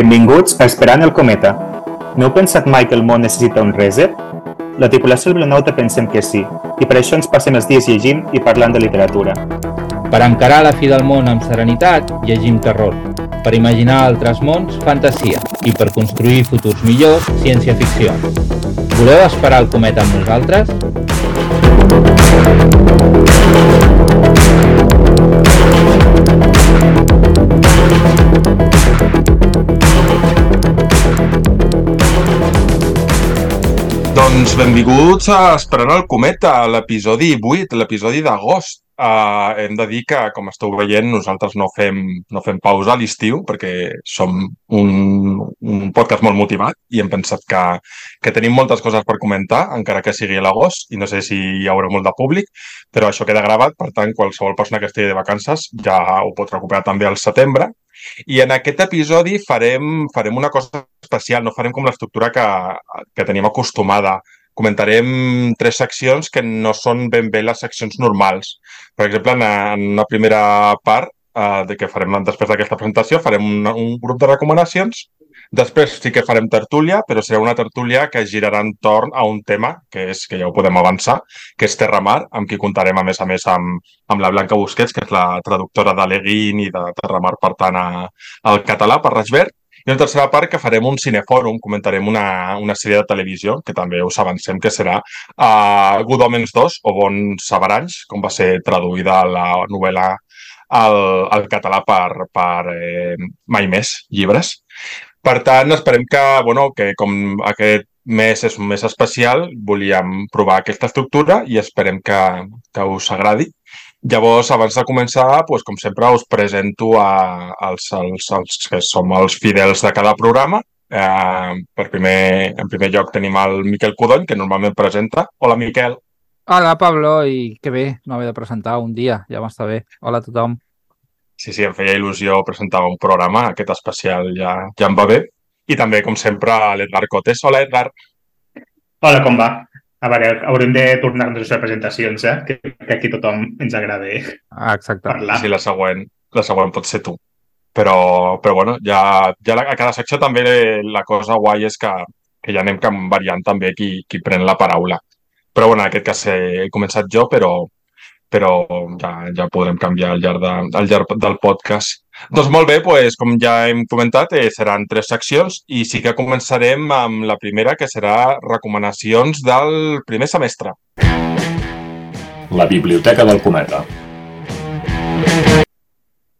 Benvinguts a Esperant el Cometa. No heu pensat mai que el món necessita un reset? La tripulació del Blanauta pensem que sí, i per això ens passem els dies llegint i parlant de literatura. Per encarar la fi del món amb serenitat, llegim terror. Per imaginar altres mons, fantasia. I per construir futurs millors, ciència-ficció. Voleu esperar el cometa amb nosaltres? Doncs benvinguts a Esperant el Cometa, l'episodi 8, l'episodi d'agost. Uh, hem de dir que, com esteu veient, nosaltres no fem, no fem pausa a l'estiu perquè som un, un podcast molt motivat i hem pensat que, que tenim moltes coses per comentar, encara que sigui l'agost, i no sé si hi haurà molt de públic, però això queda gravat, per tant, qualsevol persona que estigui de vacances ja ho pot recuperar també al setembre. I en aquest episodi farem, farem una cosa especial, no farem com l'estructura que, que tenim acostumada comentarem tres seccions que no són ben bé les seccions normals. Per exemple, en, en una primera part eh, de que farem després d'aquesta presentació, farem un, un grup de recomanacions. Després sí que farem tertúlia, però serà una tertúlia que girarà entorn a un tema, que és que ja ho podem avançar, que és Terramar, amb qui contarem a més a més amb, amb la Blanca Busquets, que és la traductora de Leguin i de Terramar, per tant, a, al català, per Rasbert. I una tercera part que farem un cinefòrum, comentarem una, una sèrie de televisió, que també us avancem que serà uh, Good Omens 2 o Bons Sabaranys, com va ser traduïda la novel·la al, al català per, per eh, Mai Més llibres. Per tant, esperem que, bueno, que com aquest mes és un mes especial, volíem provar aquesta estructura i esperem que, que us agradi. Llavors, abans de començar, doncs, com sempre, us presento a, als, als, als que som els fidels de cada programa. Eh, per primer, en primer lloc tenim el Miquel Codony, que normalment presenta. Hola, Miquel. Hola, Pablo, i que bé, no haver de presentar un dia, ja m'està bé. Hola a tothom. Sí, sí, em feia il·lusió presentar un programa, aquest especial ja, ja em va bé. I també, com sempre, l'Edgar Cotes. Hola, Edgar. Hola, com va? A veure, haurem de tornar-nos a presentacions, eh? Que, que aquí tothom ens agrada ah, exacte. parlar. Sí, la següent, la següent pot ser tu. Però, però bueno, ja, ja a cada secció també la cosa guai és que, que ja anem variant també qui, qui pren la paraula. Però bueno, en aquest cas he començat jo, però, però ja, ja podrem canviar al llarg, de, al llarg del podcast. Doncs molt bé, doncs, com ja hem comentat, eh, seran tres seccions i sí que començarem amb la primera, que serà recomanacions del primer semestre. La Biblioteca del Cometa.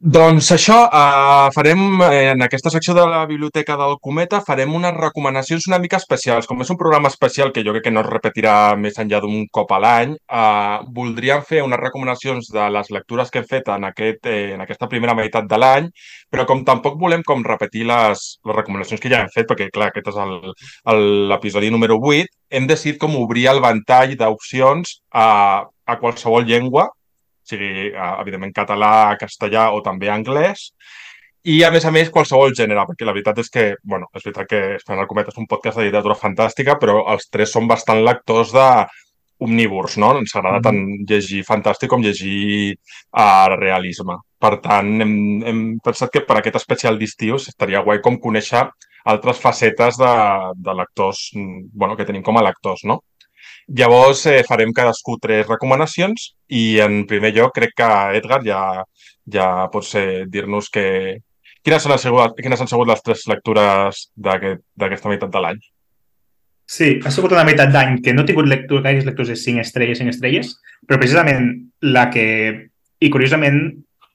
Doncs això, eh, farem, eh, en aquesta secció de la Biblioteca del Cometa, farem unes recomanacions una mica especials. Com és un programa especial que jo crec que no es repetirà més enllà d'un cop a l'any, eh, voldríem fer unes recomanacions de les lectures que hem fet en, aquest, eh, en aquesta primera meitat de l'any, però com tampoc volem com repetir les, les recomanacions que ja hem fet, perquè clar, aquest és l'episodi número 8, hem decidit com obrir el ventall d'opcions a, a qualsevol llengua sigui, evidentment, català, castellà o també anglès, i, a més a més, qualsevol gènere, perquè la veritat és que, bueno, és veritat que Esperant el Comet és un podcast de literatura fantàstica, però els tres són bastant lectors de omnívors, no? Ens agrada mm -hmm. tant llegir fantàstic com llegir uh, realisme. Per tant, hem, hem pensat que per aquest especial d'estiu estaria guai com conèixer altres facetes de, de lectors, bueno, que tenim com a lectors, no? Llavors eh, farem cadascú tres recomanacions i en primer lloc crec que Edgar ja, ja pots eh, dir-nos que, quines, han sigut, quines han sigut les tres lectures d'aquesta aquest, meitat de l'any. Sí, ha sigut una meitat d'any que no he tingut lectura, gaires lectures de 5 estrelles, 5 estrelles, però precisament la que, i curiosament,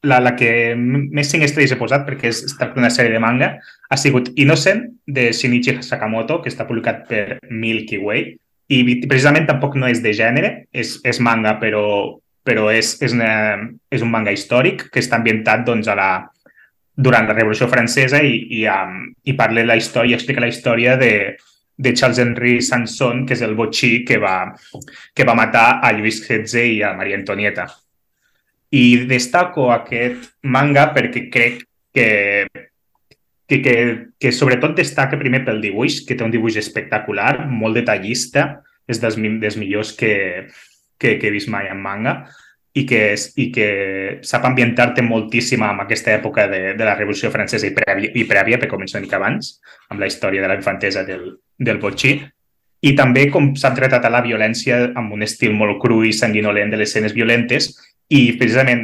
la, la que més 5 estrelles he posat, perquè és, es tracta d'una sèrie de manga, ha sigut Innocent, de Shinichi Sakamoto, que està publicat per Milky Way, i precisament tampoc no és de gènere, és, és manga, però, però és, és, una, és un manga històric que està ambientat doncs, a la, durant la Revolució Francesa i, i, um, i parla la història, explica la història de, de Charles-Henri Sanson, que és el botxí que va, que va matar a Lluís XVI i a Maria Antonieta. I destaco aquest manga perquè crec que que, que, que sobretot destaca primer pel dibuix, que té un dibuix espectacular, molt detallista, és dels, dels millors que, que, que he vist mai en manga, i que, és, i que sap ambientar-te moltíssim amb aquesta època de, de la Revolució Francesa i prèvia, i prèvia, perquè comença una mica abans, amb la història de la infantesa del, del botxí. I també com sap retratar la violència amb un estil molt cru i sanguinolent de les escenes violentes i precisament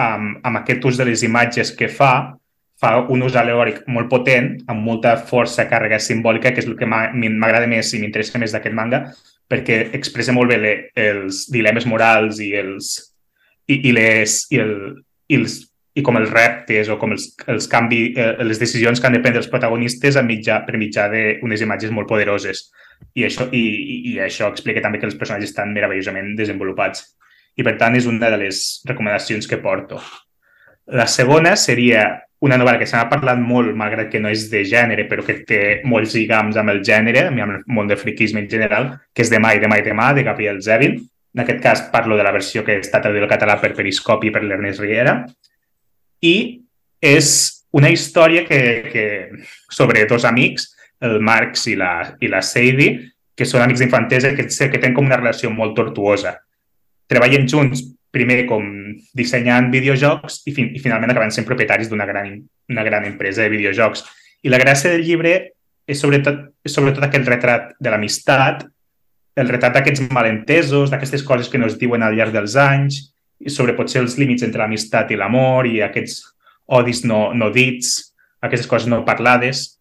amb, amb aquest ús de les imatges que fa, fa un ús alegòric molt potent, amb molta força, càrrega simbòlica, que és el que m'agrada més i m'interessa més d'aquest manga, perquè expressa molt bé le, els dilemes morals i els, i, i, les, i, el, i, els, i com els reptes o com els, els canvi, eh, les decisions que han de prendre els protagonistes a mitjà, per mitjà d'unes imatges molt poderoses. I això, i, I això explica també que els personatges estan meravellosament desenvolupats. I per tant és una de les recomanacions que porto. La segona seria una novel·la que se n'ha parlat molt, malgrat que no és de gènere, però que té molts lligams amb el gènere, amb el món de friquisme en general, que és Demà i demà i demà, de Gabriel Zevin. En aquest cas parlo de la versió que està traduïda al català per Periscopi per l'Ernest Riera. I és una història que, que, sobre dos amics, el Marx i la, i la Sadie, que són amics d'infantesa que, que tenen com una relació molt tortuosa. Treballen junts primer com dissenyant videojocs i, fin i finalment acaben sent propietaris d'una gran, una gran empresa de videojocs. I la gràcia del llibre és sobretot, és sobretot aquest retrat de l'amistat el retrat d'aquests malentesos, d'aquestes coses que no es diuen al llarg dels anys, i sobre potser els límits entre l'amistat i l'amor i aquests odis no, no dits, aquestes coses no parlades.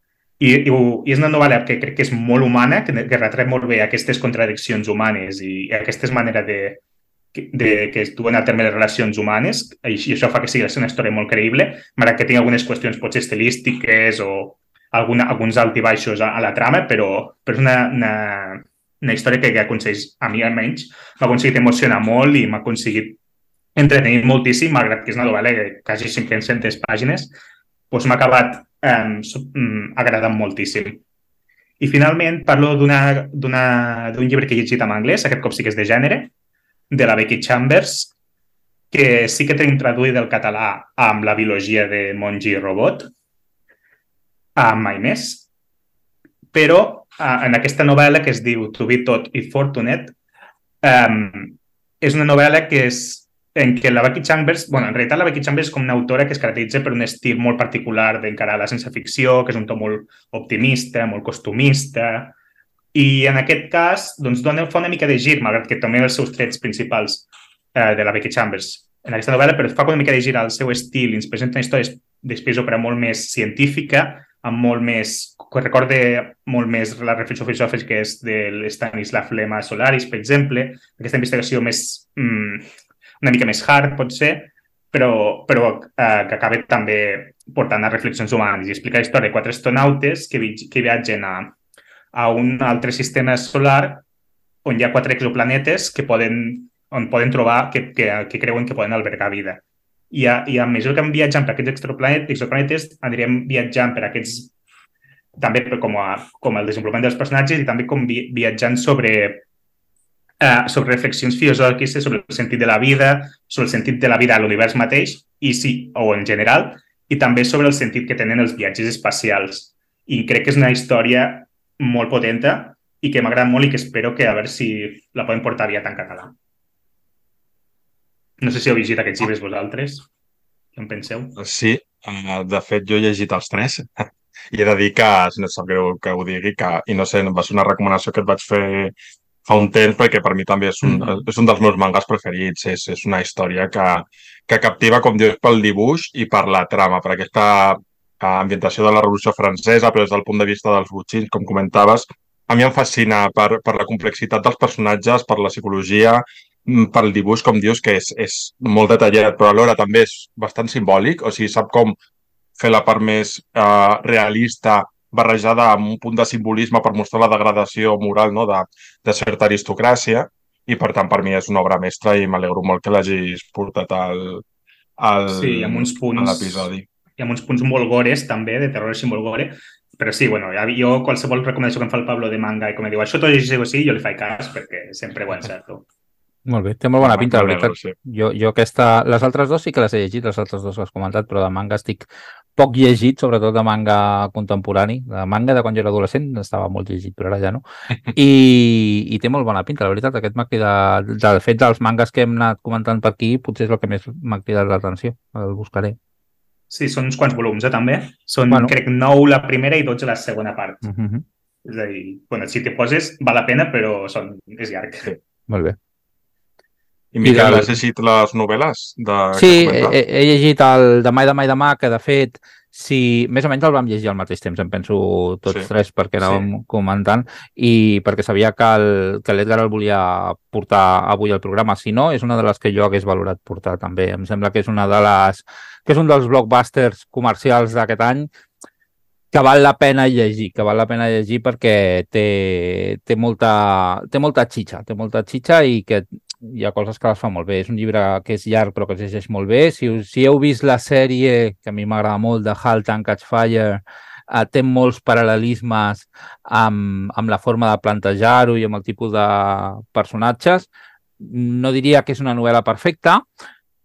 I, i, I és una novel·la que crec que és molt humana, que, que retret molt bé aquestes contradiccions humanes i, i aquestes maneres de, de, que es duen a terme les relacions humanes, i, i això fa que sigui una història molt creïble, malgrat que tingui algunes qüestions potser estilístiques o alguna, alguns altibaixos a, a la trama, però, però és una, una, una història que, que aconsegueix, a mi almenys, m'ha aconseguit emocionar molt i m'ha aconseguit entretenir moltíssim, malgrat que és una novel·la de quasi 500 pàgines, doncs m'ha acabat eh, agradant moltíssim. I finalment parlo d'un llibre que he llegit en anglès, aquest cop sí que és de gènere, de la Becky Chambers, que sí que tenim traduït del català amb la biologia de Mongi Robot, amb mai més, però uh, en aquesta novel·la que es diu To be tot i fortunate, um, és una novel·la que és en què la Becky Chambers, bueno, en realitat la Becky Chambers és com una autora que es caracteritza per un estil molt particular d'encarar la sense ficció, que és un to molt optimista, molt costumista, i en aquest cas doncs, dona, fa una mica de gir, malgrat que també els seus trets principals eh, de la Becky Chambers en aquesta novel·la, però fa una mica de gir al seu estil i ens presenta una història després òpera molt més científica, amb molt més, que recorde molt més la reflexió filosòfica que és de l'Stanisław Lema Solaris, per exemple, aquesta investigació més, mm, una mica més hard, pot ser, però, però eh, que acaba també portant a reflexions humanes i explica la història de quatre astronautes que, vi que viatgen a, a un altre sistema solar on hi ha quatre exoplanetes que poden, on poden trobar, que, que, que creuen que poden albergar vida i a, i a mesura que em viatjant per aquests exoplanetes, anirem viatjant per aquests també com, a, com el desenvolupament dels personatges i també com vi, viatjant sobre, eh, sobre reflexions filosòfiques sobre el sentit de la vida, sobre el sentit de la vida a l'univers mateix i sí, o en general, i també sobre el sentit que tenen els viatges espacials. I crec que és una història molt potenta i que m'agrada molt i que espero que a veure si la podem portar aviat en català. No sé si heu llegit aquests llibres vosaltres. Què en penseu? Sí, eh, de fet jo he llegit els tres i he de dir que, si no sap greu que ho digui, que, i no sé, va ser una recomanació que et vaig fer fa un temps perquè per mi també és un, mm. és un dels meus mangas preferits. És, és una història que, que captiva, com dius, pel dibuix i per la trama, per aquesta ambientació de la Revolució Francesa, però des del punt de vista dels butxins, com comentaves, a mi em fascina per, per la complexitat dels personatges, per la psicologia, Mm, pel dibuix, com dius, que és, és molt detallat, però alhora també és bastant simbòlic, o sigui, sap com fer la part més eh, realista barrejada amb un punt de simbolisme per mostrar la degradació moral no? de, de certa aristocràcia i per tant per mi és una obra mestra i m'alegro molt que l'hagis portat al, al, sí, amb uns punts, a l'episodi. I amb uns punts molt gores també, de terror i molt gore, però sí, bueno, jo qualsevol recomanació que em fa el Pablo de manga i com diu això tot és així, jo li faig cas perquè sempre ho encerto. Molt bé, té molt bona pinta, la veritat. sí. Jo, jo aquesta... Les altres dos sí que les he llegit, les altres dos que has comentat, però de manga estic poc llegit, sobretot de manga contemporani. De manga de quan jo era adolescent estava molt llegit, però ara ja no. I, i té molt bona pinta, la veritat. Aquest m'ha cridat... De fet, dels mangas que hem anat comentant per aquí, potser és el que més m'ha cridat l'atenció. El buscaré. Sí, són uns quants volums, eh, també. Són, Bueno. crec, 9 la primera i 12 la segona part. Mm -hmm. És a dir, bueno, si t'hi poses, val la pena, però són, és llarg. Sí. Molt bé. I Miquel, has llegit les novel·les? De... Sí, he he llegit el Demà i demà i demà, que de fet, si més o menys el vam llegir al mateix temps, em penso tots Sí. tres, perquè anàvem comentant, i perquè sabia que el- que l'Edgar el volia portar avui al programa. Si no, és una de les que jo hagués valorat portar també. Em sembla que és una de les que és un dels blockbusters comercials d'aquest any que val la pena llegir, que val la pena llegir perquè té, té, molta, té molta xitxa, té molta xitxa i que hi ha coses que les fa molt bé. És un llibre que és llarg però que es llegeix molt bé. Si, si heu vist la sèrie, que a mi m'agrada molt, de Halt and Catch Fire, eh, té molts paral·lelismes amb, amb la forma de plantejar-ho i amb el tipus de personatges. No diria que és una novel·la perfecta,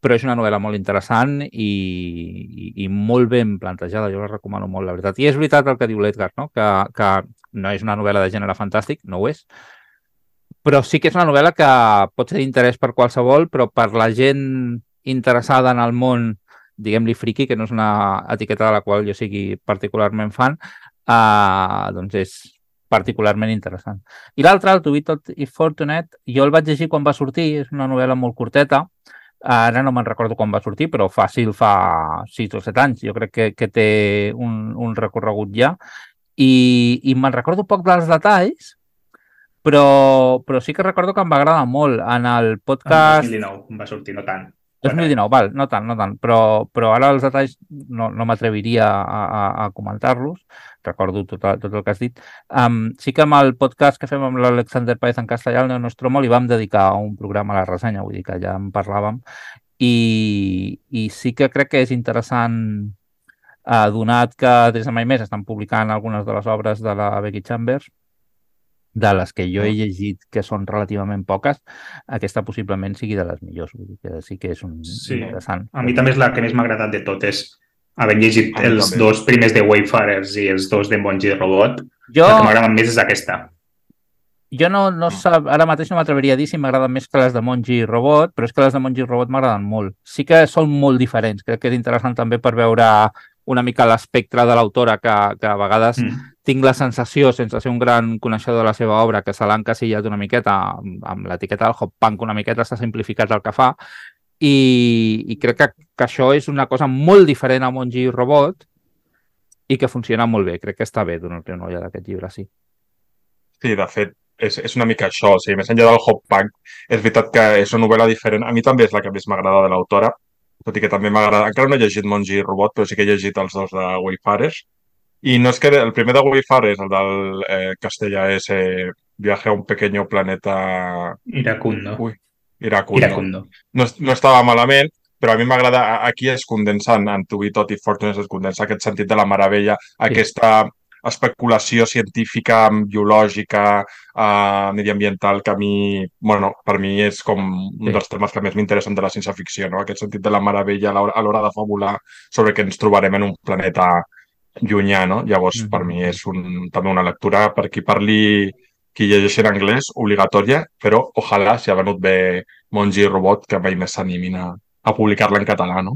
però és una novel·la molt interessant i, i, i molt ben plantejada. Jo la recomano molt, la veritat. I és veritat el que diu l'Edgar, no? que, que no és una novel·la de gènere fantàstic, no ho és, però sí que és una novel·la que pot ser d'interès per qualsevol, però per la gent interessada en el món, diguem-li friki, que no és una etiqueta de la qual jo sigui particularment fan, eh, doncs és particularment interessant. I l'altre, el To Be Tot i Fortunate, jo el vaig llegir quan va sortir, és una novel·la molt curteta, ara no me'n recordo quan va sortir, però fàcil fa 6 o 7 anys, jo crec que, que té un, un recorregut ja, i, i me'n recordo poc dels detalls, però, però sí que recordo que em va agradar molt. En el El podcast... 2019 va sortir, no tant. 2019, val, no tant, no tant, però, però ara els detalls no, no m'atreviria a, a, a comentar-los, recordo tot, el- tot el que has dit. Um, sí que amb el podcast que fem amb l'Alexander Paez en castellà, el Neo Nostromo, li vam dedicar un programa a la ressenya, vull dir que ja en parlàvem, i, i sí que crec que és interessant eh, donat que des de mai més estan publicant algunes de les obres de la Becky Chambers, de les que jo he llegit, que són relativament poques, aquesta possiblement sigui de les millors. Vull dir que sí que és un Sí. interessant. A mi també és la que més m'ha agradat de totes. Havent llegit A mi els també. dos primers de Wayfarers i els dos de Monji Robot, Jo, la que m'agrada més és aquesta. jo no, Mm. no sab, ara mateix no m'atreviria a dir si m'agraden més que les de Monji Robot, però és que les de Monji Robot m'agraden molt. Sí que són molt diferents. Crec que és interessant també per veure una mica l'espectre de l'autora que, que a vegades Mm. tinc la sensació, sense ser un gran coneixedor de la seva obra, que se l'ha encasillat una miqueta amb, amb l'etiqueta del hop punk, una miqueta s'ha simplificat el que fa, i, i crec que, que això és una cosa molt diferent a Monji Robot i que funciona molt bé. Crec que està bé donar-li una ulla d'aquest llibre, sí. Sí, de fet, és, és una mica això. O sigui, més enllà del hop punk, és veritat que és una novel·la diferent. A mi també és la que més m'agrada de l'autora, tot i que també m'agrada... Encara no he llegit Monji i Robot, però sí que he llegit els dos de Wayfarers. I no és que el primer de Wayfarers, el del eh, castellà, és eh, Viaje a un pequeño planeta Iracundo. Ui, Iracundo. Iracundo. no, no estava malament, però a mi m'agrada, aquí es condensa en, en Tot i Fortunes, es condensa aquest sentit de la meravella, aquesta especulació científica, biològica, eh, mediambiental, que a mi, bueno, per mi és com un Sí. dels temes que més m'interessen de la ciència-ficció, no? Aquest sentit de la meravella a l'hora a l'hora de fabular sobre que ens trobarem en un planeta llunyà, no? Llavors, Mhm. per mi és un, també una lectura per qui parli qui llegeixi en anglès, obligatòria, però ojalà, si ha venut bé Monji i Robot, que mai més s'animin a, a publicar-la en català, no?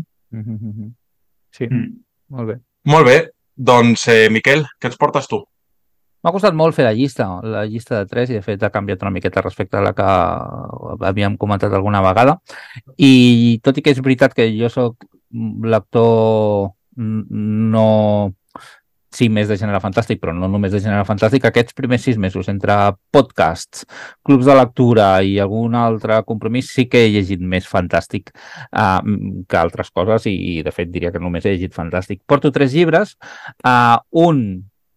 Sí, Mm. molt bé. Molt bé, doncs, eh, Miquel, què ens portes tu? M'ha costat molt fer la llista, la llista de tres, i de fet ha canviat una miqueta respecte a la que havíem comentat alguna vegada. I tot i que és veritat que jo sóc lector n- no sí, més de gènere fantàstic, però no només de gènere fantàstic, aquests primers sis mesos entre podcasts, clubs de lectura i algun altre compromís sí que he llegit més fantàstic uh, que altres coses i, i de fet diria que només he llegit fantàstic. Porto tres llibres, uh, un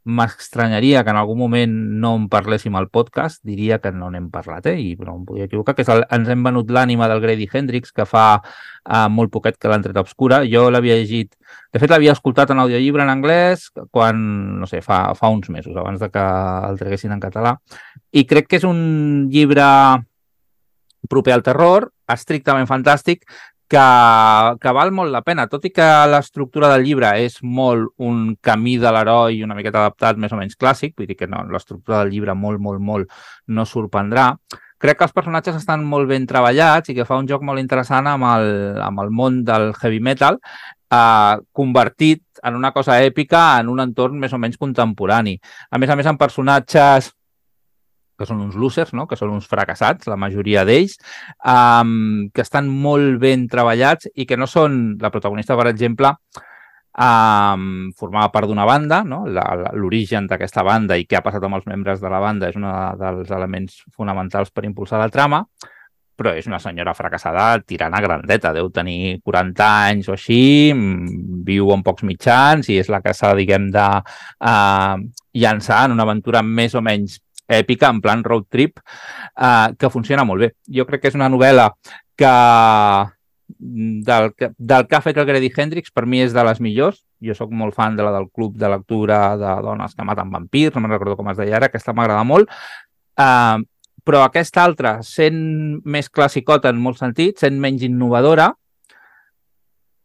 m'estranyaria que en algun moment no en parléssim al podcast, diria que no n'hem parlat, eh? I, però em podria equivocar, que és el, ens hem venut l'ànima del Grady Hendrix, que fa uh, molt poquet que l'han tret obscura. Jo l'havia llegit, de fet l'havia escoltat en audiollibre en anglès quan, no sé, fa, fa uns mesos, abans de que el treguessin en català, i crec que és un llibre proper al terror, estrictament fantàstic, que, que val molt la pena, tot i que l'estructura del llibre és molt un camí de l'heroi una miqueta adaptat més o menys clàssic, vull dir que no, l'estructura del llibre molt, molt, molt no sorprendrà, crec que els personatges estan molt ben treballats i que fa un joc molt interessant amb el, amb el món del heavy metal, eh, convertit en una cosa èpica en un entorn més o menys contemporani. A més a més, amb personatges que són uns losers, no? que són uns fracassats, la majoria d'ells, um, que estan molt ben treballats i que no són... La protagonista, per exemple, um, formava part d'una banda, no? l'origen d'aquesta banda i què ha passat amb els membres de la banda és un dels elements fonamentals per impulsar la trama, però és una senyora fracassada tirant a grandeta, deu tenir 40 anys o així, mm, viu amb pocs mitjans i és la que s'ha, diguem, de uh, llançar en una aventura més o menys èpica, en plan road trip, eh, que funciona molt bé. Jo crec que és una novel·la que del, del que ha fet el Grady Hendrix, per mi és de les millors. Jo sóc molt fan de la del club de lectura de dones que maten vampirs, no me'n recordo com es deia ara, aquesta m'agrada molt. Uh, però aquesta altra, sent més classicota en molts sentits, sent menys innovadora,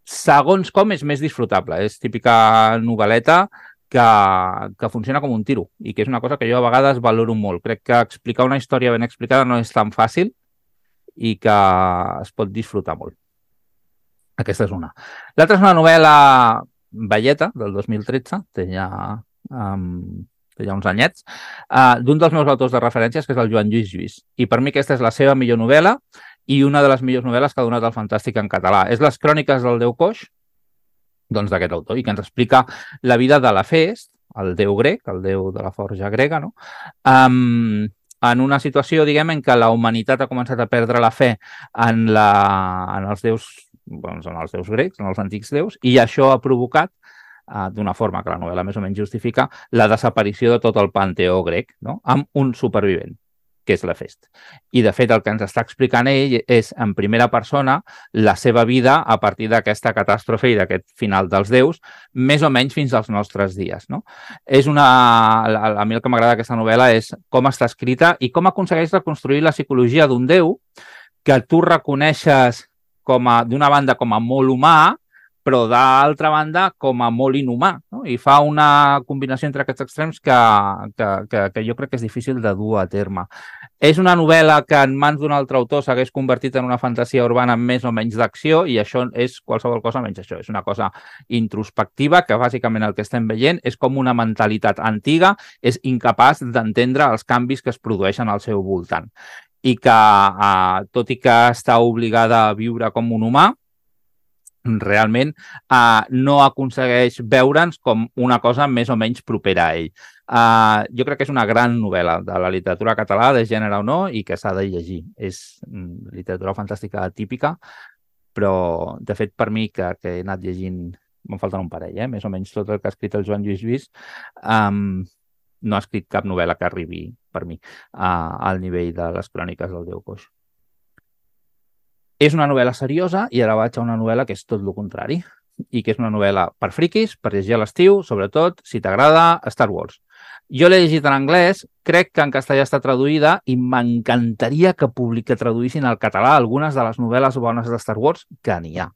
segons com és més disfrutable. És típica novel·leta que, que funciona com un tiro i que és una cosa que jo a vegades valoro molt. Crec que explicar una història ben explicada no és tan fàcil i que es pot disfrutar molt. Aquesta és una. L'altra és una novel·la velleta del 2013, té ja, um, té ja uns anyets, uh, d'un dels meus autors de referències, que és el Joan Lluís Lluís. I per mi aquesta és la seva millor novel·la i una de les millors novel·les que ha donat el Fantàstic en català. És Les cròniques del Déu Coix, doncs, d'aquest autor i que ens explica la vida de la Fest, el déu grec, el déu de la forja grega, no? Um, en una situació, diguem, en què la humanitat ha començat a perdre la fe en, la, en els déus doncs, en els déus grecs, en els antics déus, i això ha provocat uh, d'una forma que la novel·la més o menys justifica, la desaparició de tot el panteó grec, no? amb un supervivent que és la festa. I, de fet, el que ens està explicant ell és, en primera persona, la seva vida a partir d'aquesta catàstrofe i d'aquest final dels déus, més o menys fins als nostres dies. No? És una... A mi el que m'agrada d'aquesta novel·la és com està escrita i com aconsegueix reconstruir la psicologia d'un déu que tu reconeixes com a d'una banda com a molt humà, però d'altra banda com a molt inhumà. No? I fa una combinació entre aquests extrems que, que, que, que jo crec que és difícil de dur a terme. És una novel·la que en mans d'un altre autor s'hagués convertit en una fantasia urbana més o menys d'acció i això és qualsevol cosa menys això. És una cosa introspectiva que bàsicament el que estem veient és com una mentalitat antiga és incapaç d'entendre els canvis que es produeixen al seu voltant i que, eh, tot i que està obligada a viure com un humà, realment uh, no aconsegueix veure'ns com una cosa més o menys propera a ell. Uh, jo crec que és una gran novel·la de la literatura catalana, de gènere o no, i que s'ha de llegir. És mm, literatura fantàstica típica, però, de fet, per mi, que, que he anat llegint, me'n falten un parell, eh? més o menys tot el que ha escrit el Joan Lluís Lluís, um, no ha escrit cap novel·la que arribi, per mi, uh, al nivell de les cròniques del Déu Coix. És una novel·la seriosa i ara vaig a una novel·la que és tot el contrari i que és una novel·la per friquis, per llegir a l'estiu, sobretot si t'agrada Star Wars. Jo l'he llegit en anglès, crec que en castellà està traduïda i m'encantaria que publica traduïssin al català algunes de les novel·les bones de Star Wars, que n'hi ha,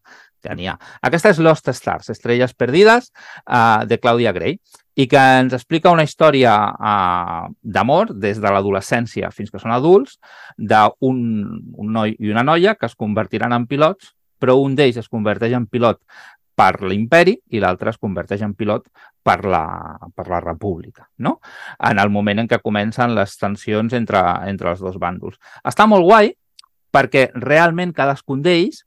que n'hi ha. Aquesta és Lost Stars, Estrelles Perdides, uh, de Claudia Gray i que ens explica una història uh, d'amor des de l'adolescència fins que són adults d'un un noi i una noia que es convertiran en pilots, però un d'ells es converteix en pilot per l'imperi i l'altre es converteix en pilot per la, per la república, no? En el moment en què comencen les tensions entre, entre els dos bàndols. Està molt guai perquè realment cadascun d'ells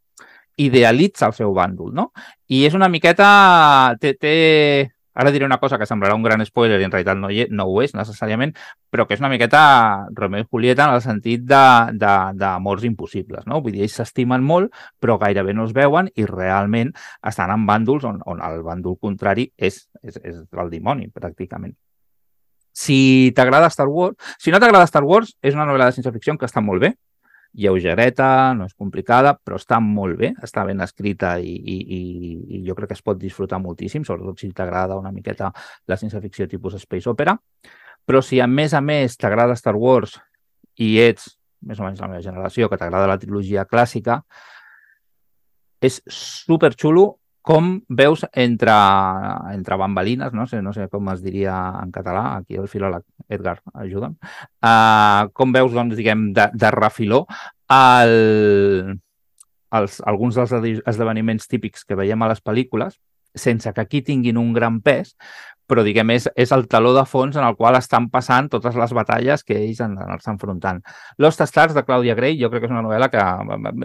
idealitza el seu bàndol, no? I és una miqueta... Té, té, Ara diré una cosa que semblarà un gran spoiler i en realitat no, hi, no ho és necessàriament, però que és una miqueta Romeo i Julieta en el sentit d'amors impossibles. No? Vull dir, ells s'estimen molt, però gairebé no es veuen i realment estan en bàndols on, on el bàndol contrari és, és, és el dimoni, pràcticament. Si t'agrada Star Wars... Si no t'agrada Star Wars, és una novel·la de ciència-ficció que està molt bé, lleugereta, no és complicada, però està molt bé, està ben escrita i, i, i, i jo crec que es pot disfrutar moltíssim, sobretot si t'agrada una miqueta la ciència-ficció tipus space opera. Però si a més a més t'agrada Star Wars i ets més o menys la meva generació, que t'agrada la trilogia clàssica, és super xulo com veus entre, entre bambalines, no sé, no sé com es diria en català, aquí el filòleg Edgar, ajuda'm, uh, com veus, doncs, diguem, de, de refiló el, els, alguns dels esdeveniments típics que veiem a les pel·lícules, sense que aquí tinguin un gran pes, però diguem, és, és el taló de fons en el qual estan passant totes les batalles que ells han d'anar-se enfrontant. Lost Stars de Claudia Gray jo crec que és una novel·la que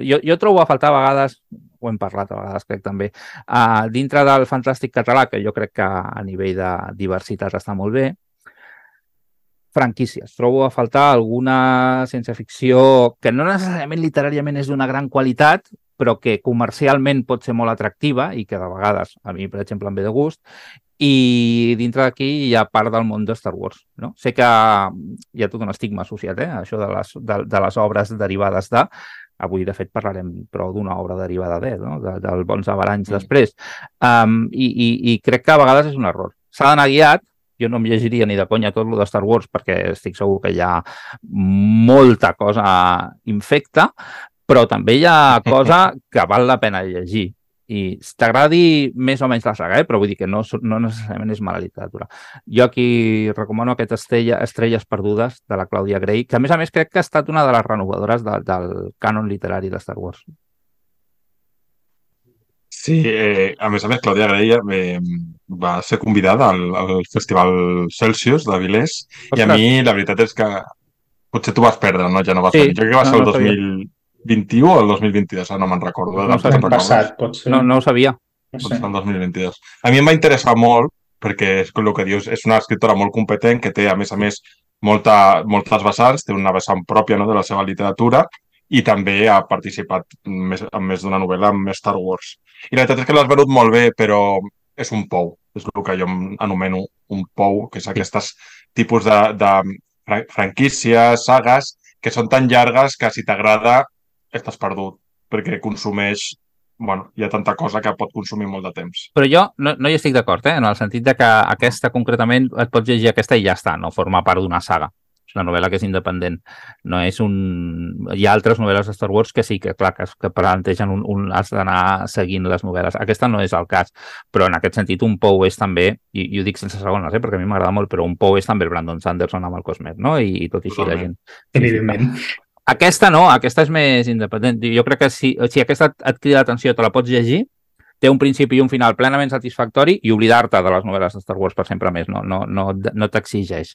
jo, jo trobo a faltar a vegades, ho hem parlat a vegades crec també, uh, dintre del fantàstic català, que jo crec que a nivell de diversitat està molt bé, franquícies. Trobo a faltar alguna ciència-ficció que no necessàriament literàriament és d'una gran qualitat, però que comercialment pot ser molt atractiva i que de vegades a mi, per exemple, em ve de gust. I dintre d'aquí hi ha part del món de Star Wars. No? Sé que hi ha tot un estigma associat, eh? això de les, de, de les obres derivades de... Avui, de fet, parlarem però d'una obra derivada de, no? de, del Bons Avaranys mm. després. Um, i, i, I crec que a vegades és un error. S'ha d'anar guiat, jo no em llegiria ni de conya tot el de Star Wars perquè estic segur que hi ha molta cosa infecta, però també hi ha cosa que val la pena llegir. I t'agradi més o menys la saga, eh? però vull dir que no, no necessàriament és mala literatura. Jo aquí recomano aquest Estrella, Estrelles Perdudes de la Clàudia Gray, que a més a més crec que ha estat una de les renovadores de, del cànon literari de Star Wars. Sí, eh, a més a més, Clàudia Gray eh, va ser convidada al, al Festival Celsius de Vilés Ostres. i a mi la veritat és que potser tu vas perdre, no? Ja no vas sí, venir. Jo crec que va ser no, el 2000, 21 o el 2022, no me'n recordo. No, no no passat, pot ser. No, no ho sabia. No sé. Pot ser el 2022. A mi em va interessar molt, perquè és el que dius, és una escriptora molt competent que té, a més a més, molta, moltes vessants, té una vessant pròpia no, de la seva literatura i també ha participat més, en més d'una novel·la amb Star Wars. I la veritat és que l'has venut molt bé, però és un pou. És el que jo anomeno un pou, que és aquestes tipus de, de franquícies, sagues, que són tan llargues que si t'agrada estàs perdut, perquè consumeix bueno, hi ha tanta cosa que pot consumir molt de temps. Però jo no, no hi estic d'acord, eh? en el sentit de que aquesta concretament et pots llegir aquesta i ja està, no forma part d'una saga. És una novel·la que és independent. No és un... Hi ha altres novel·les de Star Wars que sí, que clar, que, que plantegen un, un... has d'anar seguint les novel·les. Aquesta no és el cas, però en aquest sentit un Pou és també, i, i ho dic sense segones, eh? perquè a mi m'agrada molt, però un Pou és també el Brandon Sanderson amb el Cosmet, no? I, i tot i així la gent... Evidentment. Aquesta no, aquesta és més independent. Jo crec que si, si aquesta et crida l'atenció, te la pots llegir, té un principi i un final plenament satisfactori i oblidar-te de les novel·les de Star Wars per sempre més. No, no, no, no t'exigeix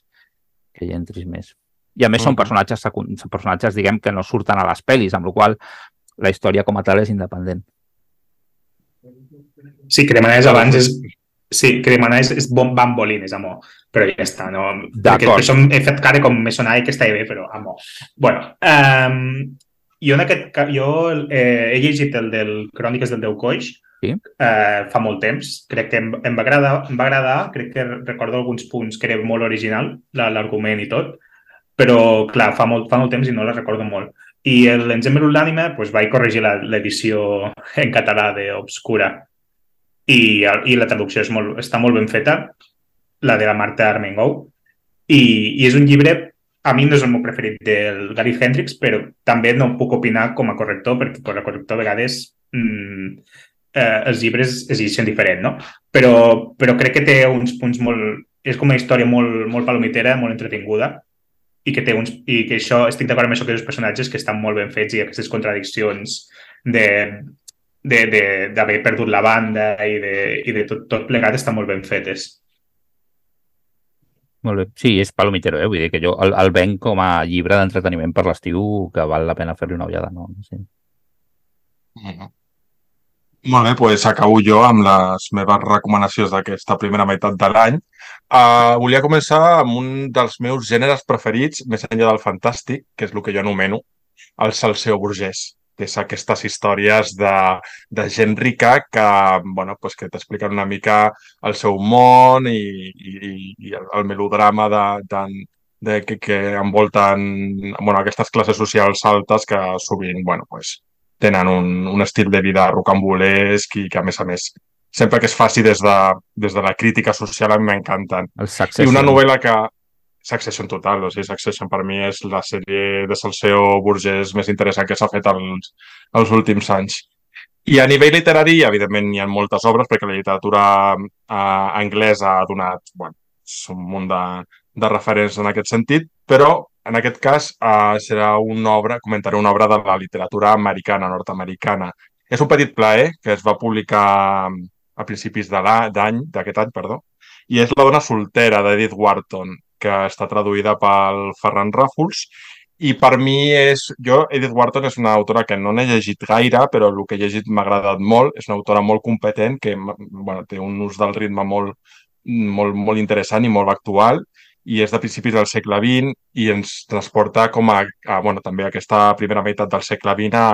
que hi entris més. I a més són personatges, són personatges, diguem, que no surten a les pel·lis, amb la qual la història com a tal és independent. Sí, demanaves abans és, Sí, és, és bon bambolines, amor. Però ja està, no? Per això he fet cara com me sonava que estava bé, però amor. bueno, um, jo en aquest jo eh, he llegit el del Cròniques del Déu Coix sí? eh, fa molt temps. Crec que em, em, va agradar, em va agradar, crec que recordo alguns punts que era molt original, l'argument i tot, però clar, fa molt, fa molt temps i no la recordo molt. I l'Ensemble l'ànima pues, vaig corregir l'edició en català d'Obscura i, i la traducció és molt, està molt ben feta, la de la Marta Armengou, i, i és un llibre, a mi no és el meu preferit del Gary Hendrix, però també no puc opinar com a corrector, perquè com a corrector a vegades mm, eh, els llibres es llegeixen diferent, no? Però, però crec que té uns punts molt... És com una història molt, molt palomitera, molt entretinguda, i que té uns, i que això, estic d'acord amb això que els personatges que estan molt ben fets i aquestes contradiccions de, d'haver perdut la banda i de, i de tot, tot plegat està molt ben fetes. Molt bé. Sí, és palomitero, eh? Vull dir que jo el, el venc com a llibre d'entreteniment per l'estiu que val la pena fer-li una ullada, no? Sí. Mm -hmm. Molt bé, doncs acabo jo amb les meves recomanacions d'aquesta primera meitat de l'any. Uh, volia començar amb un dels meus gèneres preferits, més enllà del fantàstic, que és el que jo anomeno el salseo burgès és aquestes històries de, de gent rica que, bueno, pues que t'expliquen una mica el seu món i, i, i el, el melodrama de, de, de que, que envolten bueno, aquestes classes socials altes que sovint bueno, pues, tenen un, un estil de vida rocambolesc i que, a més a més, sempre que es faci des de, des de la crítica social a mi m'encanten. I una novel·la que, Succession total, o sigui, Succession per mi és la sèrie de salseo burgès més interessant que s'ha fet els, els últims anys. I a nivell literari, evidentment, hi ha moltes obres, perquè la literatura eh, anglesa ha donat bueno, un munt de, de referents en aquest sentit, però en aquest cas eh, serà una obra, comentaré una obra de la literatura americana, nord-americana. És un petit plaer que es va publicar a principis d'any, d'aquest any, perdó, i és La dona soltera d'Edith Wharton, que està traduïda pel Ferran Ràfols i per mi és... Jo, Edith Wharton és una autora que no n'he llegit gaire, però el que he llegit m'ha agradat molt. És una autora molt competent, que bueno, té un ús del ritme molt, molt, molt interessant i molt actual i és de principis del segle XX i ens transporta com a, a bueno, també aquesta primera meitat del segle XX a,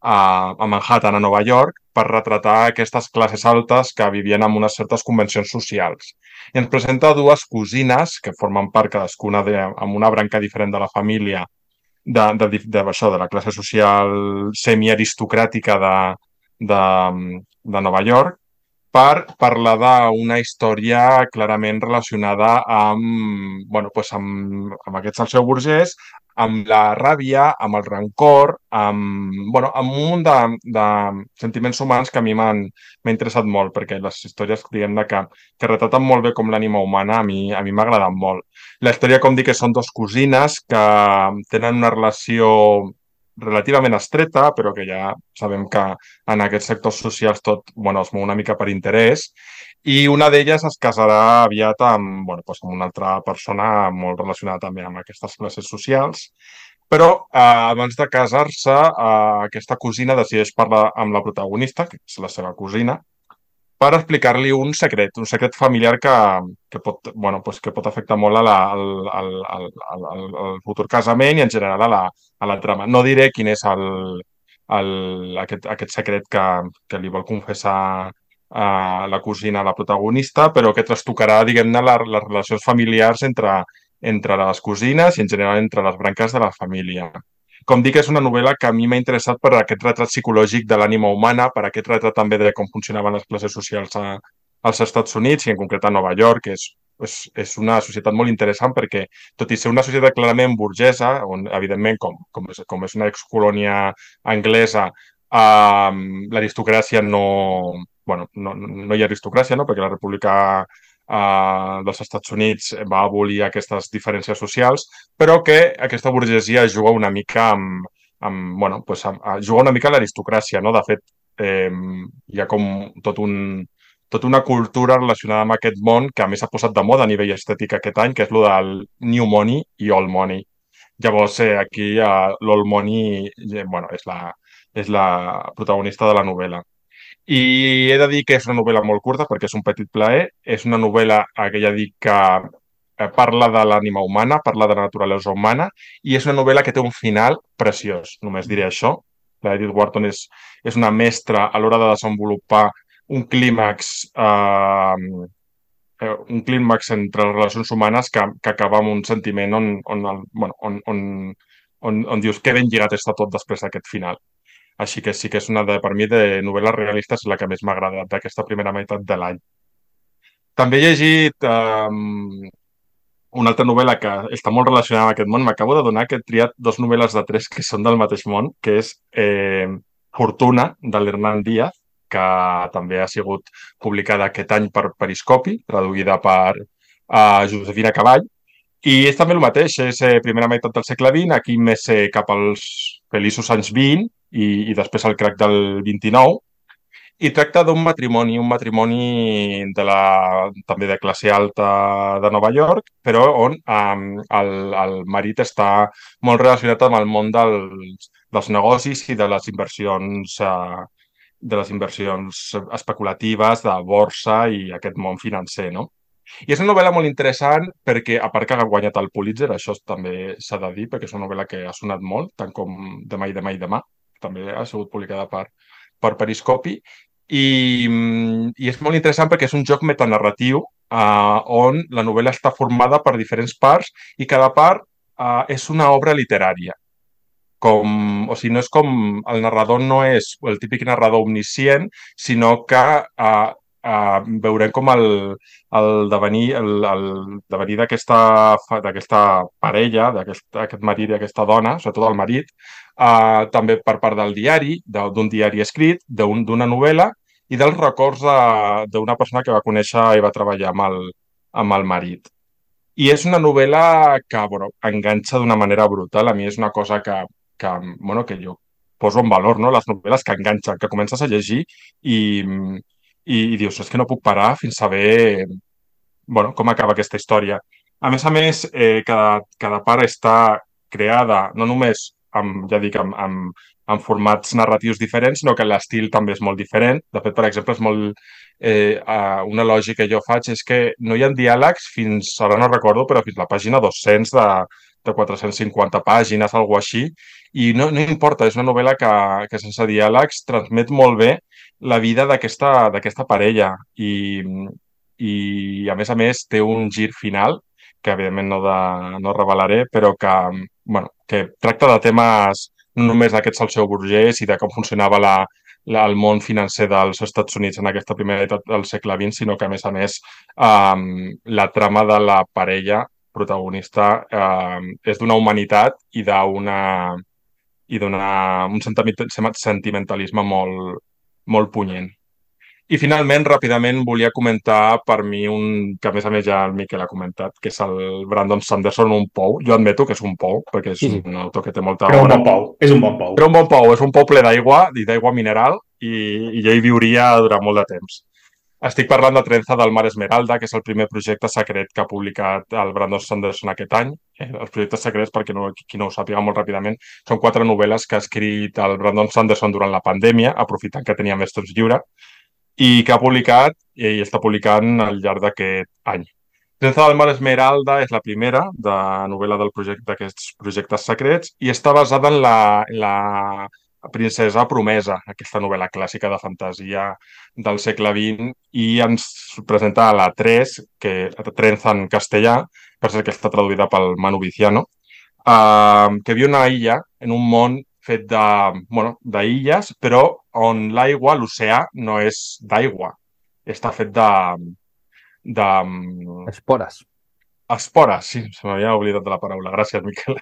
a, a Manhattan, a Nova York, per retratar aquestes classes altes que vivien amb unes certes convencions socials. I ens presenta dues cosines que formen part cadascuna de, amb una branca diferent de la família de, de, de, de, això, de la classe social semiaristocràtica de, de, de Nova York per parlar d'una història clarament relacionada amb, bueno, pues amb, amb aquest salseu burgès, amb la ràbia, amb el rancor, amb, bueno, amb un munt de, de sentiments humans que a mi m'han interessat molt, perquè les històries, diguem que, que retraten molt bé com l'ànima humana, a mi a mi m'ha agradat molt. La història, com dic, són dos cosines que tenen una relació relativament estreta, però que ja sabem que en aquests sectors socials tot bueno, es mou una mica per interès, i una d'elles es casarà aviat amb, bueno, doncs amb una altra persona molt relacionada també amb aquestes classes socials, però eh, abans de casar-se, eh, aquesta cosina decideix parlar amb la protagonista, que és la seva cosina, per explicar-li un secret, un secret familiar que, que, pot, bueno, pues que pot afectar molt a la, al, al, al, al, al futur casament i en general a la, a la trama. No diré quin és el, el, aquest, aquest secret que, que li vol confessar a la cosina, la protagonista, però que trastocarà, diguem-ne, les, les relacions familiars entre, entre les cosines i en general entre les branques de la família com dic, és una novel·la que a mi m'ha interessat per aquest retrat psicològic de l'ànima humana, per aquest retrat també de com funcionaven les classes socials a, als Estats Units i en concret a Nova York, que és, és, és una societat molt interessant perquè, tot i ser una societat clarament burgesa, on evidentment com, com, és, com és una excolònia anglesa, eh, l'aristocràcia no, bueno, no, no hi ha aristocràcia, no? perquè la república eh, dels Estats Units va abolir aquestes diferències socials, però que aquesta burgesia juga una mica amb, amb bueno, pues, amb, juga una mica l'aristocràcia, no? De fet, eh, hi ha com tot un, tota una cultura relacionada amb aquest món que a més s'ha posat de moda a nivell estètic aquest any, que és el del New Money i Old Money. Llavors, eh, aquí eh, l'Old Money eh, bueno, és, la, és la protagonista de la novel·la. I he de dir que és una novel·la molt curta perquè és un petit plaer. És una novel·la que ja dic que parla de l'ànima humana, parla de la naturalesa humana i és una novel·la que té un final preciós. Només diré això. La Edith Wharton és, és una mestra a l'hora de desenvolupar un clímax eh, eh, un clímax entre les relacions humanes que, que acaba amb un sentiment on, on, bueno, on, on, on, on dius que ben lligat està tot després d'aquest final. Així que sí que és una, de, per mi, de novel·les realistes la que més m'ha agradat d'aquesta primera meitat de l'any. També he llegit um, una altra novel·la que està molt relacionada amb aquest món. M'acabo de donar que he triat dos novel·les de tres que són del mateix món, que és eh, Fortuna, de l'Hernan Díaz, que també ha sigut publicada aquest any per Periscopi, traduïda per uh, Josefina Cavall, i és també el mateix, és eh, primera meitat del segle XX, aquí més eh, cap als feliços anys 20, i, i després el crac del 29, i tracta d'un matrimoni, un matrimoni de la, també de classe alta de Nova York, però on um, el, el marit està molt relacionat amb el món dels, dels negocis i de les inversions uh, de les inversions especulatives, de borsa i aquest món financer, no? I és una novel·la molt interessant perquè, a part que ha guanyat el Pulitzer, això també s'ha de dir, perquè és una novel·la que ha sonat molt, tant com Demà i demà i demà, també ha sigut publicada per, per Periscopi, i, i és molt interessant perquè és un joc metanarratiu eh, on la novel·la està formada per diferents parts i cada part eh, és una obra literària. Com, o sigui, no és com el narrador no és el típic narrador omniscient, sinó que eh, uh, veurem com el, el devenir, el, el devenir d'aquesta parella, d'aquest aquest marit i aquesta dona, sobretot el marit, uh, també per part del diari, d'un diari escrit, d'una un, novel·la i dels records d'una persona que va conèixer i va treballar amb el, amb el marit. I és una novel·la que bueno, enganxa d'una manera brutal. A mi és una cosa que, que, bueno, que jo poso en valor, no? les novel·les que enganxen, que comences a llegir i, i, i dius, és que no puc parar fins a saber bueno, com acaba aquesta història. A més a més, eh, cada, cada part està creada no només amb, ja dic, amb, amb, amb formats narratius diferents, sinó que l'estil també és molt diferent. De fet, per exemple, és molt... Eh, una lògica que jo faig és que no hi ha diàlegs fins, ara no recordo, però fins la pàgina 200 de, de 450 pàgines, alguna així, i no, no importa, és una novel·la que, que sense diàlegs transmet molt bé la vida d'aquesta parella. I, i, a més a més, té un gir final que evidentment no, de, no revelaré, però que, bueno, que tracta de temes no només d'aquest salseu burgès i de com funcionava la, la, el món financer dels Estats Units en aquesta primera edat del segle XX, sinó que, a més a més, um, la trama de la parella protagonista eh, és d'una humanitat i d'una i d'un sentimentalisme molt, molt punyent. I finalment, ràpidament, volia comentar per mi un que a més a més ja el Miquel ha comentat, que és el Brandon Sanderson, un pou. Jo admeto que és un pou, perquè és sí. un autor que té molta... Però un bon pou, és un bon pou. Però un bon pou, és un pou ple d'aigua, i d'aigua mineral, i, i jo hi viuria durant molt de temps. Estic parlant de Trenza del Mar Esmeralda, que és el primer projecte secret que ha publicat el Brandon Sanderson aquest any. Eh, els projectes secrets, perquè no, qui no ho sàpiga molt ràpidament, són quatre novel·les que ha escrit el Brandon Sanderson durant la pandèmia, aprofitant que tenia més temps lliure, i que ha publicat i està publicant al llarg d'aquest any. Trenza del Mar Esmeralda és la primera de novel·la del projecte d'aquests projectes secrets i està basada en la, en la princesa promesa, aquesta novel·la clàssica de fantasia del segle XX i ens presenta la 3, que Trenza en castellà, per ser que està traduïda pel Manu Viciano, uh, que viu una illa en un món fet de, bueno, d'illes, però on l'aigua, l'oceà, no és d'aigua. Està fet de... de... Espores. Espores, sí, se m'havia oblidat de la paraula. Gràcies, Miquel.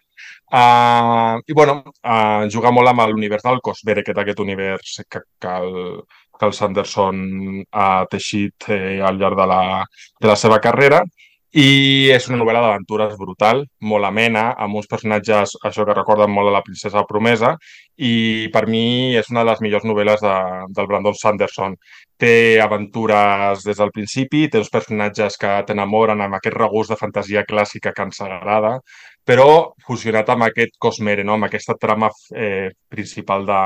Uh, I, bueno, uh, jugar molt amb l'univers del Cosbere, que és aquest univers que, que, el, que el Sanderson ha teixit eh, al llarg de la, de la seva carrera i és una novel·la d'aventures brutal, molt amena, amb uns personatges, això que recorden molt a la princesa promesa, i per mi és una de les millors novel·les de, del Brandon Sanderson. Té aventures des del principi, té uns personatges que t'enamoren amb aquest regust de fantasia clàssica que ens agrada, però fusionat amb aquest cosmere, no? amb aquesta trama eh, principal de,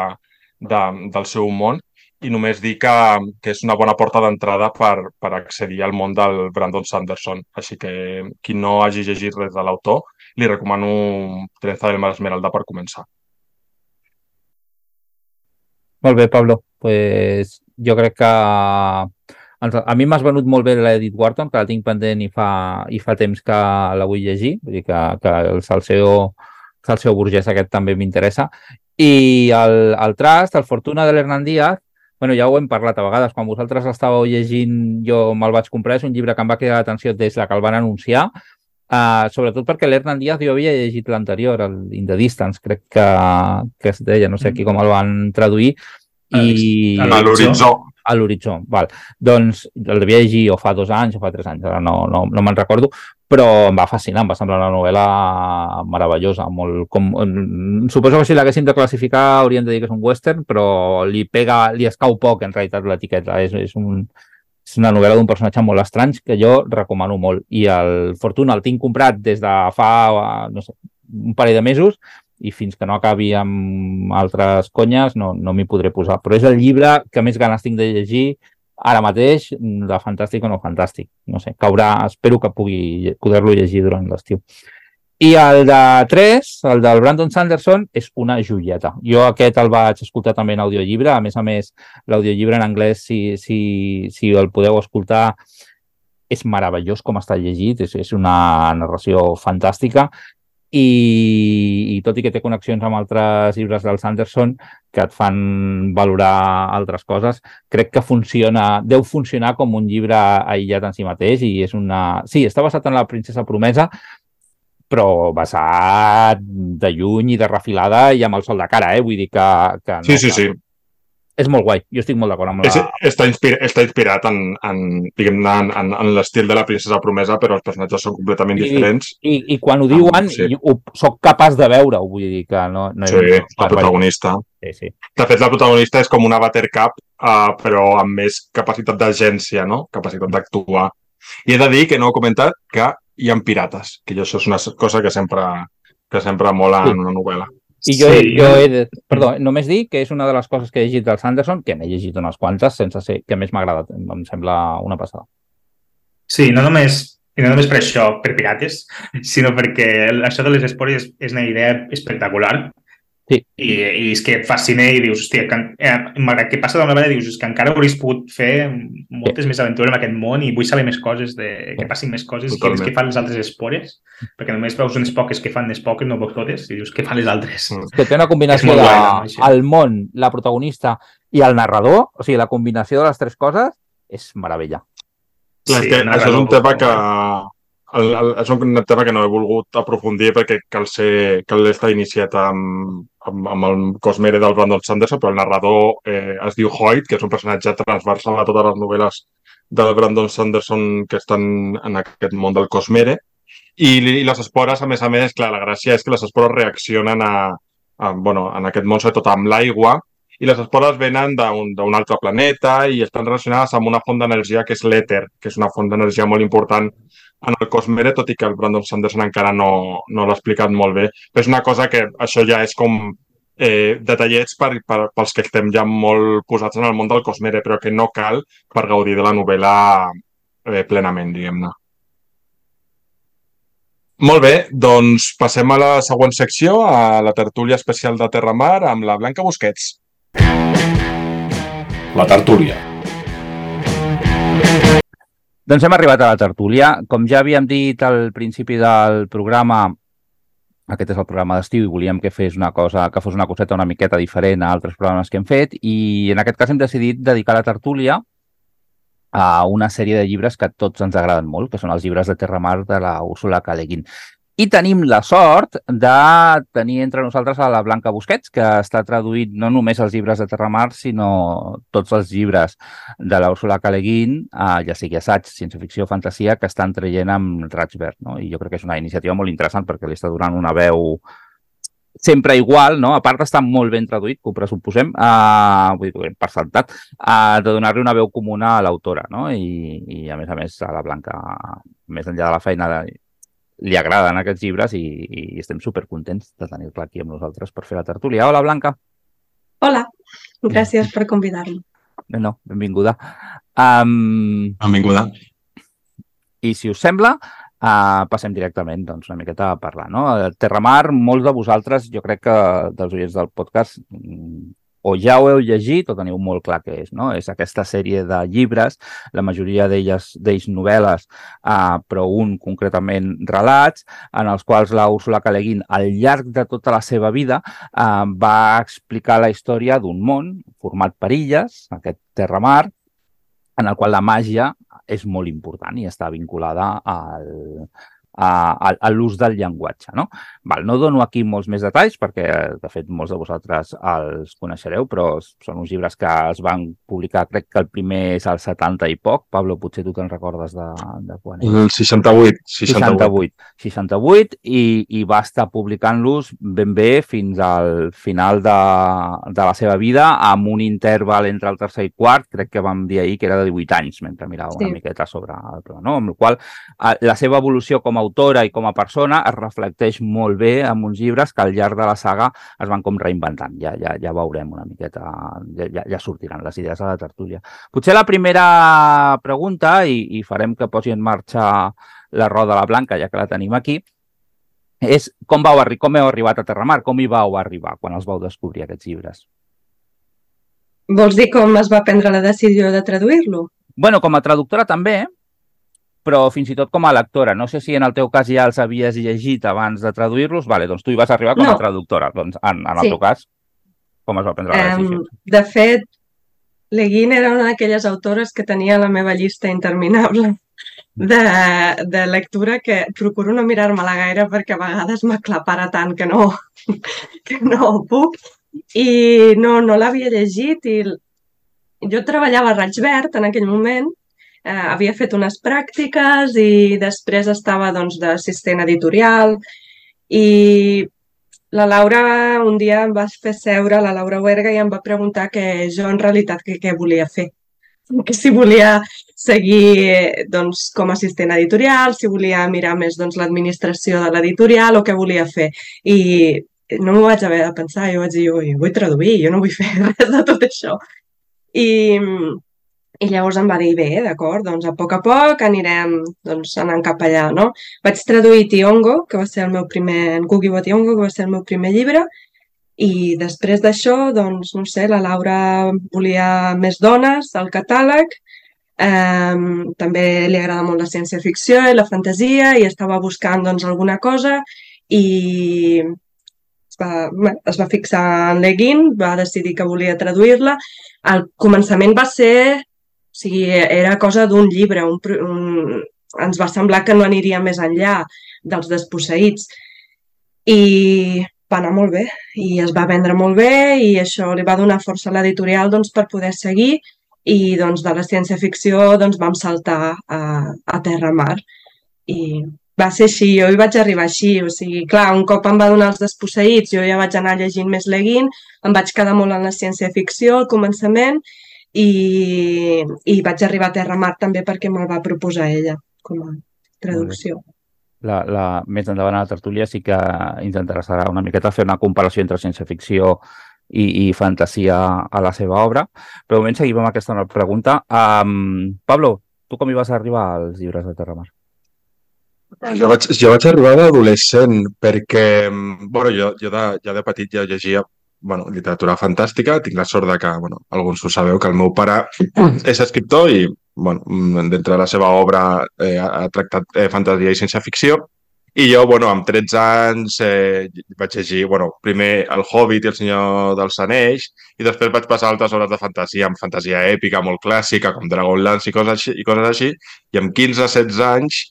de, del seu món i només dir que, que és una bona porta d'entrada per, per accedir al món del Brandon Sanderson. Així que qui no hagi llegit res de l'autor, li recomano Trenza del Mar Esmeralda per començar. Molt bé, Pablo. Pues jo crec que a mi m'has venut molt bé l'Edith Wharton, que la tinc pendent i fa, i fa temps que la vull llegir, vull dir que, que el Salseo, Salseo Burgès aquest també m'interessa. I el, el Trust, el Fortuna de l'Hernan Díaz, bueno, ja ho hem parlat a vegades, quan vosaltres estàveu llegint, jo me'l vaig comprar, és un llibre que em va cridar l'atenció des de que el van anunciar, uh, sobretot perquè l'Hernan Díaz jo havia llegit l'anterior, el In the Distance, crec que, que es deia, no sé aquí com el van traduir, i... A l'horitzó. A l'horitzó. Doncs el devia llegir o fa dos anys o fa tres anys, ara no, no, no me'n recordo, però em va fascinar, em va semblar una novel·la meravellosa. Molt, com, suposo que si l'haguéssim de classificar hauríem de dir que és un western, però li pega, li escau poc en realitat l'etiqueta. És, és, un, és una novel·la d'un personatge molt estrany que jo recomano molt. I el Fortuna el tinc comprat des de fa no sé, un parell de mesos i fins que no acabi amb altres conyes no, no m'hi podré posar. Però és el llibre que més ganes tinc de llegir ara mateix, de fantàstic o no fantàstic. No sé, caurà, espero que pugui poder-lo llegir durant l'estiu. I el de 3, el del Brandon Sanderson, és una joieta. Jo aquest el vaig escoltar també en audiollibre. A més a més, l'audiollibre en anglès, si, si, si el podeu escoltar, és meravellós com està llegit. És, és una narració fantàstica i, i tot i que té connexions amb altres llibres del Sanderson que et fan valorar altres coses, crec que funciona, deu funcionar com un llibre aïllat en si mateix i és una... Sí, està basat en la princesa promesa, però basat de lluny i de refilada i amb el sol de cara, eh? Vull dir que... que no, Sí, sí, sí. És molt guai. Jo estic molt d'acord amb És, la... està, inspira, està inspirat en, en, en, en, en l'estil de la princesa promesa, però els personatges són completament I- diferents. I, I quan ho diuen, sí. sí. ho, soc capaç de veure-ho, vull dir que no... no Sí, el protagonista. Sí, sí. De fet, la protagonista és com una buttercup, uh, però amb més capacitat d'agència, no? Capacitat d'actuar. I he de dir, que no he comentat, que hi ha pirates, que jo això és una cosa que sempre, que sempre mola Sí. en una novel·la. I jo, Sí. jo he de... Perdó, només dir que és una de les coses que he llegit del Sanderson, que n'he llegit unes quantes, sense ser que més m'ha agradat. Em sembla una passada. Sí, no només, i no només per això, per pirates, sinó perquè això de les espores és, és una idea espectacular. Sí. I, I és que et fascina i dius, hòstia, que, eh, malgrat que passa d'una vegada, dius, és que encara hauries pogut fer moltes més aventures en aquest món i vull saber més coses, de, que passin més coses, Totalment. quines que fan les altres espores, perquè només veus unes poques que fan les poques, no veus totes, i dius, què fan les altres? Mm. Que té una combinació de guai, no, el món, la protagonista i el narrador, o sigui, la combinació de les tres coses és meravella. Clar, és que això és un tema que... El, el, és un tema que no he volgut aprofundir perquè cal, ser, cal estar iniciat amb, amb, amb el Cosmere del Brandon Sanderson, però el narrador eh, es diu Hoyt, que és un personatge transversal a totes les novel·les del Brandon Sanderson que estan en aquest món del Cosmere. I, I les espores, a més a més, clar, la gràcia és que les espores reaccionen a, a, bueno, en aquest món, sobretot amb l'aigua, i les espores venen d'un altre planeta i estan relacionades amb una font d'energia que és l'èter, que és una font d'energia molt important en el Cosmere, tot i que el Brandon Sanderson encara no, no l'ha explicat molt bé. Però és una cosa que això ja és com eh, detallets per, per, pels que estem ja molt posats en el món del Cosmere, però que no cal per gaudir de la novel·la eh, plenament, diguem-ne. Molt bé, doncs passem a la següent secció, a la tertúlia especial de Terramar amb la Blanca Busquets. La tertúlia. Doncs hem arribat a la tertúlia. Com ja havíem dit al principi del programa, aquest és el programa d'estiu i volíem que fes una cosa, que fos una coseta una miqueta diferent a altres programes que hem fet i en aquest cas hem decidit dedicar la tertúlia a una sèrie de llibres que tots ens agraden molt, que són els llibres de Terramar de la Úrsula K. I tenim la sort de tenir entre nosaltres a la Blanca Busquets, que està traduït no només els llibres de Terramar, sinó tots els llibres de la Úrsula K. Le Guin, eh, ja sigui assaig, ciència-ficció, fantasia, que estan traient amb Raig No? I jo crec que és una iniciativa molt interessant perquè li està donant una veu sempre igual, no? a part d'estar molt ben traduït, que ho pressuposem, uh, vull dir, per sentat, uh, de donar-li una veu comuna a l'autora, no? I, i a més a més a la Blanca, més enllà de la feina, de, li agraden aquests llibres i, i estem supercontents de tenir-la aquí amb nosaltres per fer la tertúlia. Hola, Blanca. Hola, gràcies per convidar-me. No, no, benvinguda. Um, Benvinguda. I si us sembla, uh, passem directament doncs, una miqueta a parlar. No? El Terramar, molts de vosaltres, jo crec que dels oients del podcast, mm, o ja ho heu llegit o teniu molt clar què és. No? És aquesta sèrie de llibres, la majoria d'elles d'ells novel·les, uh, però un concretament relats, en els quals la Úrsula K. Le Guin, al llarg de tota la seva vida, uh, va explicar la història d'un món format per illes, aquest Terramar, en el qual la màgia és molt important i està vinculada al, a, a, l'ús del llenguatge. No? Val, no dono aquí molts més detalls perquè, de fet, molts de vosaltres els coneixereu, però són uns llibres que es van publicar, crec que el primer és al 70 i poc. Pablo, potser tu te'n recordes de, de quan és? El 68. 68. 68. 68 i, i va estar publicant-los ben bé fins al final de, de la seva vida amb un interval entre el tercer i quart, crec que vam dir ahir que era de 18 anys mentre mirava una Sí. miqueta sobre el programa, no? amb la qual eh, la seva evolució com a autora i com a persona es reflecteix molt bé en uns llibres que al llarg de la saga es van com reinventant. Ja, ja, ja veurem una miqueta, ja, ja, sortiran les idees a la tertúlia. Potser la primera pregunta, i, i farem que posi en marxa la roda la blanca, ja que la tenim aquí, és com, vau arri com heu arribat a Terramar, com hi vau arribar quan els vau descobrir aquests llibres? Vols dir com es va prendre la decisió de traduir-lo? bueno, com a traductora també, però fins i tot com a lectora. No sé si en el teu cas ja els havies llegit abans de traduir-los. Vale, doncs tu hi vas arribar com a No. traductora. Doncs en, en el Sí. teu cas, com es va prendre la decisió? Em, de fet, Le Guin era una d'aquelles autores que tenia la meva llista interminable de, de lectura que procuro no mirar-me-la gaire perquè a vegades m'aclapara tant que no, que no puc. I no, no l'havia llegit i jo treballava a Raig Verd en aquell moment, eh, havia fet unes pràctiques i després estava doncs, d'assistent editorial i la Laura un dia em va fer seure, la Laura Huerga, i em va preguntar que jo en realitat què, què volia fer. Que si volia seguir doncs, com a assistent editorial, si volia mirar més doncs, l'administració de l'editorial o què volia fer. I no m'ho vaig haver de pensar, jo vaig dir, ui, vull traduir, jo no vull fer res de tot això. I, i llavors em va dir, bé, d'acord, doncs a poc a poc anirem doncs, anant cap allà, no? Vaig traduir Tiongo, que va ser el meu primer, Gugi wa Tiongo, que va ser el meu primer llibre, i després d'això, doncs, no sé, la Laura volia més dones al catàleg, eh, també li agrada molt la ciència-ficció i la fantasia i estava buscant doncs, alguna cosa i es va, es va fixar en Leguin, va decidir que volia traduir-la. Al començament va ser o sigui, era cosa d'un llibre, un, un, ens va semblar que no aniria més enllà dels desposseïts. I va anar molt bé, i es va vendre molt bé, i això li va donar força a l'editorial doncs, per poder seguir, i doncs, de la ciència-ficció doncs, vam saltar a, a terra-mar. I va ser així, jo hi vaig arribar així, o sigui, clar, un cop em va donar els desposseïts, jo ja vaig anar llegint més Leguin, em vaig quedar molt en la ciència-ficció al començament, i, i vaig arribar a Terra Mar també perquè me'l va proposar ella com a traducció. La, la, més endavant a la tertúlia sí que intentarà serà una miqueta fer una comparació entre ciència-ficció i, i fantasia a la seva obra. Però de moment seguim amb aquesta nova pregunta. Um, Pablo, tu com hi vas arribar als llibres de Terramar? Jo vaig, jo vaig arribar d'adolescent perquè, mm, bueno, jo, jo de, ja de petit ja llegia bueno, literatura fantàstica. Tinc la sort de que, bueno, alguns ho sabeu, que el meu pare és escriptor i, bueno, mm, dintre de la seva obra eh, ha tractat eh, fantasia i ciència-ficció. I jo, bueno, amb 13 anys eh, vaig llegir, bueno, primer El Hobbit i El Senyor dels Anells i després vaig passar altres obres de fantasia, amb fantasia èpica molt clàssica, com Dragonlance i coses així, i coses així. I amb 15-16 anys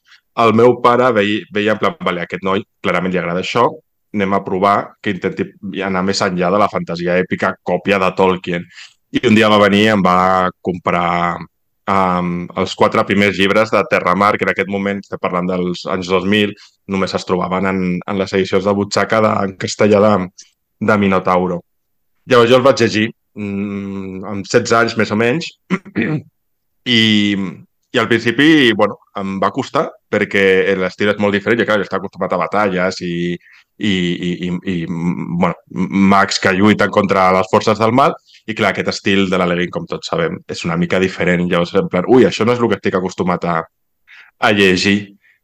el meu pare veia, veia en plan, vale, aquest noi clarament li agrada això, anem a provar que intenti anar més enllà de la fantasia èpica còpia de Tolkien. I un dia va venir i em va comprar um, els quatre primers llibres de Terramar, que en aquest moment, estem parlant dels anys 2000, només es trobaven en, en les edicions de butxaca de, en castellà de, de Minotauro. Llavors jo el vaig llegir mm, amb 16 anys més o menys i, i al principi, bueno, em va costar perquè l'estil és molt diferent. Jo, clar, jo estava acostumat a batalles i, i, i, i, bueno, mags que lluiten contra les forces del mal i clar, aquest estil de l'Aleguin, com tots sabem, és una mica diferent. Llavors, en plan, ui, això no és el que estic acostumat a, a llegir.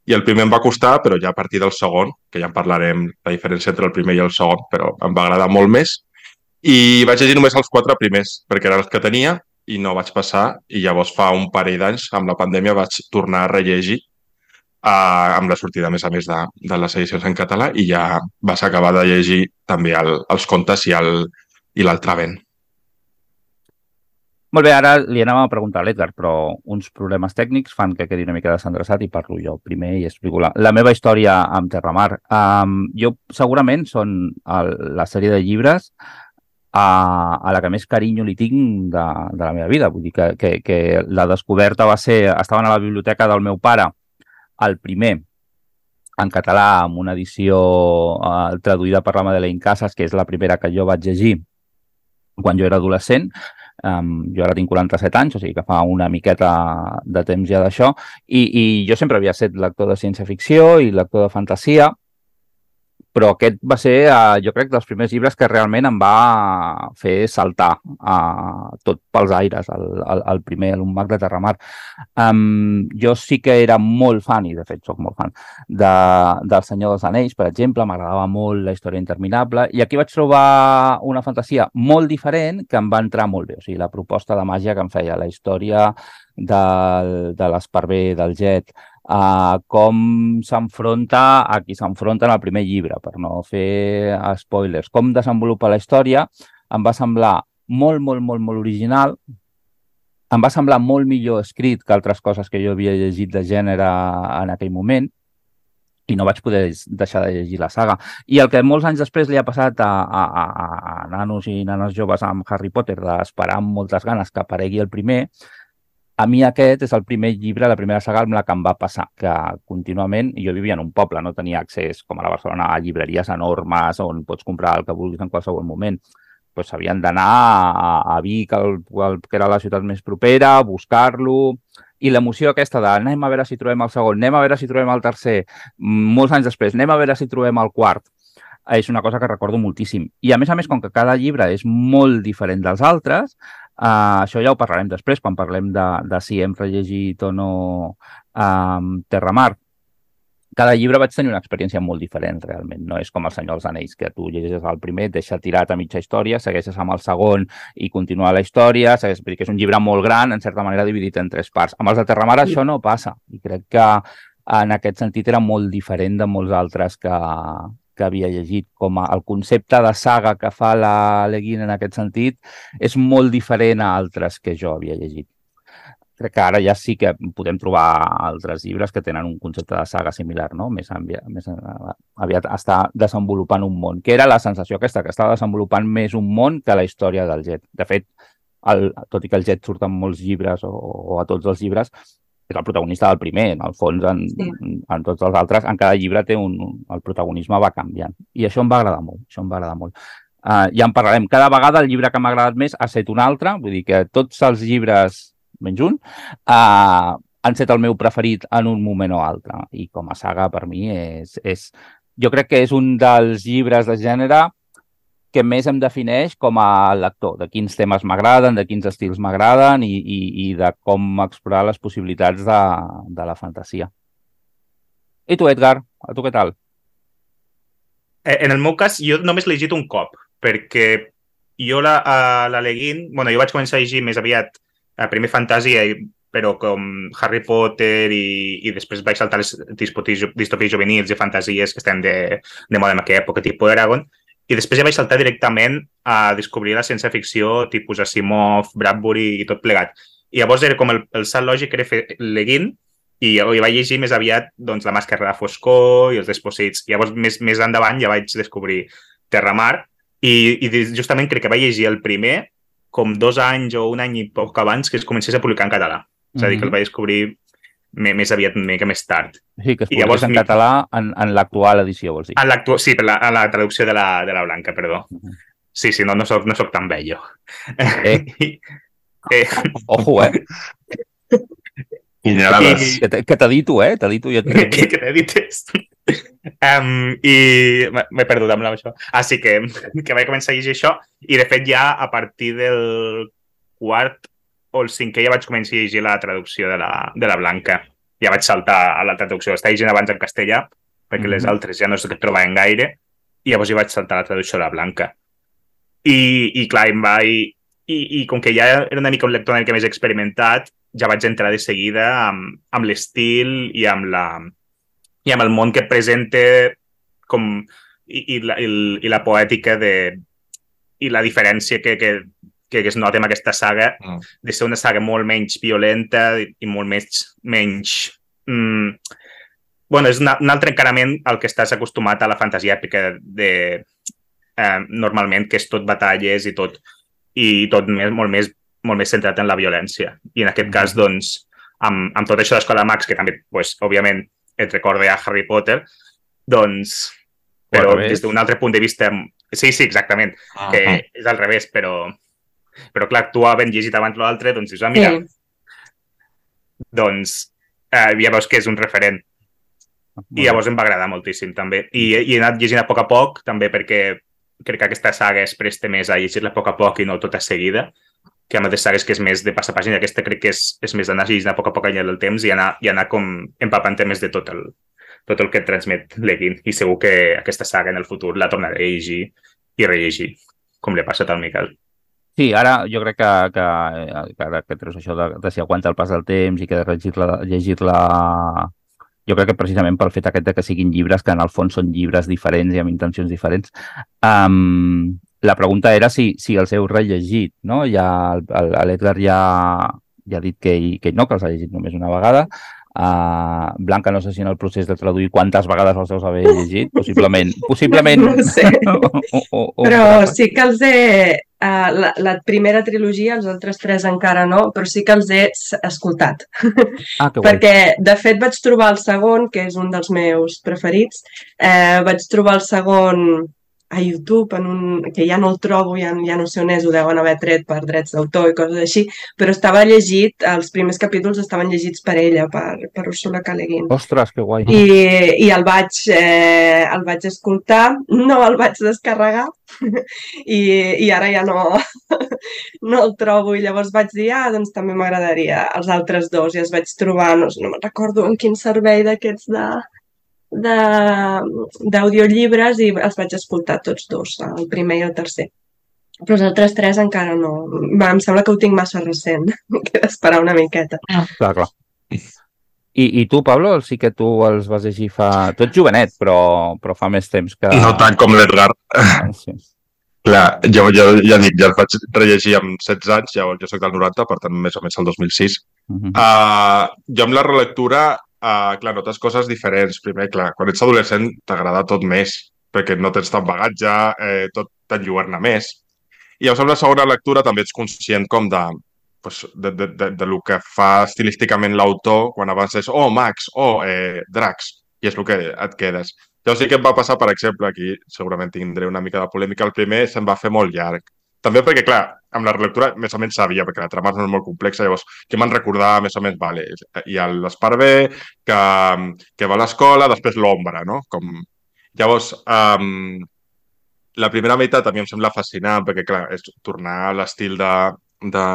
I el primer em va costar, però ja a partir del segon, que ja en parlarem, la diferència entre el primer i el segon, però em va agradar molt més. I vaig llegir només els quatre primers, perquè eren els que tenia, i no vaig passar. I llavors fa un parell d'anys, amb la pandèmia, vaig tornar a rellegir uh, amb la sortida, a més a més, de, de les edicions en català i ja vas acabar de llegir també el, els contes i l'altre vent. Molt bé, ara li anàvem a preguntar a l'Edgar, però uns problemes tècnics fan que quedi una mica desendreçat i parlo jo primer i explico la, la meva història amb Terramar. Um, jo segurament són el, la sèrie de llibres a, a la que més carinyo li tinc de, de la meva vida. Vull dir que, que, que la descoberta va ser... Estaven a la biblioteca del meu pare, el primer, en català, amb una edició uh, traduïda per la Madeleine Casas, que és la primera que jo vaig llegir quan jo era adolescent. Um, jo ara tinc 47 anys, o sigui que fa una miqueta de temps ja d'això, i, i jo sempre havia estat lector de ciència-ficció i lector de fantasia, però aquest va ser, uh, jo crec, dels primers llibres que realment em va fer saltar uh, tot pels aires, el, el, el primer, un mag de Terramar. Um, jo sí que era molt fan, i de fet sóc molt fan, de, del Senyor dels Anells, per exemple, m'agradava molt la història interminable, i aquí vaig trobar una fantasia molt diferent que em va entrar molt bé, o sigui, la proposta de màgia que em feia, la història del, de l'esparver, del jet, uh, com s'enfronta a qui s'enfronta en el primer llibre, per no fer spoilers. Com desenvolupa la història em va semblar molt, molt, molt, molt original, em va semblar molt millor escrit que altres coses que jo havia llegit de gènere en aquell moment i no vaig poder deixar de llegir la saga. I el que molts anys després li ha passat a, a, a, a nanos i nanes joves amb Harry Potter d'esperar amb moltes ganes que aparegui el primer, a mi aquest és el primer llibre, la primera saga amb la que em va passar, que contínuament, jo vivia en un poble, no tenia accés, com a la Barcelona, a llibreries enormes on pots comprar el que vulguis en qualsevol moment pues, havien d'anar a, a Vic, el, el, que era la ciutat més propera, buscar-lo, i l'emoció aquesta de anem a veure si trobem el segon, anem a veure si trobem el tercer, molts anys després, anem a veure si trobem el quart, és una cosa que recordo moltíssim. I a més a més, com que cada llibre és molt diferent dels altres, uh, això ja ho parlarem després, quan parlem de, de si hem rellegit o no um, Terramar, cada llibre vaig tenir una experiència molt diferent, realment. No és com El Senyor dels Anells, que tu llegeixes el primer, et deixa tirat a mitja història, segueixes amb el segon i continua la història, segueixes, perquè és un llibre molt gran, en certa manera dividit en tres parts. Amb els de Terramar això no passa, i crec que en aquest sentit era molt diferent de molts altres que, que havia llegit, com a, el concepte de saga que fa la Leguin en aquest sentit és molt diferent a altres que jo havia llegit crec que ara ja sí que podem trobar altres llibres que tenen un concepte de saga similar, no? Més, aviat, més aviat està desenvolupant un món, que era la sensació aquesta, que estava desenvolupant més un món que la història del Jet. De fet, el, tot i que el Jet surt en molts llibres o, o a tots els llibres, és el protagonista del primer, en el fons, en, sí. en, en tots els altres, en cada llibre té un, el protagonisme va canviant. I això em va agradar molt, això em va agradar molt. Uh, ja en parlarem. Cada vegada el llibre que m'ha agradat més ha estat un altre, vull dir que tots els llibres menys un, uh, han estat el meu preferit en un moment o altre. I com a saga, per mi, és, és... Jo crec que és un dels llibres de gènere que més em defineix com a lector, de quins temes m'agraden, de quins estils m'agraden i, i, i de com explorar les possibilitats de, de la fantasia. I tu, Edgar, a tu què tal? Eh, en el meu cas, jo només llegit un cop, perquè jo la, la Leguin... bueno, jo vaig començar a llegir més aviat a primer fantasia, però com Harry Potter i, i després vaig saltar les distopies juvenils i fantasies que estem de, de moda en aquella època, tipus Dragon, i després ja vaig saltar directament a descobrir la ciència-ficció tipus Asimov, Bradbury i tot plegat. I llavors era com el, el salt lògic era fer Leguin i, i vaig llegir més aviat doncs, La màscara de foscor i els desposits. I llavors més, més endavant ja vaig descobrir Terramar i, i justament crec que vaig llegir el primer com dos anys o un any i poc abans que es comencés a publicar en català. És a dir, que el mhm. vaig descobrir més aviat una mica més tard. Sí, que es publica en català en, en l'actual edició, vols dir? En l'actual, sí, per la, en la traducció de la, de la Blanca, perdó. Uh mhm. -huh. Sí, sí, no, no soc, no soc tan vell, jo. Eh. eh. Ojo, eh? I, que t'ha dit tu, eh? T'ha dit tu. Ja que t'he dit Um, I m'he perdut amb això. Així que, que vaig començar a llegir això i, de fet, ja a partir del quart o el cinquè ja vaig començar a llegir la traducció de la, de la Blanca. Ja vaig saltar a la traducció. Estava llegint abans en castellà, perquè mm -hmm. les mhm. altres ja no què trobaven gaire, i llavors ja vaig saltar a la traducció de la Blanca. I, i clar, em va... I, i, i com que ja era una mica un lector una mica més experimentat, ja vaig entrar de seguida amb, amb l'estil i amb la, i amb el món que presenta com, i, i, la, i, i la poètica de, i la diferència que, que, que es nota en aquesta saga mm. de ser una saga molt menys violenta i molt més, menys... Mm, bueno, és una, un altre encarament al que estàs acostumat a la fantasia èpica de, eh, normalment, que és tot batalles i tot, i tot més, molt, més, molt més centrat en la violència. I en aquest mm. cas, doncs, amb, amb tot això d'Escola Max, que també, pues, òbviament, et recorda a Harry Potter, doncs, però des d'un altre punt de vista... Sí, sí, exactament, ah, que ah. és al revés, però, però clar, tu havent llegit abans l'altre, doncs dius, ah, mira, sí. doncs eh, ja veus que és un referent. I llavors em va agradar moltíssim, també. I, I he anat llegint a poc a poc, també perquè crec que aquesta saga es presta més a llegir-la a poc a poc i no tota seguida que amb altres sagues que és més de passar pàgina, aquesta crec que és, és més d'anar llegint a poc a poc al del temps i anar, i anar com empapant més de tot el, tot el que et transmet Leguin. I segur que aquesta saga en el futur la tornaré a llegir i rellegir, com li ha passat al Miquel. Sí, ara jo crec que, que, que ara que treus això de, de si aguanta el pas del temps i que de llegir-la llegir jo crec que precisament pel fet aquest de que siguin llibres, que en el fons són llibres diferents i amb intencions diferents, um, la pregunta era si, si els heu rellegit, no? Ja, l'Edgar ja, ja ha dit que, que no, que els ha llegit només una vegada. Uh, Blanca, no sé si en el procés de traduir quantes vegades els deus haver llegit, possiblement. possiblement... No, no sé. o, o, o, però sí que els he... Uh, la, la primera trilogia, els altres tres encara no, però sí que els he escoltat. Ah, que Perquè, de fet, vaig trobar el segon, que és un dels meus preferits, eh, vaig trobar el segon a YouTube, en un, que ja no el trobo, ja, ja no sé on és, ho deuen haver tret per drets d'autor i coses així, però estava llegit, els primers capítols estaven llegits per ella, per, per Ursula K. Le Guin. Ostres, que guai. I, i el, vaig, eh, el vaig escoltar, no el vaig descarregar i, i ara ja no, no el trobo i llavors vaig dir, ah, doncs també m'agradaria els altres dos i els vaig trobar, no, no me'n recordo en quin servei d'aquests de, d'audiollibres i els vaig escoltar tots dos, el primer i el tercer. Però els altres tres encara no. Va, em sembla que ho tinc massa recent. M'he d'esperar una miqueta. Clar, clar. I, I tu, Pablo, sí que tu els vas llegir fa... Tu ets jovenet, però, però fa més temps que... No tant com l'Edgar. Ah, sí. Clar, jo, jo ja dic, ja els vaig rellegir amb 16 anys, ja, jo soc del 90, per tant, més o menys el 2006. Uh -huh. Uh, jo amb la relectura uh, clar, notes coses diferents. Primer, clar, quan ets adolescent t'agrada tot més, perquè no tens tant bagatge, eh, tot t'enlluerna més. I llavors amb la segona lectura també ets conscient com de, pues, de, de, de, de lo que fa estilísticament l'autor quan abans és oh, Max, oh, eh, Drax, i és el que et quedes. Llavors sí que em va passar, per exemple, aquí segurament tindré una mica de polèmica, el primer se'm va fer molt llarg. També perquè, clar, amb la relectura més o menys sabia, perquè la trama no és molt complexa, llavors, què me'n recordava més o menys? Vale, hi ha l'Esparver, que, que va a l'escola, després l'ombra, no? Com... Llavors, um, la primera meitat mi em sembla fascinant, perquè, clar, és tornar a l'estil de, de,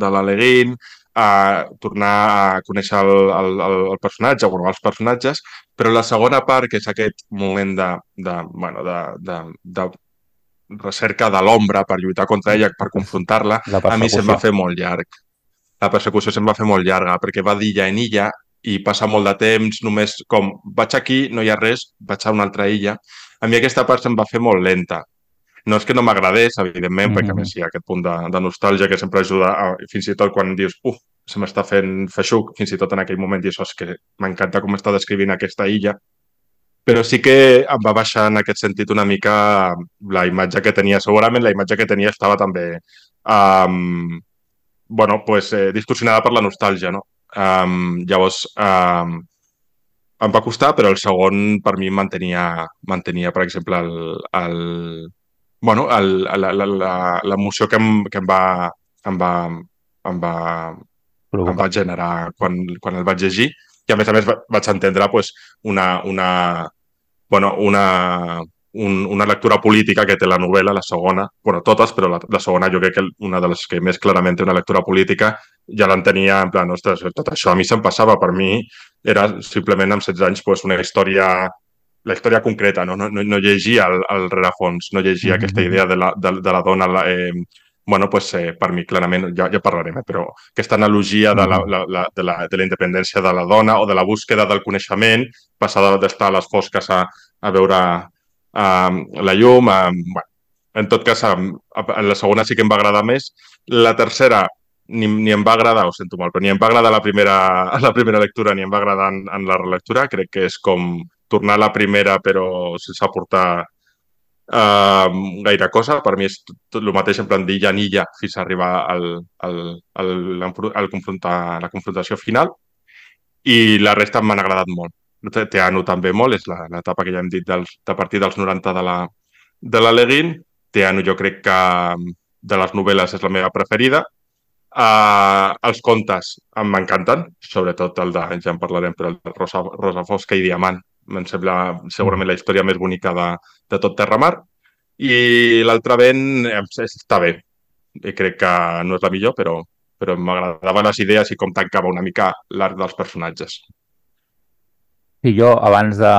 de l'Aleguin, a tornar a conèixer el, el, el personatge, bueno, els personatges, però la segona part, que és aquest moment de, de, bueno, de, de, de recerca de l'ombra per lluitar contra ella, per confrontar-la, a mi se'm va fer molt llarg. La persecució se'm va fer molt llarga, perquè va d'illa en illa i passa molt de temps, només com vaig aquí, no hi ha res, vaig a una altra illa. A mi aquesta part se'm va fer molt lenta. No és que no m'agradés, evidentment, mm -hmm. perquè a més hi ha aquest punt de, de nostàlgia que sempre ajuda, a, fins i tot quan dius, uf, se m'està fent feixuc, fins i tot en aquell moment, i això és que m'encanta com està descrivint aquesta illa, però sí que em va baixar en aquest sentit una mica la imatge que tenia. Segurament la imatge que tenia estava també um, bueno, pues, eh, distorsionada per la nostàlgia, no? Um, llavors, um, em va costar, però el segon per mi mantenia, mantenia per exemple, el, el, bueno, l'emoció que, em, que em va, em va, em va, em va generar quan, quan el vaig llegir i a més a més vaig entendre pues, una, una, bueno, una, un, una lectura política que té la novel·la, la segona, bueno, totes, però la, la segona jo crec que una de les que més clarament té una lectura política ja l'entenia en plan, ostres, tot això a mi se'm passava, per mi era simplement amb 16 anys pues, una història la història concreta, no, no, no llegia el, el rerefons, no llegia mm -hmm. aquesta idea de la, de, de la dona eh, bueno, pues, eh, per mi, clarament, ja, ja parlarem, eh, però aquesta analogia de la, la, la, de, la, de la independència de la dona o de la búsqueda del coneixement, passar d'estar a les fosques a, a veure uh, la llum. Uh, bueno, en tot cas, um, la segona sí que em va agradar més. La tercera ni, ni em va agradar, ho sento molt, però ni em va agradar la primera, la primera lectura ni em va agradar en, en la relectura. Crec que és com tornar a la primera però sense aportar gaire cosa. Per mi és tot el mateix en plan d'illa en illa fins a arribar al, al, al, al confrontar, la confrontació final. I la resta m'han agradat molt. Teano també molt, és l'etapa que ja hem dit dels, de partir dels 90 de la, de la Leguin. Teano jo crec que de les novel·les és la meva preferida. Uh, els contes m'encanten, sobretot el de, ja en parlarem, però el de Rosa, Rosa Fosca i Diamant em sembla segurament la història més bonica de, de tot Terramar. I l'altre vent està bé. I crec que no és la millor, però, però m'agradaven les idees i com tancava una mica l'arc dels personatges. Sí, jo abans de,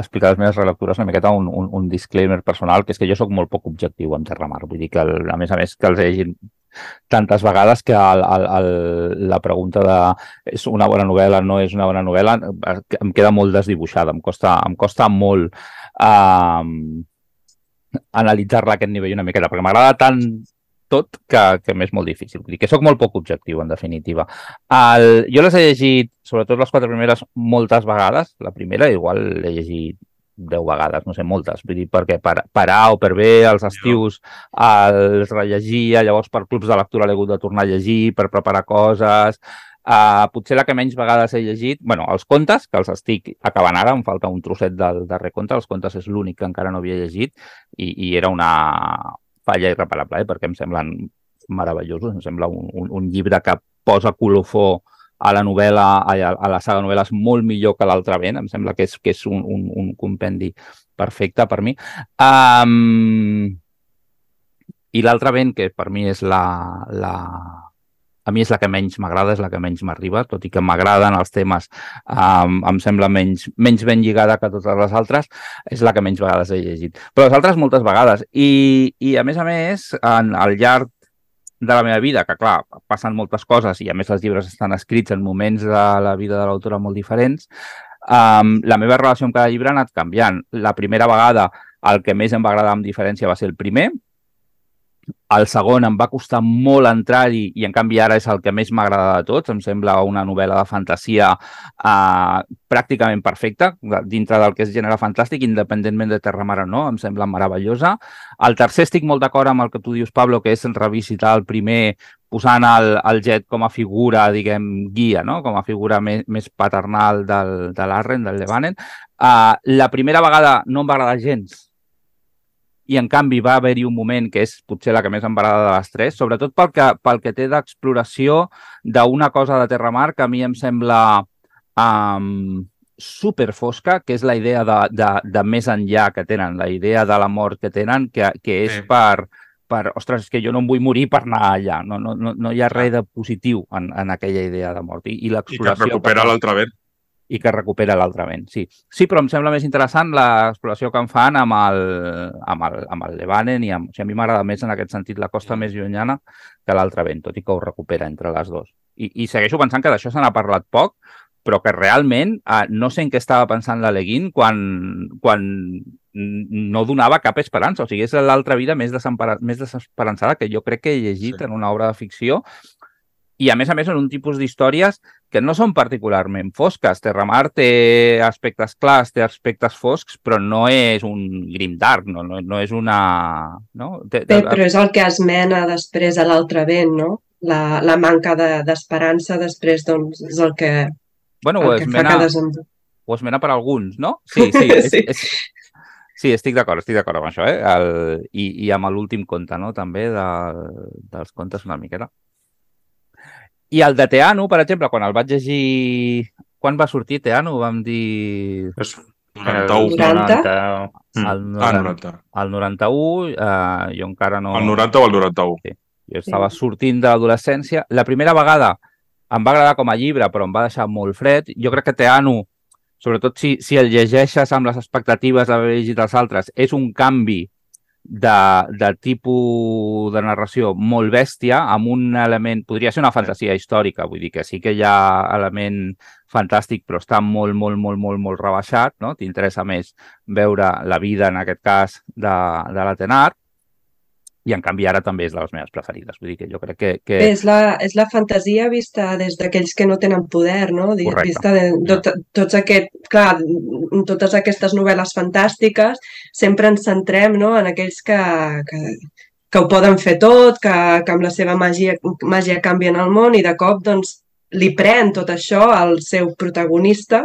explicar les meves relectures una miqueta un, un, un disclaimer personal, que és que jo sóc molt poc objectiu amb Terramar. Vull dir que, el, a més a més, que els he llegit tantes vegades que el, el, el, la pregunta de és una bona novel·la, no és una bona novel·la, em queda molt desdibuixada. Em costa, em costa molt uh, analitzar-la a aquest nivell una miqueta, perquè m'agrada tant tot que, que m'és molt difícil. Vull dir que sóc molt poc objectiu, en definitiva. El, jo les he llegit, sobretot les quatre primeres, moltes vegades. La primera igual l'he llegit deu vegades, no sé, moltes. Vull dir, perquè per, per A o per B, els estius els rellegia, llavors per clubs de lectura l'he hagut de tornar a llegir, per preparar coses... Uh, potser la que menys vegades he llegit, bueno, els contes, que els estic acabant ara, em falta un trosset del darrer conte, els contes és l'únic que encara no havia llegit i, i era una, falla irreparable, eh? perquè em semblen meravellosos, em sembla un, un, un llibre que posa colofó a la novel·la, a, a la saga de novel·les molt millor que l'altre vent, em sembla que és, que és un, un, un compendi perfecte per mi. Um, I l'altre vent, que per mi és la, la, a mi és la que menys m'agrada, és la que menys m'arriba, tot i que m'agraden els temes, um, em sembla menys, menys ben lligada que totes les altres, és la que menys vegades he llegit. Però les altres moltes vegades. I, i a més a més, en, al llarg de la meva vida, que clar, passen moltes coses i a més els llibres estan escrits en moments de la vida de l'autora molt diferents, um, la meva relació amb cada llibre ha anat canviant. La primera vegada el que més em va agradar amb diferència va ser el primer, el segon em va costar molt entrar-hi i en canvi ara és el que més m'agrada de tots. Em sembla una novel·la de fantasia eh, pràcticament perfecta dintre del que és gènere fantàstic, independentment de Terra Mare o no, em sembla meravellosa. El tercer estic molt d'acord amb el que tu dius, Pablo, que és revisitar el primer posant el, el Jet com a figura, diguem, guia, no? com a figura més, més paternal del, de l'Arren, del Levanen. Uh, la primera vegada no em va agradar gens, i en canvi va haver-hi un moment que és potser la que més em de les tres, sobretot pel que, pel que té d'exploració d'una cosa de Terramar que a mi em sembla um, super fosca, que és la idea de, de, de més enllà que tenen, la idea de la mort que tenen, que, que és sí. per, per, ostres, és que jo no em vull morir per anar allà, no, no, no, no hi ha res de positiu en, en aquella idea de mort. I, i l'exploració... I que recupera l'altre vent i que recupera l'altre vent, sí. Sí, però em sembla més interessant l'exploració que en fan amb el, amb el, amb el Levanen i amb, o sigui, a mi m'agrada més en aquest sentit la costa més llunyana que l'altre vent, tot i que ho recupera entre les dues. I, i segueixo pensant que d'això se n'ha parlat poc, però que realment eh, no sé en què estava pensant l'Aleguin quan, quan no donava cap esperança. O sigui, és l'altra vida més, més desesperançada que jo crec que he llegit sí. en una obra de ficció i a més a més en un tipus d'històries que no són particularment fosques. Terramar té aspectes clars, té aspectes foscs, però no és un grim dark, no, no, no és una... No? Té, té... Bé, però és el que esmena després a l'altre vent, no? La, la manca d'esperança de, després doncs, és el que, bueno, el que esmena, fa que. Ho esmena per alguns, no? Sí, sí. És, sí. És, Sí, estic d'acord, estic d'acord amb això, eh? El, i, I amb l'últim conte, no?, també, de, dels contes una miqueta. I el de Teano, per exemple, quan el vaig llegir... Quan va sortir Teano? Vam dir... És 91. 90? El, 90. Ah, 90. El 91, eh, jo encara no... El 90 o el 91. Sí. Jo estava sí. sortint de l'adolescència. La primera vegada em va agradar com a llibre, però em va deixar molt fred. Jo crec que Teano, sobretot si, si el llegeixes amb les expectatives d'haver llegit els altres, és un canvi de, de tipus de narració molt bèstia, amb un element... Podria ser una fantasia històrica, vull dir que sí que hi ha element fantàstic, però està molt, molt, molt, molt, molt rebaixat, no? T'interessa més veure la vida, en aquest cas, de, de l'Atenar, i en canvi ara també és de les meves preferides. Vull dir que jo crec que... que... És, la, és la fantasia vista des d'aquells que no tenen poder, no? Correcte. Vista de, de, tots aquest, clar, totes aquestes novel·les fantàstiques sempre ens centrem no? en aquells que, que, que ho poden fer tot, que, que amb la seva màgia, màgia canvien el món i de cop doncs, li pren tot això al seu protagonista,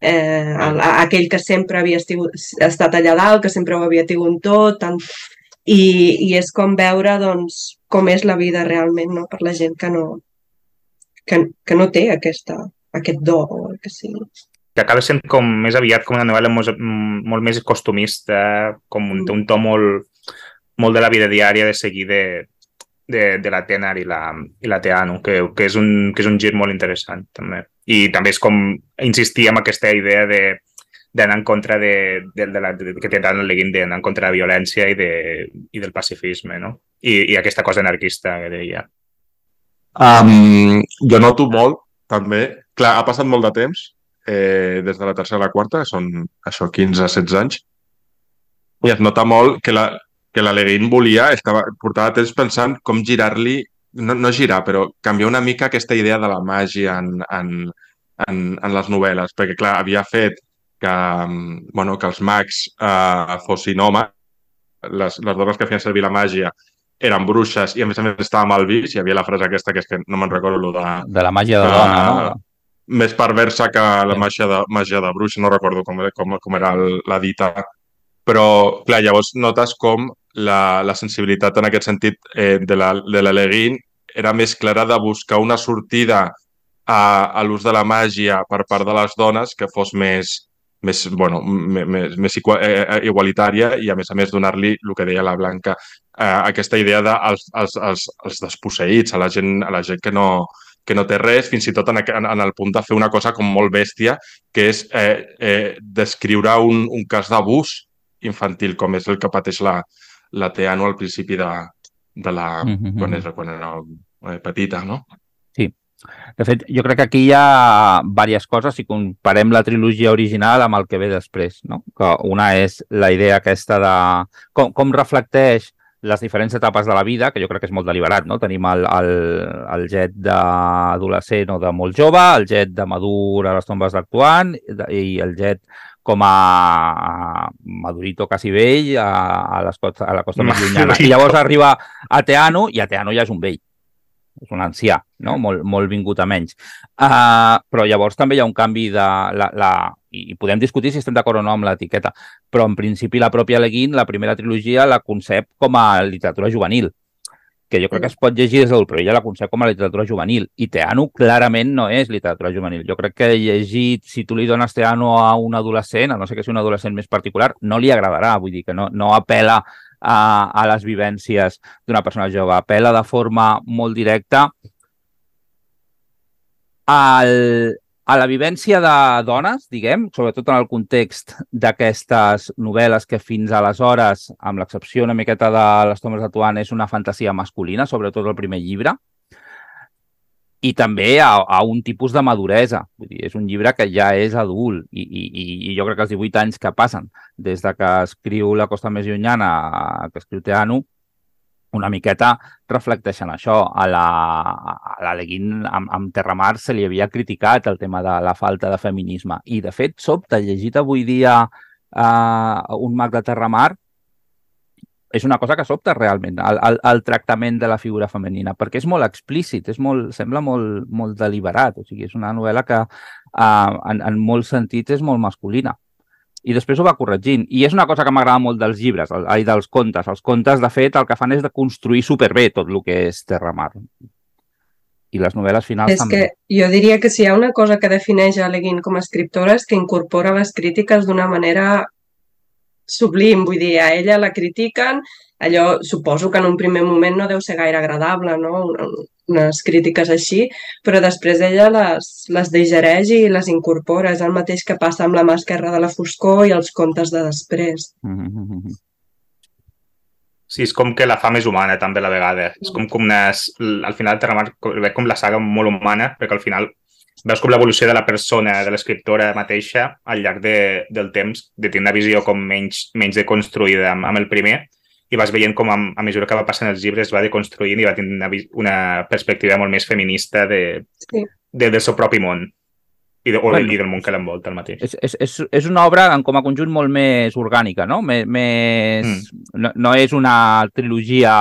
eh, a, a aquell que sempre havia estigut, estat allà dalt, que sempre ho havia tingut tot, tant i, i és com veure doncs, com és la vida realment no? per la gent que no, que, que no té aquesta, aquest do o el que sigui. Que acaba sent com més aviat com una novel·la molt, molt més costumista, com un, un to molt, molt de la vida diària de seguir de, de, de la Tenar i la, i la Teano, que, que, és un, que és un gir molt interessant també. I també és com insistir en aquesta idea de d'anar en contra de, de, de, la, de que tenen el Leguín d'anar en contra de la violència i, de, i del pacifisme, no? I, i aquesta cosa anarquista que deia. Um, jo noto molt, també. Clar, ha passat molt de temps, eh, des de la tercera a la quarta, són això, 15-16 anys, i es nota molt que la, que l'Aleguín volia, estava, portava temps pensant com girar-li, no, no girar, però canviar una mica aquesta idea de la màgia en, en, en, en les novel·les, perquè clar, havia fet que, bueno, que els mags eh, fossin homes, les, les dones que feien servir la màgia eren bruixes i a més a més estava mal vist, hi havia la frase aquesta que és que no me'n recordo lo de... De la màgia de dona, no? Més perversa que la màgia de, màgia de bruixa, no recordo com, com, com era el, la dita. Però, clar, llavors notes com la, la sensibilitat en aquest sentit eh, de la, de la Leguin era més clara de buscar una sortida a, a l'ús de la màgia per part de les dones que fos més, més, bueno, més, més igualitària i, a més a més, donar-li, el que deia la Blanca, eh, aquesta idea dels de els, els, els desposseïts, a la gent, a la gent que no, que no té res, fins i tot en, en, en el punt de fer una cosa com molt bèstia, que és eh, eh, descriure un, un cas d'abús infantil, com és el que pateix la, la Teano al principi de, de la... Mm -hmm. quan, és, quan era eh, petita, no? De fet, jo crec que aquí hi ha diverses coses si comparem la trilogia original amb el que ve després, no? Que una és la idea aquesta de com, com reflecteix les diferents etapes de la vida, que jo crec que és molt deliberat, no? Tenim el, el, el jet d'adolescent o de molt jove, el jet de madur a les tombes d'actuant i el jet com a Madurito quasi vell a, a, les a la costa més llunyana. I llavors arriba a Teano i a Teano ja és un vell. És un ancià, no? molt, molt vingut a menys. Uh, però llavors també hi ha un canvi de... La, la, I podem discutir si estem d'acord o no amb l'etiqueta, però en principi la pròpia Leguin, la primera trilogia, la concep com a literatura juvenil que jo crec que es pot llegir des del però ella la concep com a literatura juvenil. I Teano clarament no és literatura juvenil. Jo crec que llegir, si tu li dones Teano a un adolescent, a no sé que sigui un adolescent més particular, no li agradarà. Vull dir que no, no apela a, a les vivències d'una persona jove. Apela de forma molt directa al, a la vivència de dones, diguem, sobretot en el context d'aquestes novel·les que fins aleshores, amb l'excepció una miqueta de les tomes de Tuan, és una fantasia masculina, sobretot el primer llibre, i també a, a un tipus de maduresa. Vull dir, és un llibre que ja és adult i, i, i jo crec que els 18 anys que passen des de que escriu La costa més llunyana, que escriu Teano, una miqueta reflecteixen això. A la, a la Leguin amb, amb Terramar se li havia criticat el tema de la falta de feminisme i, de fet, sobte, llegit avui dia uh, un mag de Terramar, és una cosa que sobta realment, el, el, el tractament de la figura femenina, perquè és molt explícit, és molt, sembla molt, molt deliberat, o sigui, és una novel·la que uh, en, en molts sentits és molt masculina i després ho va corregint. I és una cosa que m'agrada molt dels llibres, el, el, dels contes. Els contes, de fet, el que fan és de construir superbé tot el que és Terramar. I les novel·les finals és també. És que jo diria que si hi ha una cosa que defineix a Leguin com a escriptora és que incorpora les crítiques d'una manera sublim, vull dir, a ella la critiquen, allò suposo que en un primer moment no deu ser gaire agradable, no? unes crítiques així, però després ella les, les digereix i les incorpora. És el mateix que passa amb la mà esquerra de la foscor i els contes de després. Mm -hmm. Sí, és com que la fam és humana també a la vegada. És com, com unes, al final Terramar com la saga molt humana, perquè al final veus com l'evolució de la persona, de l'escriptora mateixa, al llarg de, del temps, de tenir una visió com menys, menys deconstruïda amb, amb el primer, i vas veient com a, a mesura que va passant els llibres va deconstruint i va tenir una, una perspectiva molt més feminista de, sí. de, del seu propi món i, de, bueno, i del món que l'envolta el mateix. És, és, és, és una obra en, com a conjunt molt més orgànica, no? Més, més... Mm. No, no és una trilogia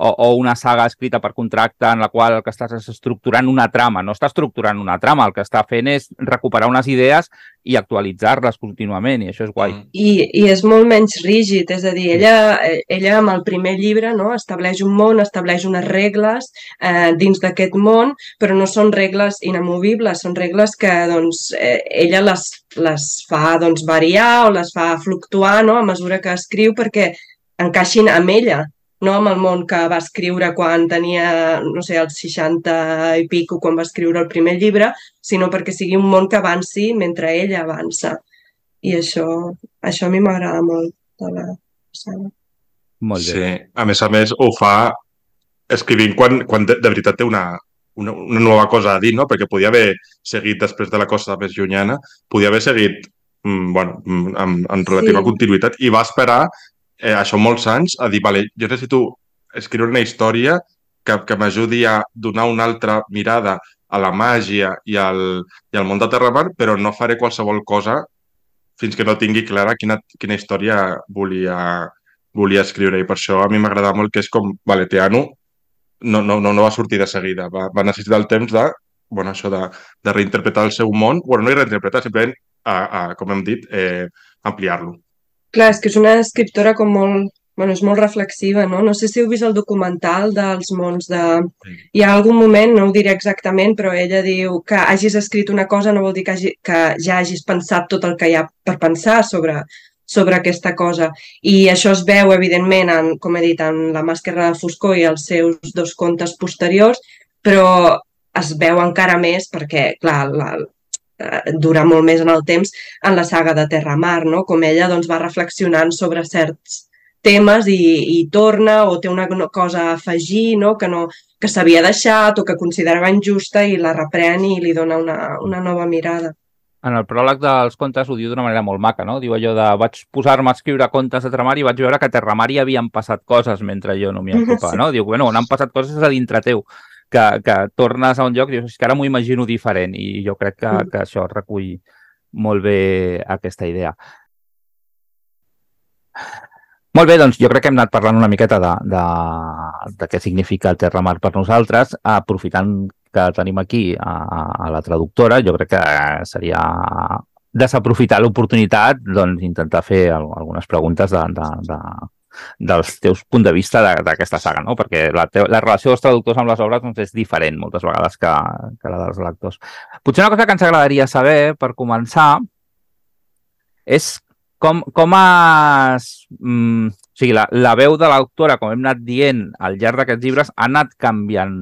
o, o una saga escrita per contracte en la qual el que estàs és estructurant una trama. No està estructurant una trama, el que està fent és recuperar unes idees i actualitzar-les contínuament, i això és guai. Mm. I, I és molt menys rígid, és a dir, ella, ella amb el primer llibre no, estableix un món, estableix unes regles eh, dins d'aquest món, però no són regles inamovibles, són regles que doncs, eh, ella les, les fa doncs, variar o les fa fluctuar no, a mesura que escriu perquè encaixin amb ella no amb el món que va escriure quan tenia, no sé, els 60 i pico, quan va escriure el primer llibre, sinó perquè sigui un món que avanci mentre ella avança. i això, això a mi m'agrada molt de la saga. Molt bé. Sí, a més a més ho fa escrivint quan, quan de, de veritat té una, una, una nova cosa a dir, no? Perquè podia haver seguit després de la cosa més llunyana, podia haver seguit mm, bueno, mm, amb, amb relativa Sí. continuïtat i va esperar eh, això molts anys a dir, vale, jo necessito escriure una història que, que m'ajudi a donar una altra mirada a la màgia i al, i al món de Terramar, però no faré qualsevol cosa fins que no tingui clara quina, quina història volia, volia escriure. I per això a mi m'agrada molt que és com, vale, Teano no, no, no, no va sortir de seguida, va, va necessitar el temps de, bueno, això de, de reinterpretar el seu món, bueno, no reinterpretar, simplement, a, a, com hem dit, eh, ampliar-lo. Clar, és que és una escriptora com molt, bueno, és molt reflexiva, no? No sé si heu vist el documental dels mons de... Hi ha algun moment, no ho diré exactament, però ella diu que hagis escrit una cosa no vol dir que, hagi, que ja hagis pensat tot el que hi ha per pensar sobre, sobre aquesta cosa. I això es veu, evidentment, en, com he dit, en La màscara de foscor i els seus dos contes posteriors, però es veu encara més perquè, clar, la, eh, dura molt més en el temps en la saga de Terramar, no? com ella doncs, va reflexionant sobre certs temes i, i torna o té una cosa a afegir no? que, no, que s'havia deixat o que considerava injusta i la reprèn i li dona una, una nova mirada. En el pròleg dels contes ho diu d'una manera molt maca, no? Diu allò de vaig posar-me a escriure contes de Terramar i vaig veure que a Terramar hi havien passat coses mentre jo no m'hi ocupava, Sí. no? Diu, bueno, on han passat coses a dintre teu, que, que tornes a un lloc i dius, és que ara m'ho imagino diferent i jo crec que, Mm. que això recull molt bé aquesta idea. Molt bé, doncs jo crec que hem anat parlant una miqueta de, de, de què significa el Terramar per nosaltres, aprofitant que tenim aquí a, a- a la traductora, jo crec que seria desaprofitar l'oportunitat doncs, intentar fer al- algunes preguntes de, de, de, dels teus punts de vista d'aquesta saga, no? perquè la, teu, la relació dels traductors amb les obres doncs, és diferent moltes vegades que, que la dels lectors. Potser una cosa que ens agradaria saber, per començar, és com, com has... Mm, o sigui, la, la veu de l'autora, com hem anat dient al llarg d'aquests llibres, ha anat canviant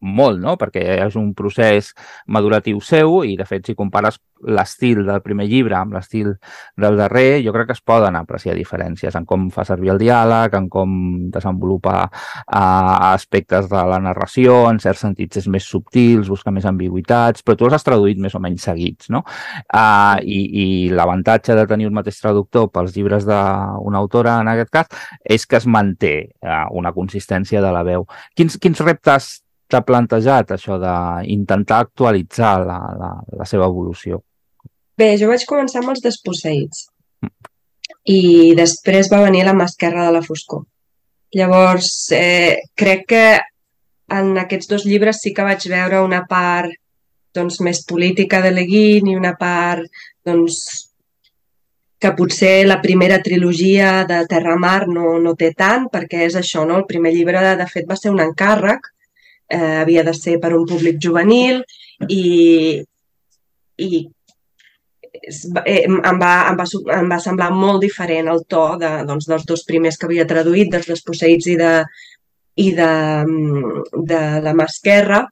molt, no? Perquè és un procés maduratiu seu i, de fet, si compares l'estil del primer llibre amb l'estil del darrer, jo crec que es poden apreciar diferències en com fa servir el diàleg, en com desenvolupa uh, aspectes de la narració, en certs sentits és més subtils, busca més ambigüitats, però tu els has traduït més o menys seguits, no? Uh, I i l'avantatge de tenir un mateix traductor pels llibres d'una autora, en aquest cas, és que es manté uh, una consistència de la veu. Quins, quins reptes t'ha plantejat això d'intentar actualitzar la, la, la seva evolució? Bé, jo vaig començar amb els desposseïts i després va venir la mà esquerra de la foscor. Llavors, eh, crec que en aquests dos llibres sí que vaig veure una part doncs, més política de Leguin i una part doncs, que potser la primera trilogia de Terramar no, no té tant, perquè és això, no? El primer llibre, de, de fet, va ser un encàrrec, eh, havia de ser per un públic juvenil i, i eh, em, va, em, va, em va semblar molt diferent el to de, doncs, dels dos primers que havia traduït, dels desposseïts i de, i de, mm, de la mà esquerra,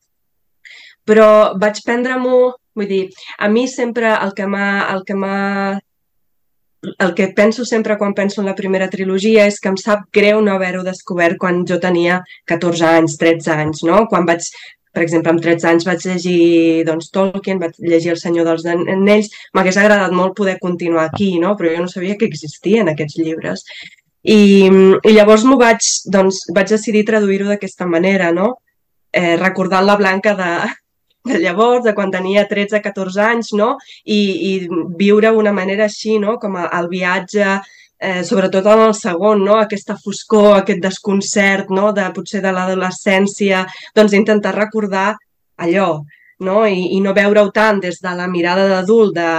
però vaig prendre-m'ho, vull dir, a mi sempre el que m'ha el que penso sempre quan penso en la primera trilogia és que em sap greu no haver-ho descobert quan jo tenia 14 anys, 13 anys, no? Quan vaig, per exemple, amb 13 anys vaig llegir doncs, Tolkien, vaig llegir El senyor dels anells, m'hagués agradat molt poder continuar aquí, no? Però jo no sabia que existien aquests llibres. I, i llavors m'ho vaig, doncs, vaig decidir traduir-ho d'aquesta manera, no? Eh, recordant la Blanca de, de llavors, de quan tenia 13-14 anys, no? I, i viure una manera així, no? Com el viatge, eh, sobretot en el segon, no? Aquesta foscor, aquest desconcert, no? De, potser de l'adolescència, doncs intentar recordar allò, no? I, i no veure-ho tant des de la mirada d'adult, de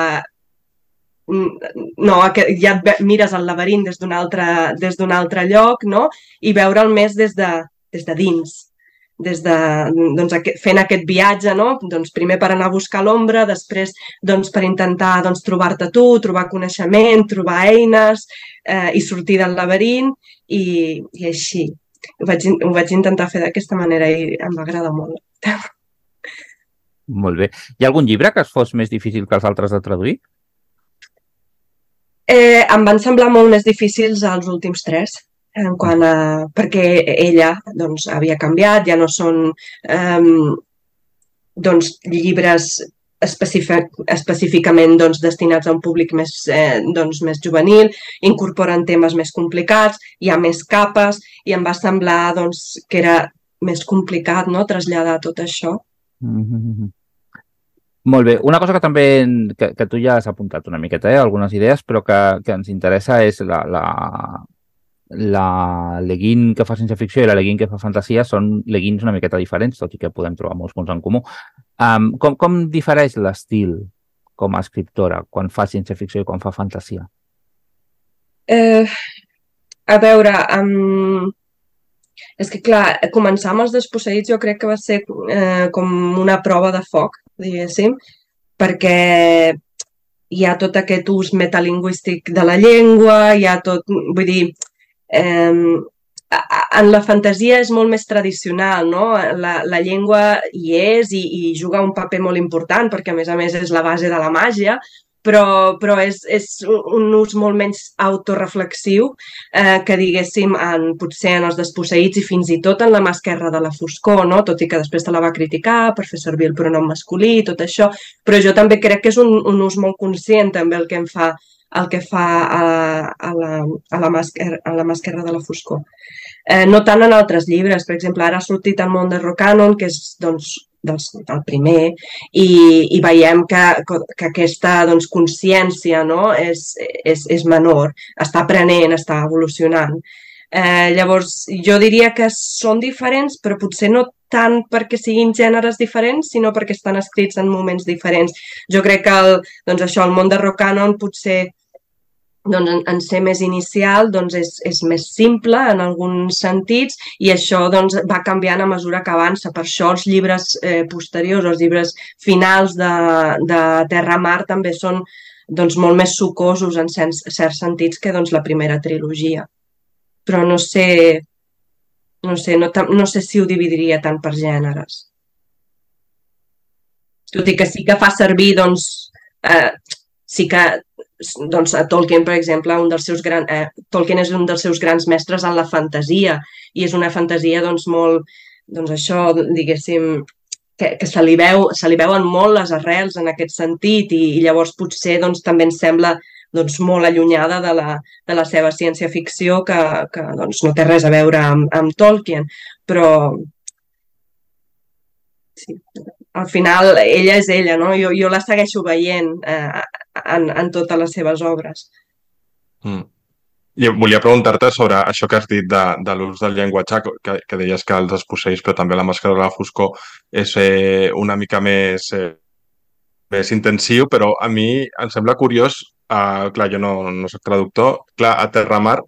no, que ja et mires el laberint des d'un altre, des altre lloc, no? I veure'l més des de, des de dins, des de, doncs, aquest, fent aquest viatge, no? Doncs primer per anar a buscar l'ombra, després doncs, per intentar doncs, trobar-te tu, trobar coneixement, trobar eines eh, i sortir del laberint i, i així. Ho vaig, ho vaig intentar fer d'aquesta manera i em va agradar molt. Molt bé. Hi ha algun llibre que es fos més difícil que els altres de traduir? Eh, em van semblar molt més difícils els últims tres, en quant a... perquè ella doncs, havia canviat, ja no són eh, doncs, llibres específic, específicament doncs, destinats a un públic més, eh, doncs, més juvenil, incorporen temes més complicats, hi ha més capes i em va semblar doncs, que era més complicat no? traslladar tot això. Mm -hmm. Molt bé. Una cosa que també que, que tu ja has apuntat una miqueta, eh? algunes idees, però que, que ens interessa és la, la, la leguin que fa ciència ficció i la leguin que fa fantasia són leguins una miqueta diferents, tot i que podem trobar molts punts en comú. Um, com, com difereix l'estil com a escriptora quan fa ciència ficció i quan fa fantasia? Eh, a veure, um, és que clar, començar amb els desposseïts jo crec que va ser eh, com una prova de foc diguéssim, perquè hi ha tot aquest ús metalingüístic de la llengua, hi ha tot, vull dir, eh, en la fantasia és molt més tradicional, no? La, la llengua hi és i, i juga un paper molt important perquè, a més a més, és la base de la màgia, però, però és, és un ús molt menys autoreflexiu eh, que, diguéssim, en, potser en els desposseïts i fins i tot en la mà esquerra de la foscor, no? tot i que després te la va criticar per fer servir el pronom masculí i tot això, però jo també crec que és un, un ús molt conscient també el que em fa el que fa a, a, la, a, la mà esquerra, a la mà esquerra de la foscor. Eh, no tant en altres llibres, per exemple, ara ha sortit el món de Rocanon, que és doncs, dels, del primer i, i veiem que, que aquesta doncs, consciència no? és, és, és menor, està aprenent, està evolucionant. Eh, llavors, jo diria que són diferents, però potser no tant perquè siguin gèneres diferents, sinó perquè estan escrits en moments diferents. Jo crec que el, doncs això, el món de Rocanon potser doncs, en, en ser més inicial doncs és, és més simple en alguns sentits i això doncs, va canviant a mesura que avança. Per això els llibres eh, posteriors, els llibres finals de, de Terra-Mar també són doncs, molt més sucosos en certs, certs sentits que doncs, la primera trilogia. Però no sé, no sé, no, no sé si ho dividiria tant per gèneres. Tot i que sí que fa servir, doncs, eh, sí que doncs, a Tolkien, per exemple, un dels seus gran, eh, Tolkien és un dels seus grans mestres en la fantasia i és una fantasia doncs, molt, doncs això, diguéssim, que, que se, li veu, se li veuen molt les arrels en aquest sentit i, i llavors potser doncs, també ens sembla doncs, molt allunyada de la, de la seva ciència-ficció que, que doncs, no té res a veure amb, amb Tolkien, però sí, al final ella és ella, no? Jo, jo la segueixo veient eh, en, en totes les seves obres. Mm. I volia preguntar-te sobre això que has dit de, de l'ús del llenguatge, que, que deies que els desposseïts, però també la màscara de la foscor és eh, una mica més, eh, més intensiu, però a mi em sembla curiós, eh, clar, jo no, no soc traductor, clar, a Terramar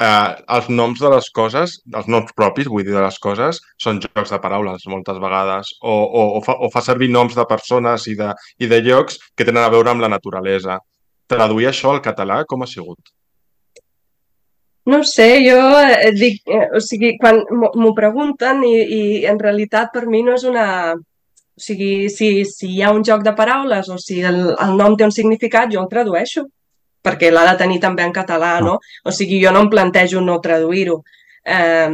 eh, els noms de les coses, els noms propis, vull dir, de les coses, són jocs de paraules moltes vegades, o, o, o, fa, o fa servir noms de persones i de, i de llocs que tenen a veure amb la naturalesa. Traduir això al català, com ha sigut? No sé, jo eh, dic, eh, o sigui, quan m'ho pregunten i, i en realitat per mi no és una... O sigui, si, si hi ha un joc de paraules o si el, el nom té un significat, jo el tradueixo perquè l'ha de tenir també en català, no? O sigui, jo no em plantejo no traduir-ho. Eh,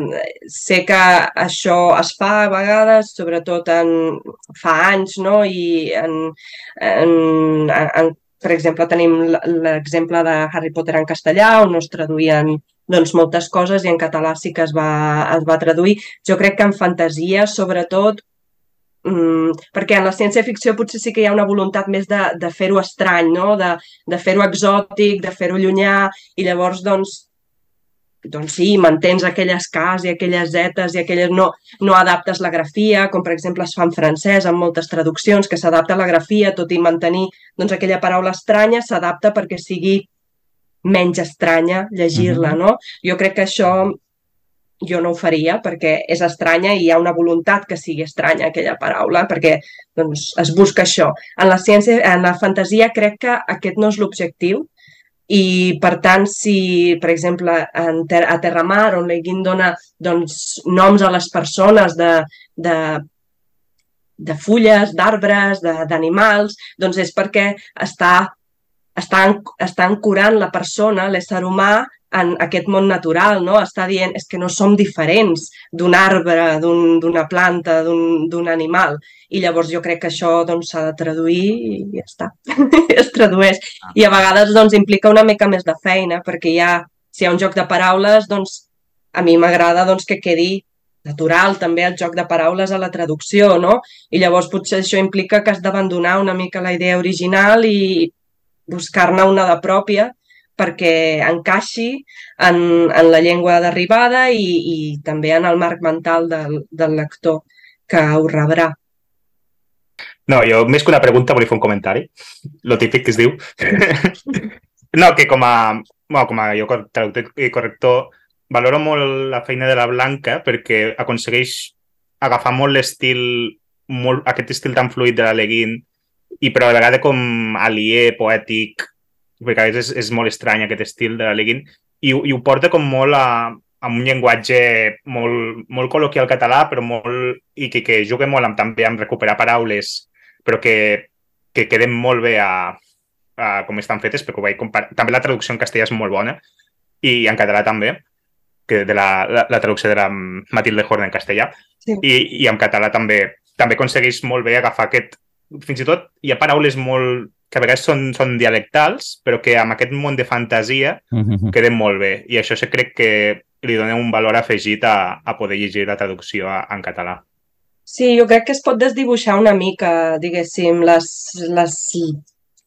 sé que això es fa a vegades, sobretot en, fa anys, no? I en, en, en, per exemple, tenim l'exemple de Harry Potter en castellà, on no es traduïen doncs, moltes coses i en català sí que es va, es va traduir. Jo crec que en fantasia, sobretot, mm, perquè en la ciència-ficció potser sí que hi ha una voluntat més de, de fer-ho estrany, no? de, de fer-ho exòtic, de fer-ho llunyà, i llavors, doncs, doncs sí, mantens aquelles Ks i aquelles zetes i aquelles... No, no adaptes la grafia, com per exemple es fa en francès amb moltes traduccions, que s'adapta la grafia, tot i mantenir doncs, aquella paraula estranya, s'adapta perquè sigui menys estranya llegir-la, no? Jo crec que això jo no ho faria perquè és estranya i hi ha una voluntat que sigui estranya aquella paraula, perquè doncs, es busca això. En la ciència, en la fantasia crec que aquest no és l'objectiu i, per tant, si, per exemple, en ter a Terramar, on l'Eguin dona doncs, noms a les persones de, de, de fulles, d'arbres, d'animals, doncs és perquè està estan, estan curant la persona, l'ésser humà, en aquest món natural, no? Està dient és que no som diferents d'un arbre, d'una un, planta, d'un animal. I llavors jo crec que això doncs, s'ha doncs, de traduir i ja està. es tradueix. I a vegades doncs, implica una mica més de feina, perquè hi ha, si hi ha un joc de paraules, doncs a mi m'agrada doncs, que quedi natural també el joc de paraules a la traducció, no? I llavors potser això implica que has d'abandonar una mica la idea original i buscar-ne una de pròpia perquè encaixi en, en la llengua d'arribada i, i també en el marc mental del, del lector que ho rebrà. No, jo més que una pregunta volia fer un comentari. Lo típic que es diu. no, que com a, bueno, com a jo traductor i corrector valoro molt la feina de la Blanca perquè aconsegueix agafar molt l'estil, molt, aquest estil tan fluid de la Leguin i però a vegades com alié, poètic, perquè a vegades és, és molt estrany aquest estil de la Leguin, i, i ho porta com molt a, amb un llenguatge molt, molt col·loquial català, però molt, i que, que juga molt amb, també amb recuperar paraules, però que, que queden molt bé a, a com estan fetes, perquè ho vaig comparar. També la traducció en castellà és molt bona, i en català també, que de la, la, la traducció de la Matilde Horn en castellà, sí. i, i en català també també aconsegueix molt bé agafar aquest... Fins i tot hi ha paraules molt que a vegades són, són dialectals, però que amb aquest món de fantasia uh mhm. -huh. queden molt bé. I això se crec que li dona un valor afegit a, a poder llegir la traducció a, en català. Sí, jo crec que es pot desdibuixar una mica, diguéssim, les, les,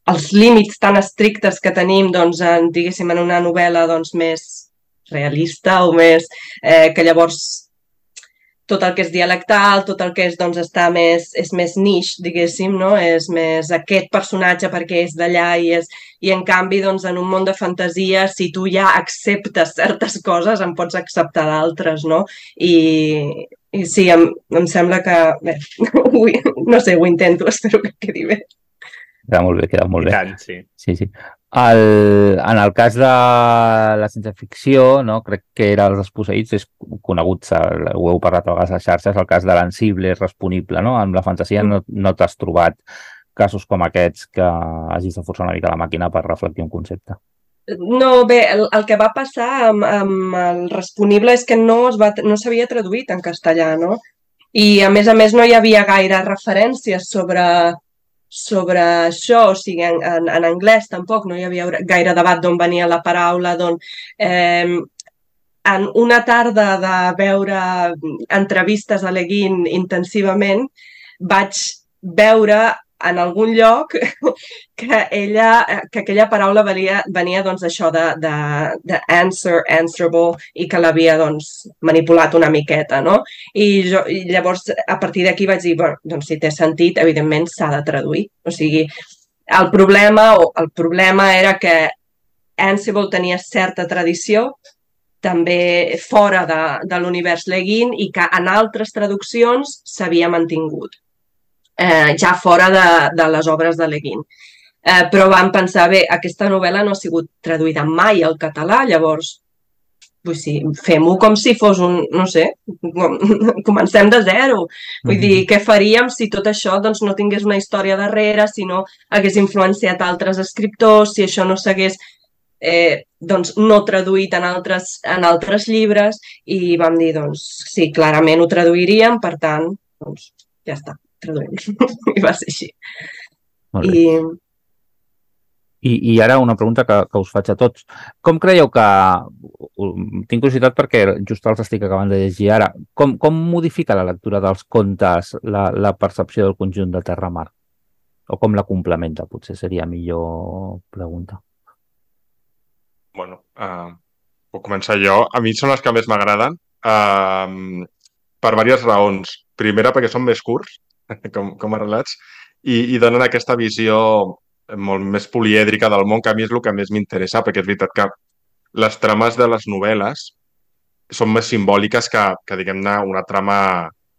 els límits tan estrictes que tenim, doncs, en, diguéssim, en una novel·la doncs, més realista o més... Eh, que llavors tot el que és dialectal, tot el que és, doncs, està més, és més niche, diguéssim, no? És més aquest personatge perquè és d'allà i és... I en canvi, doncs, en un món de fantasia, si tu ja acceptes certes coses, en pots acceptar d'altres, no? I, i sí, em, em sembla que... Bé, no sé, ho intento, espero que quedi bé. Queda molt bé, queda molt bé. tant, sí. Sí, sí. El, en el cas de la ciència ficció, no, crec que era els desposseïts, és conegut, ho heu parlat a vegades a xarxes, el cas de l'ansible és responible, no? Amb la fantasia no, no t'has trobat casos com aquests que hagis de forçar una mica la màquina per reflectir un concepte. No, bé, el, el que va passar amb, amb el responible és que no es va, no s'havia traduït en castellà, no? I, a més a més, no hi havia gaire referències sobre sobre això, o sigui, en, en, en anglès tampoc no hi havia gaire debat d'on venia la paraula, d'on... Eh, en una tarda de veure entrevistes a l'Eguin intensivament, vaig veure en algun lloc que ella, que aquella paraula venia, venia doncs això de, de, de answer, answerable i que l'havia doncs manipulat una miqueta, no? I, jo, i llavors a partir d'aquí vaig dir, bueno, doncs si té sentit, evidentment s'ha de traduir. O sigui, el problema, o el problema era que Ansible tenia certa tradició, també fora de, de l'univers Leguin i que en altres traduccions s'havia mantingut eh, ja fora de, de les obres de Leguin. Eh, però vam pensar, bé, aquesta novel·la no ha sigut traduïda mai al català, llavors vull sí, fem-ho com si fos un, no sé, com, comencem de zero. Vull mm -hmm. dir, què faríem si tot això doncs, no tingués una història darrere, si no hagués influenciat altres escriptors, si això no s'hagués eh, doncs, no traduït en altres, en altres llibres i vam dir, doncs, sí, clarament ho traduiríem, per tant, doncs, ja està traduint. I va ser així. I... I, I ara una pregunta que, que us faig a tots. Com creieu que... Tinc curiositat perquè just els estic acabant de llegir ara. Com, com modifica la lectura dels contes la, la percepció del conjunt de Terra-Mar? O com la complementa, potser seria millor pregunta. Bueno, uh, puc començar jo. A mi són les que més m'agraden uh, per diverses raons. Primera, perquè són més curts com, com a relats, i, i donen aquesta visió molt més polièdrica del món, que a mi és el que més m'interessa, perquè és veritat que les trames de les novel·les són més simbòliques que, que diguem-ne, una trama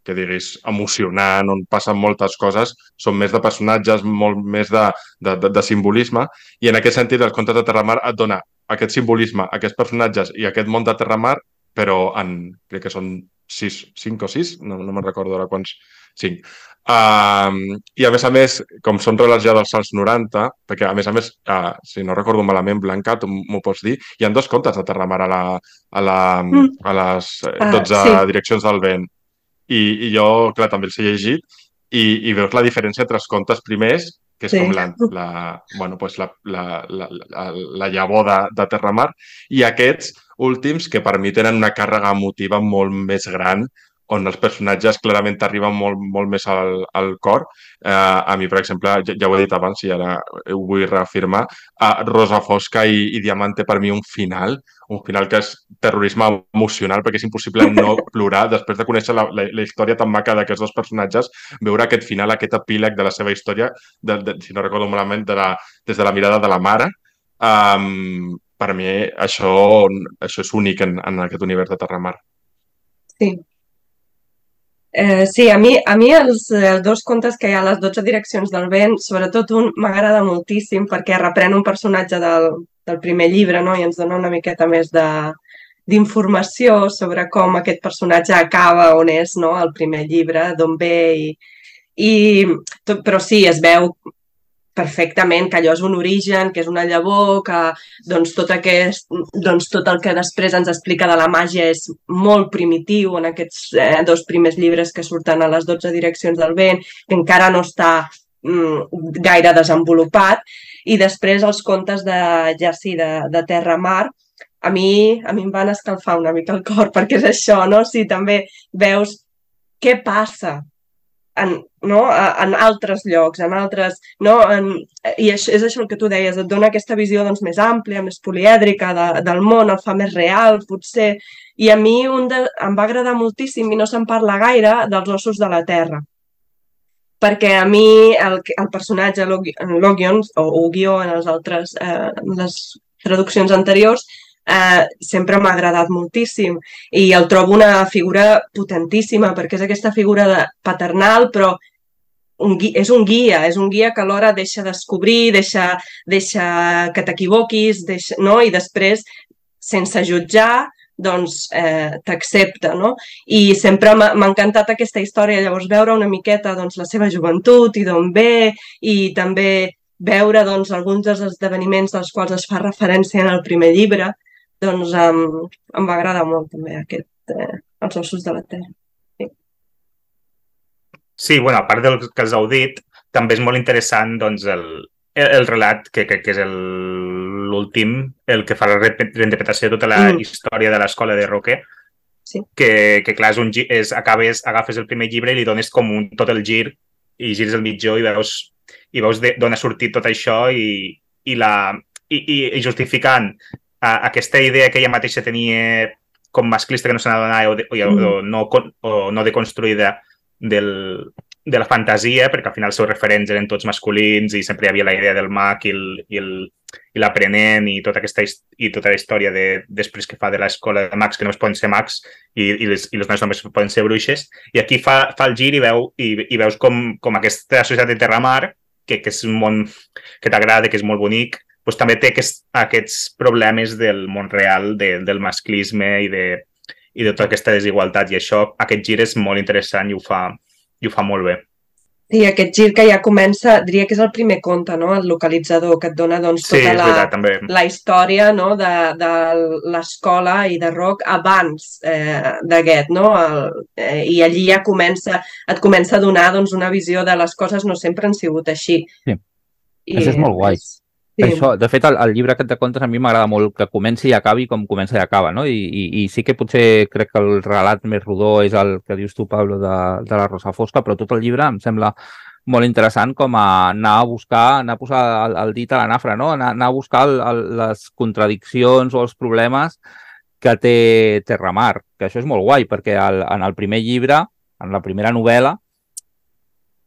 que diguis emocionant, on passen moltes coses, són més de personatges, molt més de, de, de, de simbolisme, i en aquest sentit els contes de Terramar et dona aquest simbolisme, aquests personatges i aquest món de Terramar, però en, crec que són sis, cinc o sis, no, no me'n recordo ara quants, cinc. Um, I a més a més, com són relats ja dels anys 90, perquè a més a més, uh, si no recordo malament, Blanca, tu m'ho pots dir, hi han dos contes de Terramar a, la, a, la, Mm. a les eh, Ah, 12 sí. direccions del vent. I, I jo, clar, també els he llegit i, i veus la diferència entre els contes primers, que és Sí. com la, la, bueno, pues la, la, la, la, la llavor de, de Terramar, i aquests últims que per mi tenen una càrrega emotiva molt més gran on els personatges clarament t'arriben molt, molt més al, al cor. Eh, a mi, per exemple, ja, ja ho he dit abans i ara ho vull reafirmar, a Rosa Fosca i, i Diamante per mi un final, un final que és terrorisme emocional perquè és impossible no plorar després de conèixer la, la, la història tan maca d'aquests dos personatges, veure aquest final, aquest epíleg de la seva història, de, de, si no recordo malament, de la, des de la mirada de la mare, um, per mi això, això és únic en, en aquest univers de Terramar. Sí. Eh, sí, a mi, a mi els, els dos contes que hi ha a les 12 direccions del vent, sobretot un m'agrada moltíssim perquè reprèn un personatge del, del primer llibre no? i ens dona una miqueta més d'informació sobre com aquest personatge acaba on és no? el primer llibre, d'on ve i, i tot, però sí, es veu perfectament que allò és un origen, que és una llavor, que doncs, tot, aquest, doncs, tot el que després ens explica de la màgia és molt primitiu en aquests eh, dos primers llibres que surten a les 12 direccions del vent, que encara no està mm, gaire desenvolupat, i després els contes de, ja sí, de, de terra-mar, a mi, a mi em van escalfar una mica el cor, perquè és això, no? Si també veus què passa en, no? en altres llocs, en altres... No? En, I això, és això el que tu deies, et dona aquesta visió doncs, més àmplia, més polièdrica de, del món, el fa més real, potser. I a mi un de, em va agradar moltíssim, i no se'n parla gaire, dels ossos de la terra. Perquè a mi el, el personatge Logion, o Ugio en les altres eh, les traduccions anteriors, eh, sempre m'ha agradat moltíssim i el trobo una figura potentíssima perquè és aquesta figura de paternal però un gui, és un guia, és un guia que alhora deixa descobrir, deixa, deixa que t'equivoquis, no? i després, sense jutjar, doncs eh, t'accepta, no? I sempre m'ha encantat aquesta història, llavors veure una miqueta doncs, la seva joventut i d'on ve, i també veure doncs, alguns dels esdeveniments dels quals es fa referència en el primer llibre, doncs em, em va agradar molt també aquest, eh, els ossos de la terra. Sí. sí, bueno, a part del que els heu dit, també és molt interessant doncs, el, el, el relat, que crec que és l'últim, el que fa la reinterpretació de tota la Mm. història de l'escola de Roque, Sí. que, que clar, és un, és, acabes, agafes el primer llibre i li dones com un, tot el gir i gires el mitjó i veus, i veus d'on ha sortit tot això i, i, la, i, i, i justificant a, aquesta idea que ella mateixa tenia com masclista que no se n'adonava o, de, o, Mm. o, no, con- o no deconstruïda del, de la fantasia, perquè al final els seus referents eren tots masculins i sempre hi havia la idea del mag i el- i i l'aprenent i, tota aquesta i tota la història de, després que fa de l'escola de mags que només poden ser mags i, i, les, i les nois només poden ser bruixes i aquí fa, fa el gir i, veu, i, i veus com, com aquesta societat de Terramar que, que és un món que t'agrada, que és molt bonic, doncs també té aquest, aquests problemes del món real, de, del masclisme i de, i de tota aquesta desigualtat. I això, aquest gir és molt interessant i ho fa, i ho fa molt bé. Sí, aquest gir que ja comença, diria que és el primer conte, no? el localitzador, que et dona doncs, Sí, tota és la, veritat, també. la història no? de, de l'escola i de rock abans eh, d'aquest, no? El, eh, I allí ja comença, et comença a donar doncs, una visió de les coses no sempre han sigut així. Sí. I, Això és molt guai. Sí. Això, de fet, el, el llibre aquest de contes a mi m'agrada molt que comenci i acabi com comença i acaba, no? I, i, I sí que potser crec que el relat més rodó és el que dius tu, Pablo, de, de la Rosa Fosca, però tot el llibre em sembla molt interessant com a anar a buscar, anar a posar el, el dit a la nafra, no? Anar, anar a buscar el, el, les contradiccions o els problemes que té Terramar, que això és molt guai, perquè el, en el primer llibre, en la primera novel·la,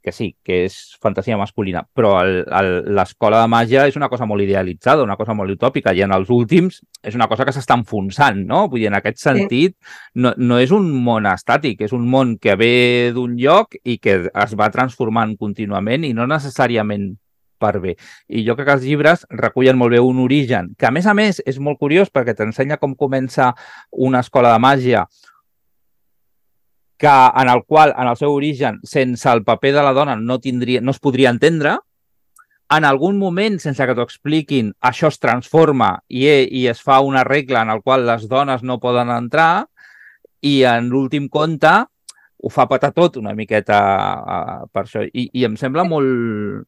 que sí, que és fantasia masculina, però l'escola de màgia és una cosa molt idealitzada, una cosa molt utòpica, i en els últims és una cosa que s'està enfonsant, no? Vull dir, en aquest sentit, no, no és un món estàtic, és un món que ve d'un lloc i que es va transformant contínuament i no necessàriament per bé. I jo crec que els llibres recullen molt bé un origen, que a més a més és molt curiós perquè t'ensenya com comença una escola de màgia que en el qual, en el seu origen, sense el paper de la dona no, tindria, no es podria entendre, en algun moment, sense que t'ho expliquin, això es transforma i, i es fa una regla en el qual les dones no poden entrar i en l'últim conte ho fa patar tot una miqueta uh, per això. I, I em sembla molt...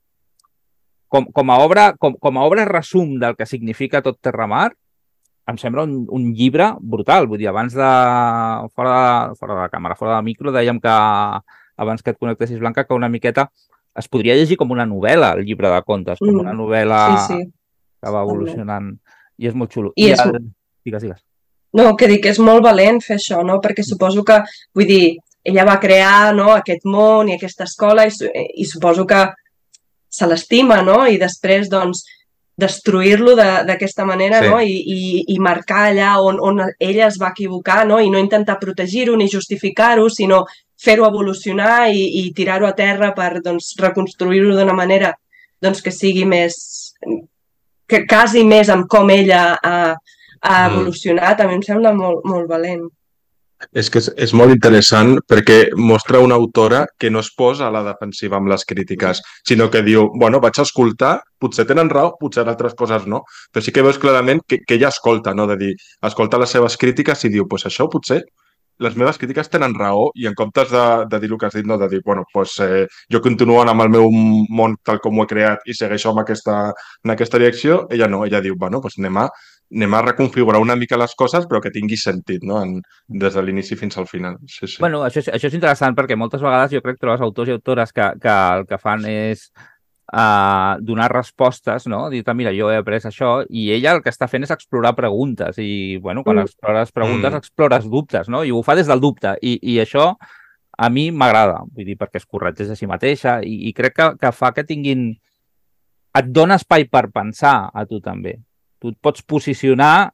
Com, com, a obra, com, com a obra resum del que significa tot Terramar, em sembla un, un llibre brutal. Vull dir, abans de... Fora de, fora de la càmera, fora del micro, dèiem que abans que et connectessis, Blanca, que una miqueta es podria llegir com una novel·la, el llibre de contes, com Mm. una novel·la Sí, sí. que va evolucionant. I és molt xulo. I és- el... Digues, digues. No, que dic que és molt valent fer això, no? Perquè suposo que, vull dir, ella va crear no, aquest món i aquesta escola i, i suposo que se l'estima, no? I després, doncs, destruir-lo de- d'aquesta manera, Sí. no? I, i, I marcar allà on, on ella es va equivocar, no? I no intentar protegir-ho ni justificar-ho, sinó fer-ho evolucionar i, i tirar-ho a terra per doncs, reconstruir-ho d'una manera doncs, que sigui més... que casi més amb com ella ha, ha Mm. evolucionat, a mi em sembla molt, molt valent. És que és, és molt interessant perquè mostra una autora que no es posa a la defensiva amb les crítiques, sinó que diu, bueno, vaig a escoltar, potser tenen raó, potser altres coses no, però sí que veus clarament que, que ella escolta, no? De dir, escolta les seves crítiques i diu, pues això potser les meves crítiques tenen raó i en comptes de, de dir el que has dit, no, de dir, bueno, pues, eh, jo continuo amb el meu món tal com ho he creat i segueixo amb aquesta, en aquesta direcció, ella no, ella diu, bueno, pues anem a, anem a reconfigurar una mica les coses però que tingui sentit, no? En, des de l'inici fins al final. Sí, sí. Bueno, això, és- això és interessant perquè moltes vegades jo crec que trobes autors i autores que, que el que fan és uh, donar respostes, no? Dir-te, mira, jo he après això, i ella el que està fent és explorar preguntes, i, bueno, quan Mm. explores preguntes, Mm. explores dubtes, no? I ho fa des del dubte, i, i això a mi m'agrada, vull dir, perquè es corregeix a si mateixa, i, i crec que, que fa que tinguin... Et dona espai per pensar a tu també. Tu et pots posicionar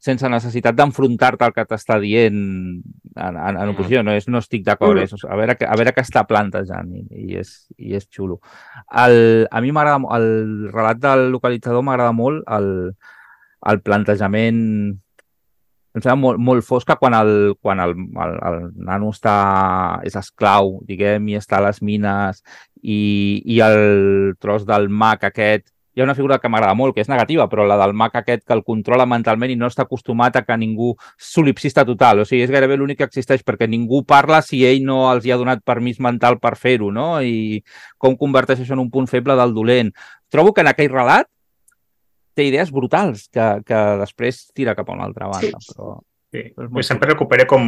sense necessitat d'enfrontar-te al que t'està dient en, en, en oposició. No, és, no estic d'acord, Mm. és a veure, a veure què està plantejant i, i, és, i és xulo. El, a mi m'agrada, el relat del localitzador m'agrada molt el, el plantejament em sembla molt, molt fosca quan el, quan el, el, el nano està, és esclau, diguem, i està a les mines i, i el tros del mag aquest hi ha una figura que m'agrada molt, que és negativa, però la del mag aquest que el controla mentalment i no està acostumat a que ningú solipsista total. O sigui, és gairebé l'únic que existeix perquè ningú parla si ell no els hi ha donat permís mental per fer-ho, no? I com converteix això en un punt feble del dolent. Trobo que en aquell relat té idees brutals que, que després tira cap a una altra banda. Sí. Però... Sí. Pues sempre recupera com,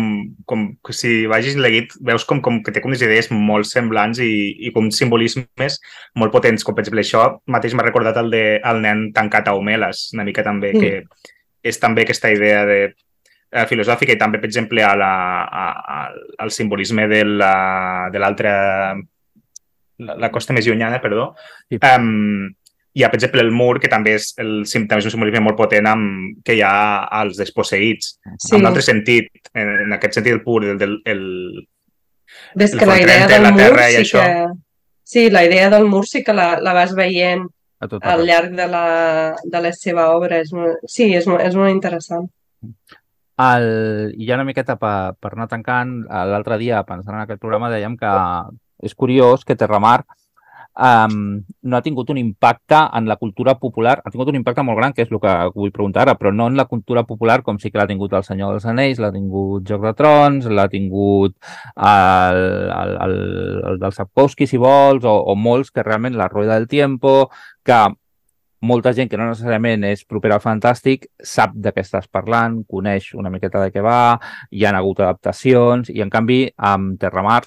com que si vagis llegit, veus com, com que té com unes idees molt semblants i, i com simbolismes molt potents, com per exemple això mateix m'ha recordat el de el nen tancat a Homeles, una mica també, Mm. que és també aquesta idea de eh, filosòfica i també, per exemple, a la, a, a, al simbolisme de la- de l'altra la, la costa més llunyana, perdó. Sí. Um, hi ha, per exemple, el mur, que també és, el, també és un simbolisme molt potent amb, que hi ha als desposseïts Sí. en un altre sentit, en, en aquest sentit pur, el, del, el, Ves el que la front idea del la mur terra i sí això. que... Sí, la idea del mur sí que la, la vas veient A tot al llarg de la, de la seva obra. És molt, sí, és, molt- és molt interessant. El, I ja una miqueta per, per anar tancant, l'altre dia, pensant en aquest programa, dèiem que és curiós que Terramar um, no ha tingut un impacte en la cultura popular, ha tingut un impacte molt gran, que és el que vull preguntar ara, però no en la cultura popular com sí que l'ha tingut el Senyor dels Anells, l'ha tingut Joc de Trons, l'ha tingut el, el, el, el del Sapkowski, si vols, o, o molts que realment la Rueda del Tiempo, que molta gent que no necessàriament és propera al fantàstic sap de què estàs parlant, coneix una miqueta de què va, hi han hagut adaptacions i en canvi amb Terramar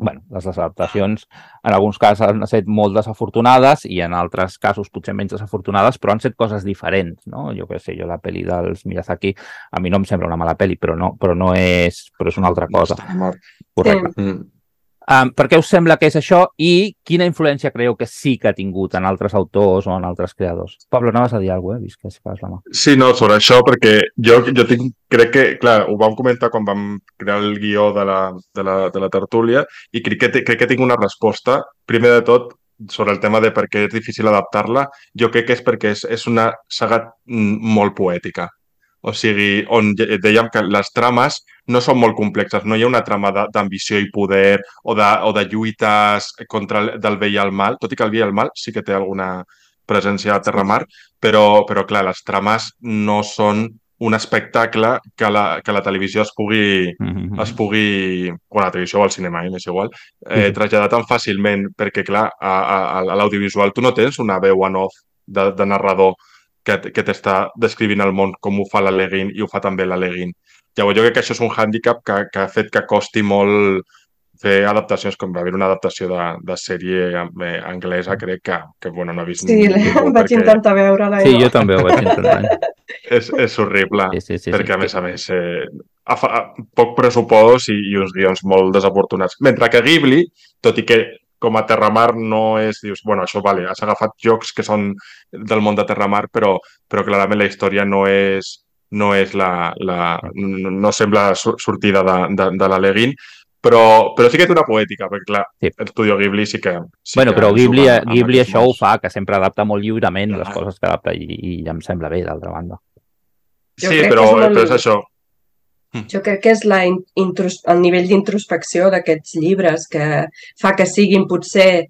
bueno, les adaptacions en alguns casos han estat molt desafortunades i en altres casos potser menys desafortunades, però han estat coses diferents, no? Jo què sé, jo la pel·li dels Miyazaki a mi no em sembla una mala pel·li, però no, però no és, però és una altra cosa. Correcte. Mm. Um, per què us sembla que és això i quina influència creieu que sí que ha tingut en altres autors o en altres creadors? Pablo, anaves a dir alguna cosa, eh? Que fas la mà. Sí, no, sobre això, perquè jo, jo tinc, crec que, clar, ho vam comentar quan vam crear el guió de la, de la, de la tertúlia i crec que, crec que tinc una resposta. Primer de tot, sobre el tema de per què és difícil adaptar-la, jo crec que és perquè és, és una saga mm, molt poètica. O sigui, on dèiem que les trames no són molt complexes, no hi ha una trama d'ambició i poder o de, o de lluites contra el, del bé i el mal, tot i que el bé i el mal sí que té alguna presència a Terramar, però, però clar, les trames no són un espectacle que la, que la televisió es pugui, Mhm. es pugui, o a la televisió o al cinema, eh, m'és igual, eh, traslladar tan fàcilment, perquè clar, a, a, a l'audiovisual tu no tens una veu en off de, de narrador que, que t'està descrivint el món com ho fa la Leguin i ho fa també la Leguin. Llavors jo crec que això és un hàndicap que, que ha fet que costi molt fer adaptacions, com va haver una adaptació de, de sèrie eh, anglesa, crec que, que bueno, no he vist Sí, ningú vaig intentar veure-la. Sí, jo també ho vaig intentar. És, és horrible, Sí, sí, sí, perquè sí. a més a més eh, a, fa- a, poc pressupost i, i uns guions molt desafortunats. Mentre que Ghibli, tot i que com a Terramar no és, dius, bueno, això vale, has agafat jocs que són del món de Terramar, però, però clarament la història no és, no és la, la no, no sembla sortida de, de, de la Leguin, però, però sí que té una poètica, perquè clar, Sí. l'estudio Ghibli sí que... Sí bueno, que però Ghibli, juga amb Ghibli això ho fa, que sempre adapta molt lliurement les Clar. coses que adapta i, i em sembla bé, d'altra banda. Jo Sí, però, és molt- però és això. Jo crec que és la in- intros, el nivell d'introspecció d'aquests llibres que fa que siguin potser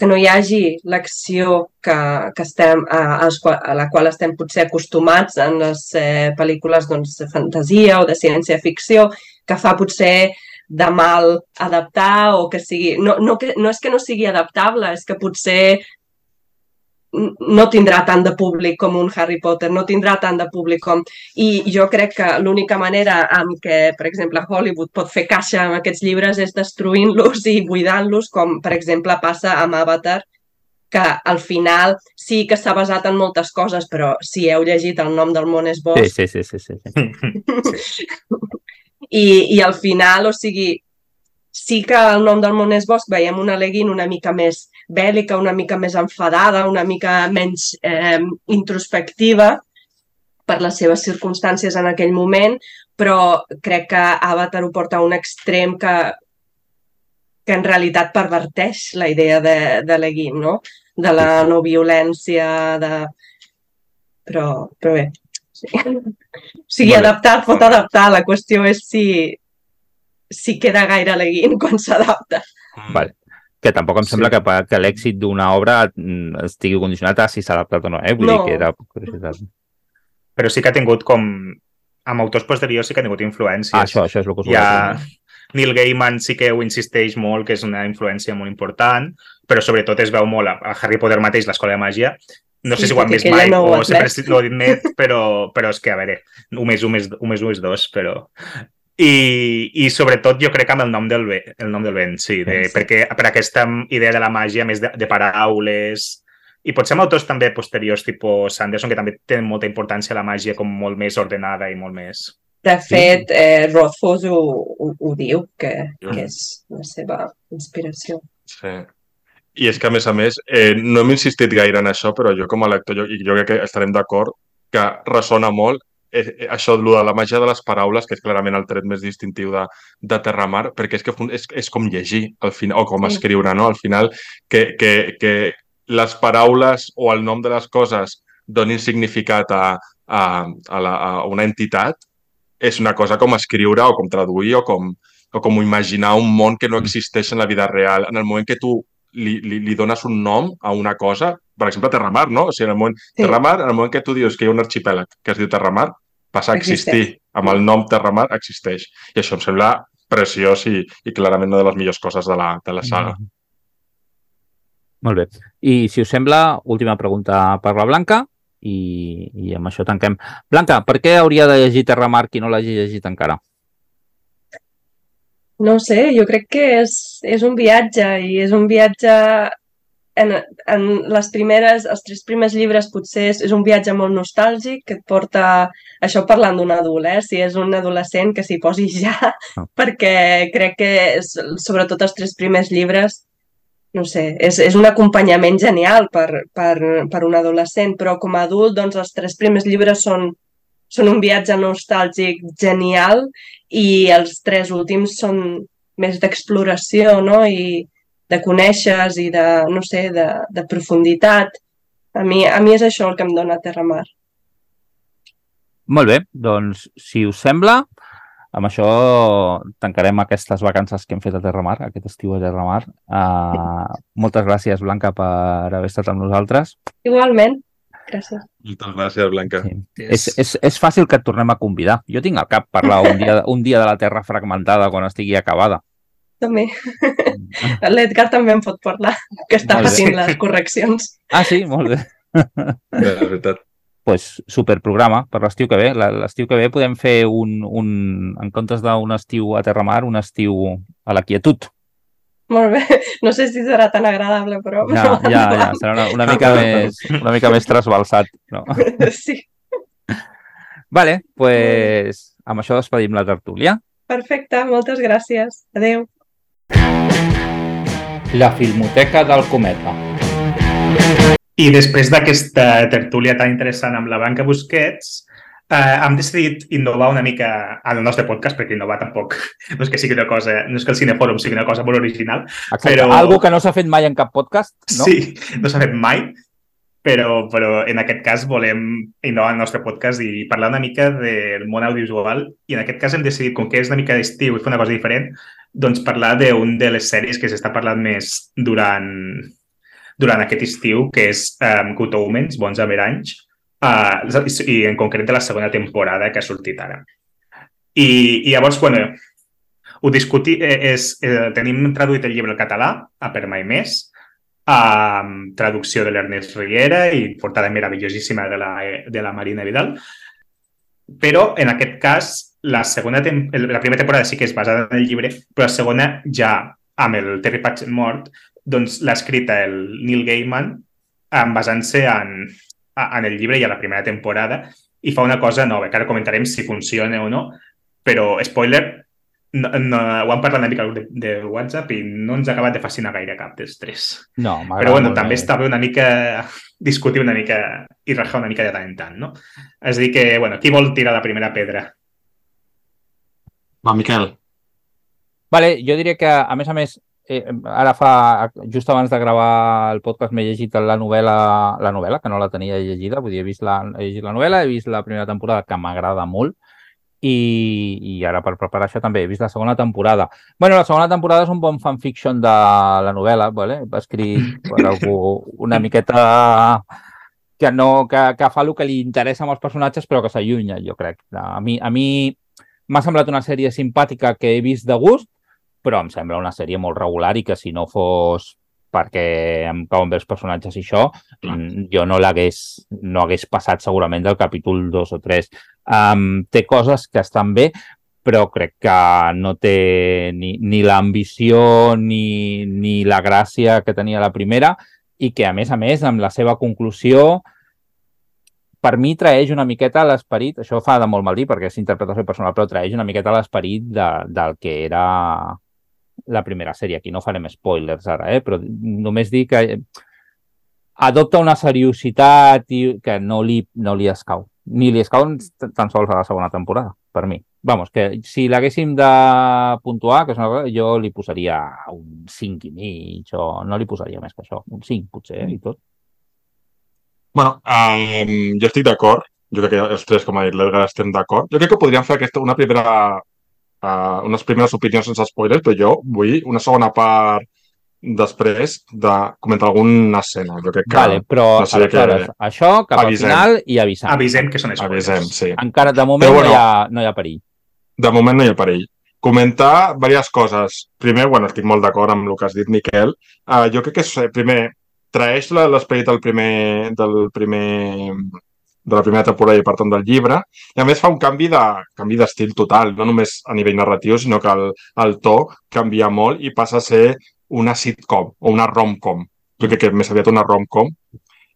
que no hi hagi l'acció que, que estem, a, a la qual estem potser acostumats en les eh, pel·lícules doncs, de fantasia o de ciència-ficció, que fa potser de mal adaptar o que sigui... No, no, que, no és que no sigui adaptable, és que potser no tindrà tant de públic com un Harry Potter, no tindrà tant de públic com... I jo crec que l'única manera amb què, per exemple, Hollywood pot fer caixa amb aquests llibres és destruint-los i buidant-los, com per exemple passa amb Avatar, que al final sí que s'ha basat en moltes coses, però si heu llegit El nom del món és Sí, bosc, sí, sí, sí, sí, sí. i, i al final, o sigui, sí que el nom del món és bosc veiem una Leguin una mica més bèl·lica, una mica més enfadada, una mica menys eh, introspectiva per les seves circumstàncies en aquell moment, però crec que Avatar ho porta a un extrem que, que en realitat perverteix la idea de, de Leguin, no? De la no violència, de... Però, però bé, sí. O sigui, Vale. adaptar pot adaptar, la qüestió és si, si queda gaire Leguin quan s'adapta. Vale. Que tampoc em Sí. sembla que, pa- que l'èxit d'una obra mm, estigui condicionat a si s'ha adaptat o no, eh? Vull No. dir que era curiositat. Però sí que ha tingut com... Amb autors posteriors sí que ha tingut influències. Ah, això, això és el que us volia ha... dir. Neil Gaiman sí que ho insisteix molt, que és una influència molt important, però sobretot es veu molt a Harry Potter mateix, l'escola de màgia. No Sí, sé si ho han vist que mai no ho o sempre admet. no ho admet, però, però és que, a veure, un més un més, un més un és dos, però... I, I sobretot jo crec que amb el nom del, ve, el nom del vent, sí, de, Sí. perquè per aquesta idea de la màgia més de, de paraules i potser amb autors també posteriors, tipus Sanderson, que també tenen molta importància la màgia com molt més ordenada i molt més... De fet, eh, Rothfuss ho, ho, ho diu, que, que és la seva inspiració. Sí. I és que, a més a més, eh, no hem insistit gaire en això, però jo com a lector, jo, i jo crec que estarem d'acord, que ressona molt eh, eh, això de la màgia de les paraules, que és clarament el tret més distintiu de, de Terramar, perquè és que és, és com llegir, al final, o com escriure, no? Al final, que, que, que les paraules o el nom de les coses donin significat a, a, a, la, a una entitat, és una cosa com escriure o com traduir o com, o com imaginar un món que no existeix en la vida real. En el moment que tu li, li, li dones un nom a una cosa, per exemple, Terramar, no? O sigui, en el moment, Sí. Terramar, en el moment que tu dius que hi ha un arxipèlag que es diu Terramar, passa a existir. Existeix. Amb el nom Terramar existeix. I això em sembla preciós i, i clarament una de les millors coses de la, de la saga. Molt bé. I si us sembla, última pregunta per la Blanca i, i amb això tanquem. Blanca, per què hauria de llegir Terramar qui no l'hagi llegit encara? No ho sé, jo crec que és, és un viatge i és un viatge en, en les primeres, els tres primers llibres potser és, és un viatge molt nostàlgic que et porta, això parlant d'un adult, eh? si és un adolescent que s'hi posi ja, Ah. perquè crec que és, sobretot els tres primers llibres no sé, és, és un acompanyament genial per, per, per un adolescent, però com a adult doncs els tres primers llibres són, són un viatge nostàlgic genial i els tres últims són més d'exploració, no? I de conèixer i de, no sé, de, de profunditat. A mi, a mi és això el que em dona Terramar. Molt bé, doncs, si us sembla, amb això tancarem aquestes vacances que hem fet a Terramar, aquest estiu a Terramar. Uh, moltes gràcies, Blanca, per haver estat amb nosaltres. Igualment. Gràcies. Moltes gràcies, Blanca. Sí. És, és, és fàcil que et tornem a convidar. Jo tinc al cap parlar un dia, un dia de la Terra fragmentada quan estigui acabada. També. L'Edgar també em pot parlar, que està patint les correccions. Ah, sí? Molt bé. Bé, és veritat. pues, superprograma per l'estiu que ve. La- L'estiu que ve podem fer un, un en comptes d'un estiu a Terramar, un estiu a la quietud. Molt bé. No sé si serà tan agradable, però... Ja, ja, ja. Serà una, una, mica més, una mica més trasbalsat. No? Sí, Vale, pues amb això despedim la tertúlia. perfecte. Moltes gràcies. Adeu. La Filmoteca del Cometa. I després d'aquesta tertúlia tan interessant amb la Blanca Busquets, eh, hem decidit innovar una mica al nostre podcast, perquè innovar tampoc no és que sigui una cosa, no és que el Cinefòrum sigui una cosa molt original, Exacte. Però- Algo que no s'ha fet mai en cap podcast, no? Sí, no s'ha fet mai, però, però en aquest cas volem innovar el nostre podcast i parlar una mica del món audiovisual i en aquest cas hem decidit, com que és una mica d'estiu i fer una cosa diferent, doncs parlar d'un de les sèries que s'està parlant més durant, durant aquest estiu, que és um, Good Omens, Bons Averanys, uh, i en concret de la segona temporada que ha sortit ara. I, i llavors, bueno, ho discuti, eh, és, eh, tenim traduït el llibre al català, a Per Mai Més, amb traducció de l'Ernest Riera i portada meravellosíssima de la, de la Marina Vidal. Però, en aquest cas, la, segona la primera temporada sí que és basada en el llibre, però la segona ja amb el Terry Pratchett mort, doncs l'ha escrita el Neil Gaiman basant-se en, en el llibre i a la primera temporada i fa una cosa nova, que ara comentarem si funciona o no, però, spoiler, no, no, ho hem parlat una mica al grup de, de WhatsApp i no ens ha acabat de fascinar gaire cap dels tres. No, Però bueno, també bé. està bé una mica discutir una mica i rajar una mica de tant en tant, no? És a dir que, bueno, qui vol tirar la primera pedra? Va, Miquel. Vale, jo diria que, a més a més, eh, ara fa, just abans de gravar el podcast m'he llegit la novel·la, la novel·la, que no la tenia llegida, vull dir, he vist la, he llegit la novel·la, he vist la primera temporada, que m'agrada molt, i, i ara per preparar això també he vist la segona temporada. bueno, la segona temporada és un bon fanfiction de la novel·la, vale? escrit per algú una miqueta que, no, que, que fa el que li interessa amb els personatges però que s'allunya, jo crec. A mi, a mi m'ha semblat una sèrie simpàtica que he vist de gust, però em sembla una sèrie molt regular i que si no fos perquè em cauen bé els personatges i això, mm, jo no l'hagués no hagués passat segurament del capítol 2 o 3. Um, té coses que estan bé, però crec que no té ni, ni l'ambició ni, ni la gràcia que tenia la primera i que, a més a més, amb la seva conclusió, per mi traeix una miqueta l'esperit, això fa de molt mal dir perquè és interpretació personal, però traeix una miqueta l'esperit de, del que era la primera sèrie. Aquí no farem spoilers ara, eh? però només dir que adopta una seriositat i que no li, no li escau. Ni li escau tan sols a la segona temporada, per mi. Vamos, que si l'haguéssim de puntuar, que és una cosa, jo li posaria un 5 i mig o no li posaria més que això, un 5 potser, eh, i tot. Bueno, um, jo estic d'acord. Jo crec que els tres, com ha dit l'Edgar, estem d'acord. Jo crec que podríem fer aquesta, una primera, uh, unes primeres opinions sense spoilers, però jo vull una segona part després de comentar alguna escena. Jo crec que Vale, però no sé aleshores, què- això cap Avisem. al final i avisant. Avisem que són spoilers. avisem, sí. Encara de moment Però bueno. no, hi ha, no hi ha perill. De moment no hi ha perill. Comentar diverses coses. Primer, bueno, estic molt d'acord amb el que has dit, Miquel. Uh, jo crec que, eh, primer, traeix l'esperit del primer, del primer de la primera temporada i per tant del llibre i a més fa un canvi de canvi d'estil total, no només a nivell narratiu sinó que el, el to canvia molt i passa a ser una sitcom o una rom-com. Jo crec que més aviat una rom-com.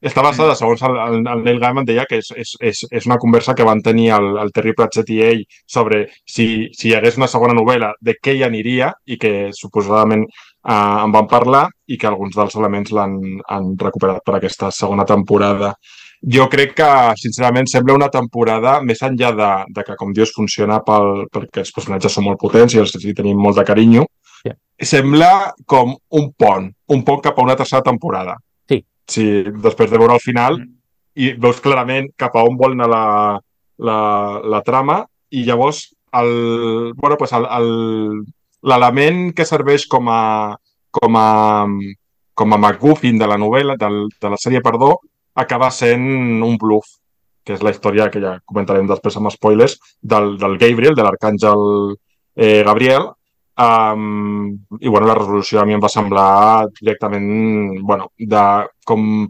Està basada, segons el, el, el Neil Gaiman deia, que és, és, és, és una conversa que van tenir el, el Terry Pratchett i ell sobre si, si hi hagués una segona novel·la, de què hi aniria i que suposadament eh, en van parlar i que alguns dels elements l'han han recuperat per aquesta segona temporada. Jo crec que, sincerament, sembla una temporada, més enllà de, de que, com dius, funciona pel, perquè els personatges són molt potents i els hi tenim molt de carinyo, Sí. sembla com un pont, un pont cap a una tercera temporada. Sí. Si després de veure el final i veus clarament cap a on vol anar la, la, la trama i llavors el, bueno, pues el, el, l'element que serveix com a, com a, com a MacGuffin de la novel·la, del, de la sèrie, perdó, acaba sent un bluff, que és la història que ja comentarem després amb spoilers, del, del Gabriel, de l'arcàngel eh, Gabriel, Um, I bueno, la resolució a mi em va semblar directament, bueno, de, com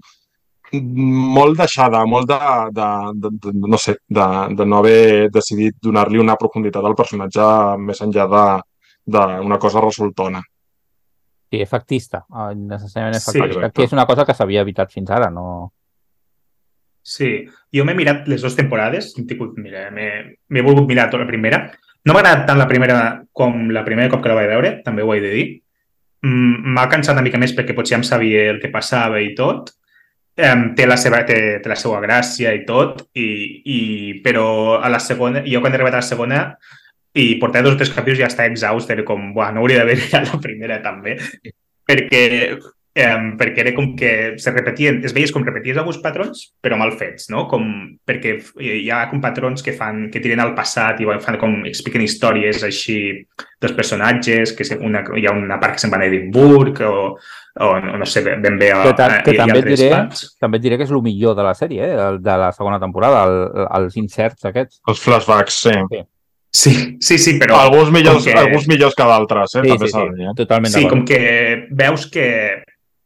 molt deixada, molt de, de, de, de no sé, de, de no haver decidit donar-li una profunditat al personatge més enllà d'una cosa resultona. Sí, efectista, necessàriament efectista, sí, que és una cosa que s'havia evitat fins ara, no... Sí, jo m'he mirat les dues temporades, m'he volgut mirar tota la primera, no m'ha agradat tant la primera com la primera cop que la vaig veure, també ho he de dir. Mm, m'ha cansat una mica més perquè potser em sabia el que passava i tot. Té, la seva, té, té la seva gràcia i tot, i, i, però a la segona, jo quan he arribat a la segona i portar dos o tres capítols ja està exhaust, era com, buah, no hauria d'haver ja la primera també, perquè eh, perquè era com que se repetien, es veies com repeties alguns patrons, però mal fets, no? Com, perquè hi ha com patrons que fan, que tiren al passat i fan com, expliquen històries així dels personatges, que una, hi ha una part que se'n va a Edimburg o, o no sé ben bé a, que, ta, que també, et diré, també et diré que és el millor de la sèrie, eh? de la segona temporada, el, els inserts aquests. Els flashbacks, sí. sí. Sí, sí, sí, però... Alguns millors, que... alguns millors que d'altres, eh? Sí, també sí, sí, eh? totalment Sí, com que veus que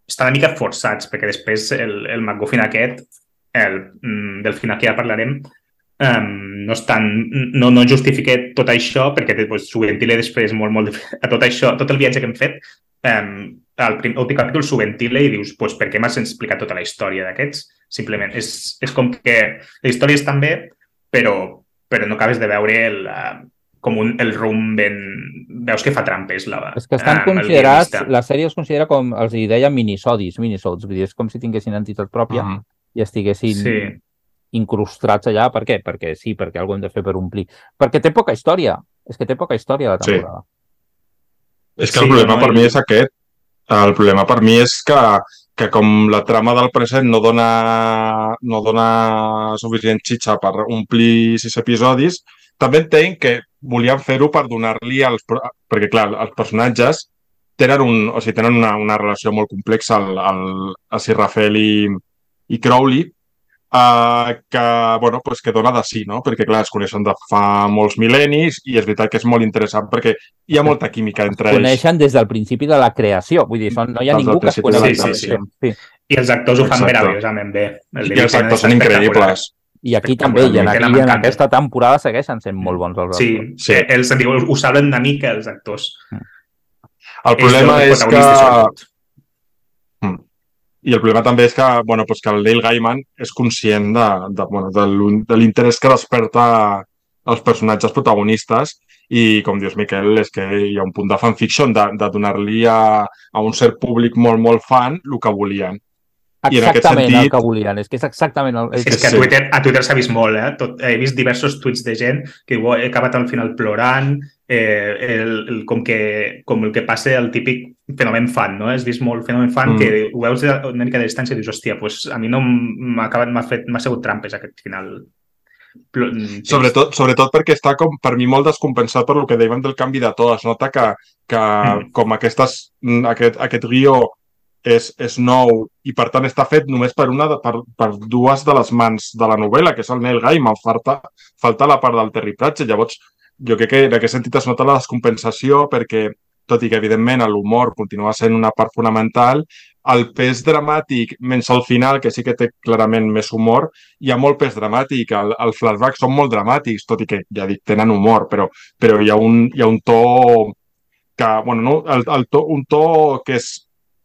estan una mica forçats, perquè després el, el McGuffin aquest, el, mm, del final que ja parlarem, um, no, estan, no, no justifica tot això, perquè pues, subventile després molt, molt... A tot això, tot el viatge que hem fet, um, al prim, últim capítol subventile i dius, pues, per què m'has explicat tota la història d'aquests? Simplement, és, és com que la història està bé, però, però no acabes de veure el, uh, com un, el rumb ben... Veus que fa trampes. La, és que estan considerats, la sèrie es considera com, els hi deia minisodis, minisods, vull dir, és com si tinguessin entitat pròpia uh -huh. i estiguessin sí. incrustats allà. Per què? Perquè sí, perquè algú hem de fer per omplir. Perquè té poca història. És que té poca història la temporada. Sí. És que sí, el problema no, per mi és aquest. El problema per mi és que, que com la trama del present no dona, no dona suficient xitxa per omplir sis episodis, també entenc que volien fer-ho per donar-li als... Perquè, clar, els personatges tenen, un, o sigui, tenen una, una relació molt complexa al, al, a Sir Rafael i, i Crowley, uh, que, bueno, pues que dona de sí, no? Perquè, clar, es coneixen de fa molts mil·lennis i és veritat que és molt interessant perquè hi ha molta química entre ells. Coneixen des del principi de la creació, vull dir, són, no hi ha ningú que es conegui. Sí, sí, sí. sí. I els actors ho fan meravellosament bé. El I els actors són increïbles. I aquí també, i en, aquí, en aquesta temporada segueixen sent molt bons els sí, actors. Sí, els, ho saben una mica els actors. Mm. El problema és que... I el problema també és que, bueno, pues que el Neil Gaiman és conscient de, de, bueno, de, l'interès que desperta els personatges protagonistes i, com dius, Miquel, és que hi ha un punt de fanfiction de, de donar-li a, a un cert públic molt, molt fan el que volien. Exactament sentit... el que volien, és que és exactament el... És, és que a Twitter, a Twitter s'ha vist molt, eh? Tot, he vist diversos tuits de gent que he acabat al final plorant, eh, el, el, com, que, com el que passa el típic fenomen fan, no? Has vist molt fenomen fan mm. que ho veus una mica de distància i dius, hòstia, pues a mi no m'ha acabat, m'ha fet, m'ha sigut trampes aquest final. Mm, sobretot, sobretot perquè està com, per mi molt descompensat per lo que deien del canvi de to. Es nota que, que mm. com aquestes, aquest, aquest guió és, és nou i per tant està fet només per una de, per, per dues de les mans de la novel·la, que és el Neil Gaiman, falta, falta la part del Terry Pratchett. Llavors, jo crec que en aquest sentit es nota la descompensació perquè, tot i que evidentment l'humor continua sent una part fonamental, el pes dramàtic, menys al final, que sí que té clarament més humor, hi ha molt pes dramàtic. El, el flashback són molt dramàtics, tot i que, ja dic, tenen humor, però, però hi, ha un, hi ha un to que, bueno, no, el, el to, un to que és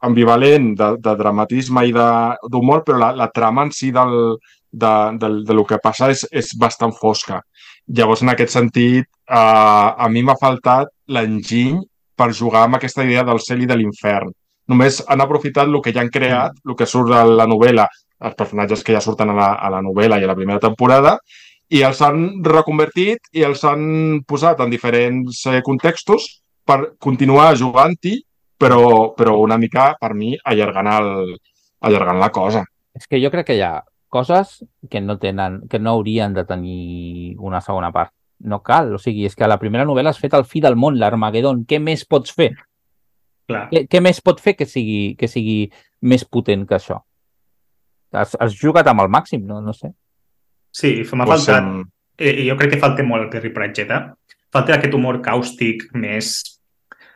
ambivalent de, de dramatisme i d'humor, però la, la trama en si del, de, de, de lo que passa és, és bastant fosca. Llavors, en aquest sentit, eh, a mi m'ha faltat l'enginy per jugar amb aquesta idea del cel i de l'infern. Només han aprofitat el que ja han creat, el que surt a la novel·la, els personatges que ja surten a la, a la novel·la i a la primera temporada, i els han reconvertit i els han posat en diferents eh, contextos per continuar jugant-hi però, però una mica, per mi, allargant, el, allargant la cosa. És que jo crec que hi ha coses que no tenen, que no haurien de tenir una segona part. No cal, o sigui, és que la primera novel·la has fet el fi del món, l'Armagedon. Què més pots fer? Clar. Què, què més pot fer que sigui, que sigui més potent que això? Has, has jugat amb el màxim, no? No sé. Sí, m'ha Pues, faltat... em, Eh, jo crec que falta molt el Terry Pratchett. Falta aquest humor càustic més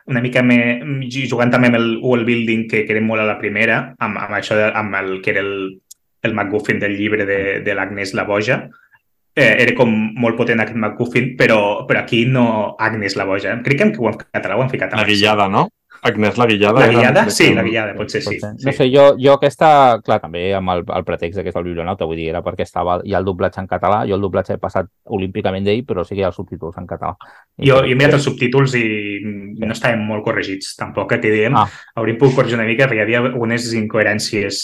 una mica més, jugant també amb el world building que querem molt a la primera, amb, amb això, de, amb el que era el, el MacGuffin del llibre de, de l'Agnes la Boja. Eh, era com molt potent aquest MacGuffin, però, però aquí no Agnes la Boja. Crec que ho hem ficat català, ho hem ficat La guillada, no? Agnès la guillada. La era- guillada? crec Sí, la guillada, potser sí. Potser. sí. No sé, jo, jo aquesta, clar, també amb el, el pretext que és el biblionauta, vull dir, era perquè estava ja el doblatge en català, jo el doblatge he passat olímpicament d'ell, però sí que hi ha els subtítols en català. I Jo, jo he mirat els subtítols i no estaven molt corregits, tampoc, que diem. Ah. Hauríem pogut corregir una mica perquè hi havia algunes incoherències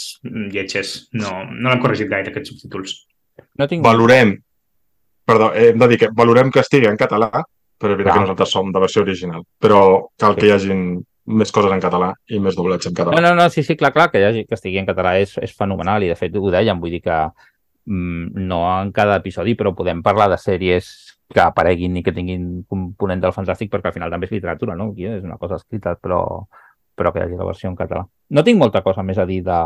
lletges. No, no l'han corregit gaire, aquests subtítols. No tinc... Valorem, perdó, hem de dir que valorem que estigui en català, però és veritat que nosaltres som de versió original. Però cal que hi hagin més coses en català i més doblatge en català. No, no, no, sí, sí, clar, clar, que, hi hagi, que estigui en català és, és fenomenal i de fet ho dèiem, vull dir que mm, no en cada episodi, però podem parlar de sèries que apareguin i que tinguin component del fantàstic perquè al final també és literatura, no? Aquí és una cosa escrita, però, però que hi hagi la versió en català. No tinc molta cosa més a dir de,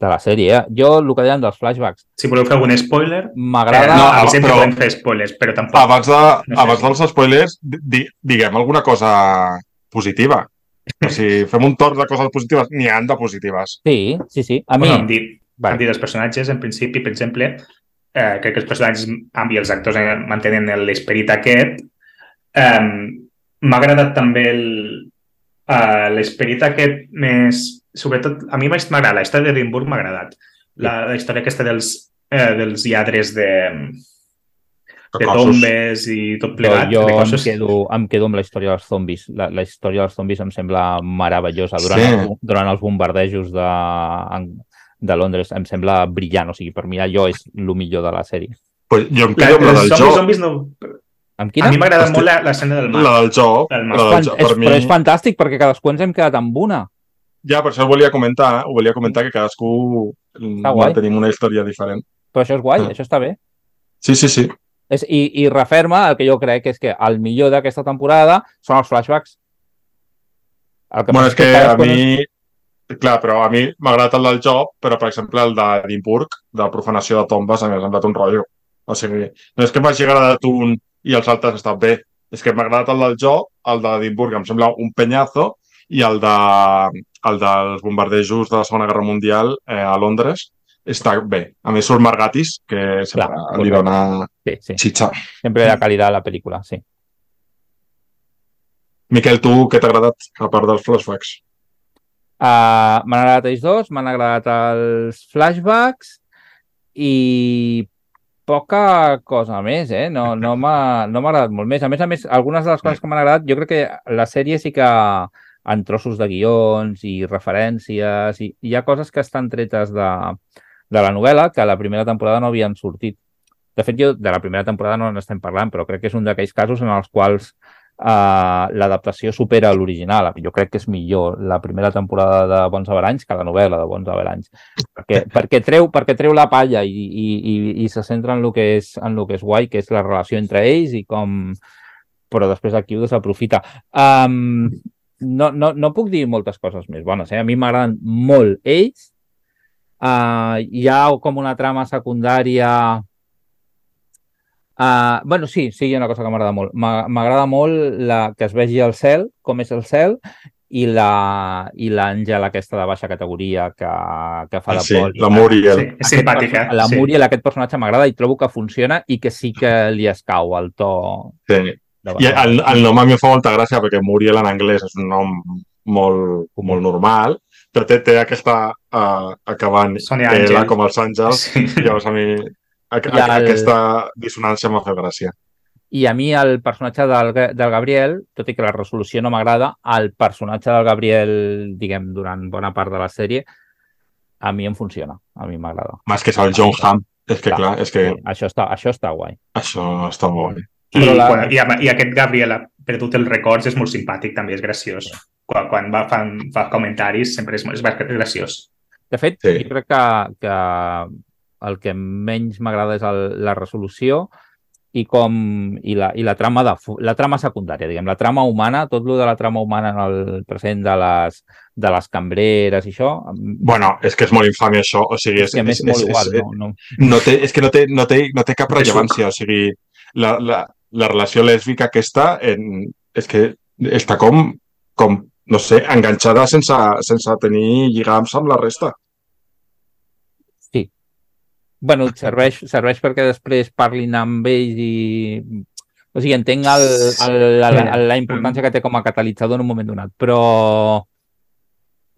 de la sèrie, eh? Jo, el que deien dels flashbacks, Si voleu fer algun spoiler, eh, m'agrada... no, ah, avisem que però- podem fer spoilers, però tampoc... Abans, de, No sé. abans dels spoilers, di, diguem alguna cosa positiva. O sigui, fem un torn de coses positives. N'hi han de positives. Sí, sí, sí. A mi... Bueno, hem dit, Vale. hem dit els personatges, en principi, per exemple, eh, crec que els personatges amb i els actors eh, mantenen l'esperit aquest. Eh, M'ha agradat també el- eh, l'esperit aquest més... Sobretot, a mi m'ha agradat, la història d'Edimburg m'ha agradat. La, la història aquesta dels, eh, dels lladres de, de tombes i tot plegat. jo de em cossos. quedo, em quedo amb la història dels zombis. La, la història dels zombis em sembla meravellosa. Durant, Sí. el, durant els bombardejos de, de Londres em sembla brillant. O sigui, per mi allò és el millor de la sèrie. Pues jo em La, quedo amb la del zombis, joc. zombis no... Amb A mi m'agrada molt la- l'escena del mar. La del joc. El La mar. del Fan- joc és, per mi... Però és fantàstic perquè cadascú ens hem quedat amb una. Ja, per això ho volia comentar. Ho volia comentar que cadascú guai. tenim una història diferent. Però això és guai, Ah. això està bé. Sí, sí, sí. És, i, I referma el que jo crec que és que el millor d'aquesta temporada són els flashbacks. El Bueno, passa és que a cadascú- mi... Clar, però a mi m'ha agradat el del joc, però, per exemple, el d'Edimburg, de profanació de tombes, a mi m'ha semblat un rotllo. O sigui, no és que m'hagi agradat un i els altres estan bé. És que m'ha agradat el del joc, el d'Edimburg em sembla un penyazo, i el, de, el dels bombardejos de la Segona Guerra Mundial eh, a Londres està bé. A més, surt Margatis, que sempre Clar, li dona Sí, sí. xitxa. Sempre de calidad la pel·lícula, sí. Miquel, tu què t'ha agradat, a part dels flashbacks? Uh, m'han agradat ells dos, m'han agradat els flashbacks i poca cosa més, eh? No, no m'ha no agradat molt més. A més a més, algunes de les coses que m'han agradat, jo crec que la sèrie sí que en trossos de guions i referències, i hi ha coses que estan tretes de, de la novel·la que a la primera temporada no havien sortit. De fet, jo de la primera temporada no n'estem parlant, però crec que és un d'aquells casos en els quals uh, l'adaptació supera l'original. Jo crec que és millor la primera temporada de Bons Averanys que la novel·la de Bons Averanys. Perquè, perquè, treu, perquè treu la palla i, i, i, i se centra en el, que és, en el que és guai, que és la relació entre ells i com... Però després aquí ho desaprofita. Um, no, no, no puc dir moltes coses més bones. Eh? A mi m'agraden molt ells. Uh, hi ha com una trama secundària Uh, bueno, sí, sí, hi ha una cosa que m'agrada molt. M'a- M'agrada molt la, que es vegi el cel, com és el cel, i la i l'àngel aquesta de baixa categoria que, que fa Ah, de sí, poli. la Muriel. Sí, és simpàtica. La sí. Muriel, aquest personatge m'agrada i trobo que funciona i que sí que li escau el to Sí. I el, el nom a mi em fa molta gràcia perquè Muriel en anglès és un nom molt, molt normal, però té, té aquesta uh, acabant Àngel. com els àngels, Sí. llavors a mi a, a, el- aquesta dissonància m'ha fet gràcia. I a mi el personatge del, del Gabriel, tot i que la resolució no m'agrada, el personatge del Gabriel, diguem, durant bona part de la sèrie, a mi em funciona, a mi m'agrada. Més que és el John Hamm, és que Clar, clar, és que Sí, això, està, això està guai. això està molt bé. I, Però la- quan, i, I aquest Gabriel ha perdut els records és molt simpàtic, també és graciós. Quan, quan va, fa, fa comentaris sempre és, molt- és graciós. De fet, Sí. jo crec que, que el que menys m'agrada és el, la resolució i com i la, i la trama de la trama secundària, diguem, la trama humana, tot lo de la trama humana en el present de les, de les cambreres i això... Bueno, és que és molt infame això, o sigui... És, és, que és, és molt és, igual, és, no, no. no té, és que no té, no té, no té cap rellevància, o sigui, la, la, la relació lèsbica aquesta en, és que està com, com no sé, enganxada sense, sense tenir lligams amb la resta. bueno, serveix, serveix perquè després parlin amb ells i... O sigui, entenc el, el, la, la, la importància que té com a catalitzador en un moment donat, però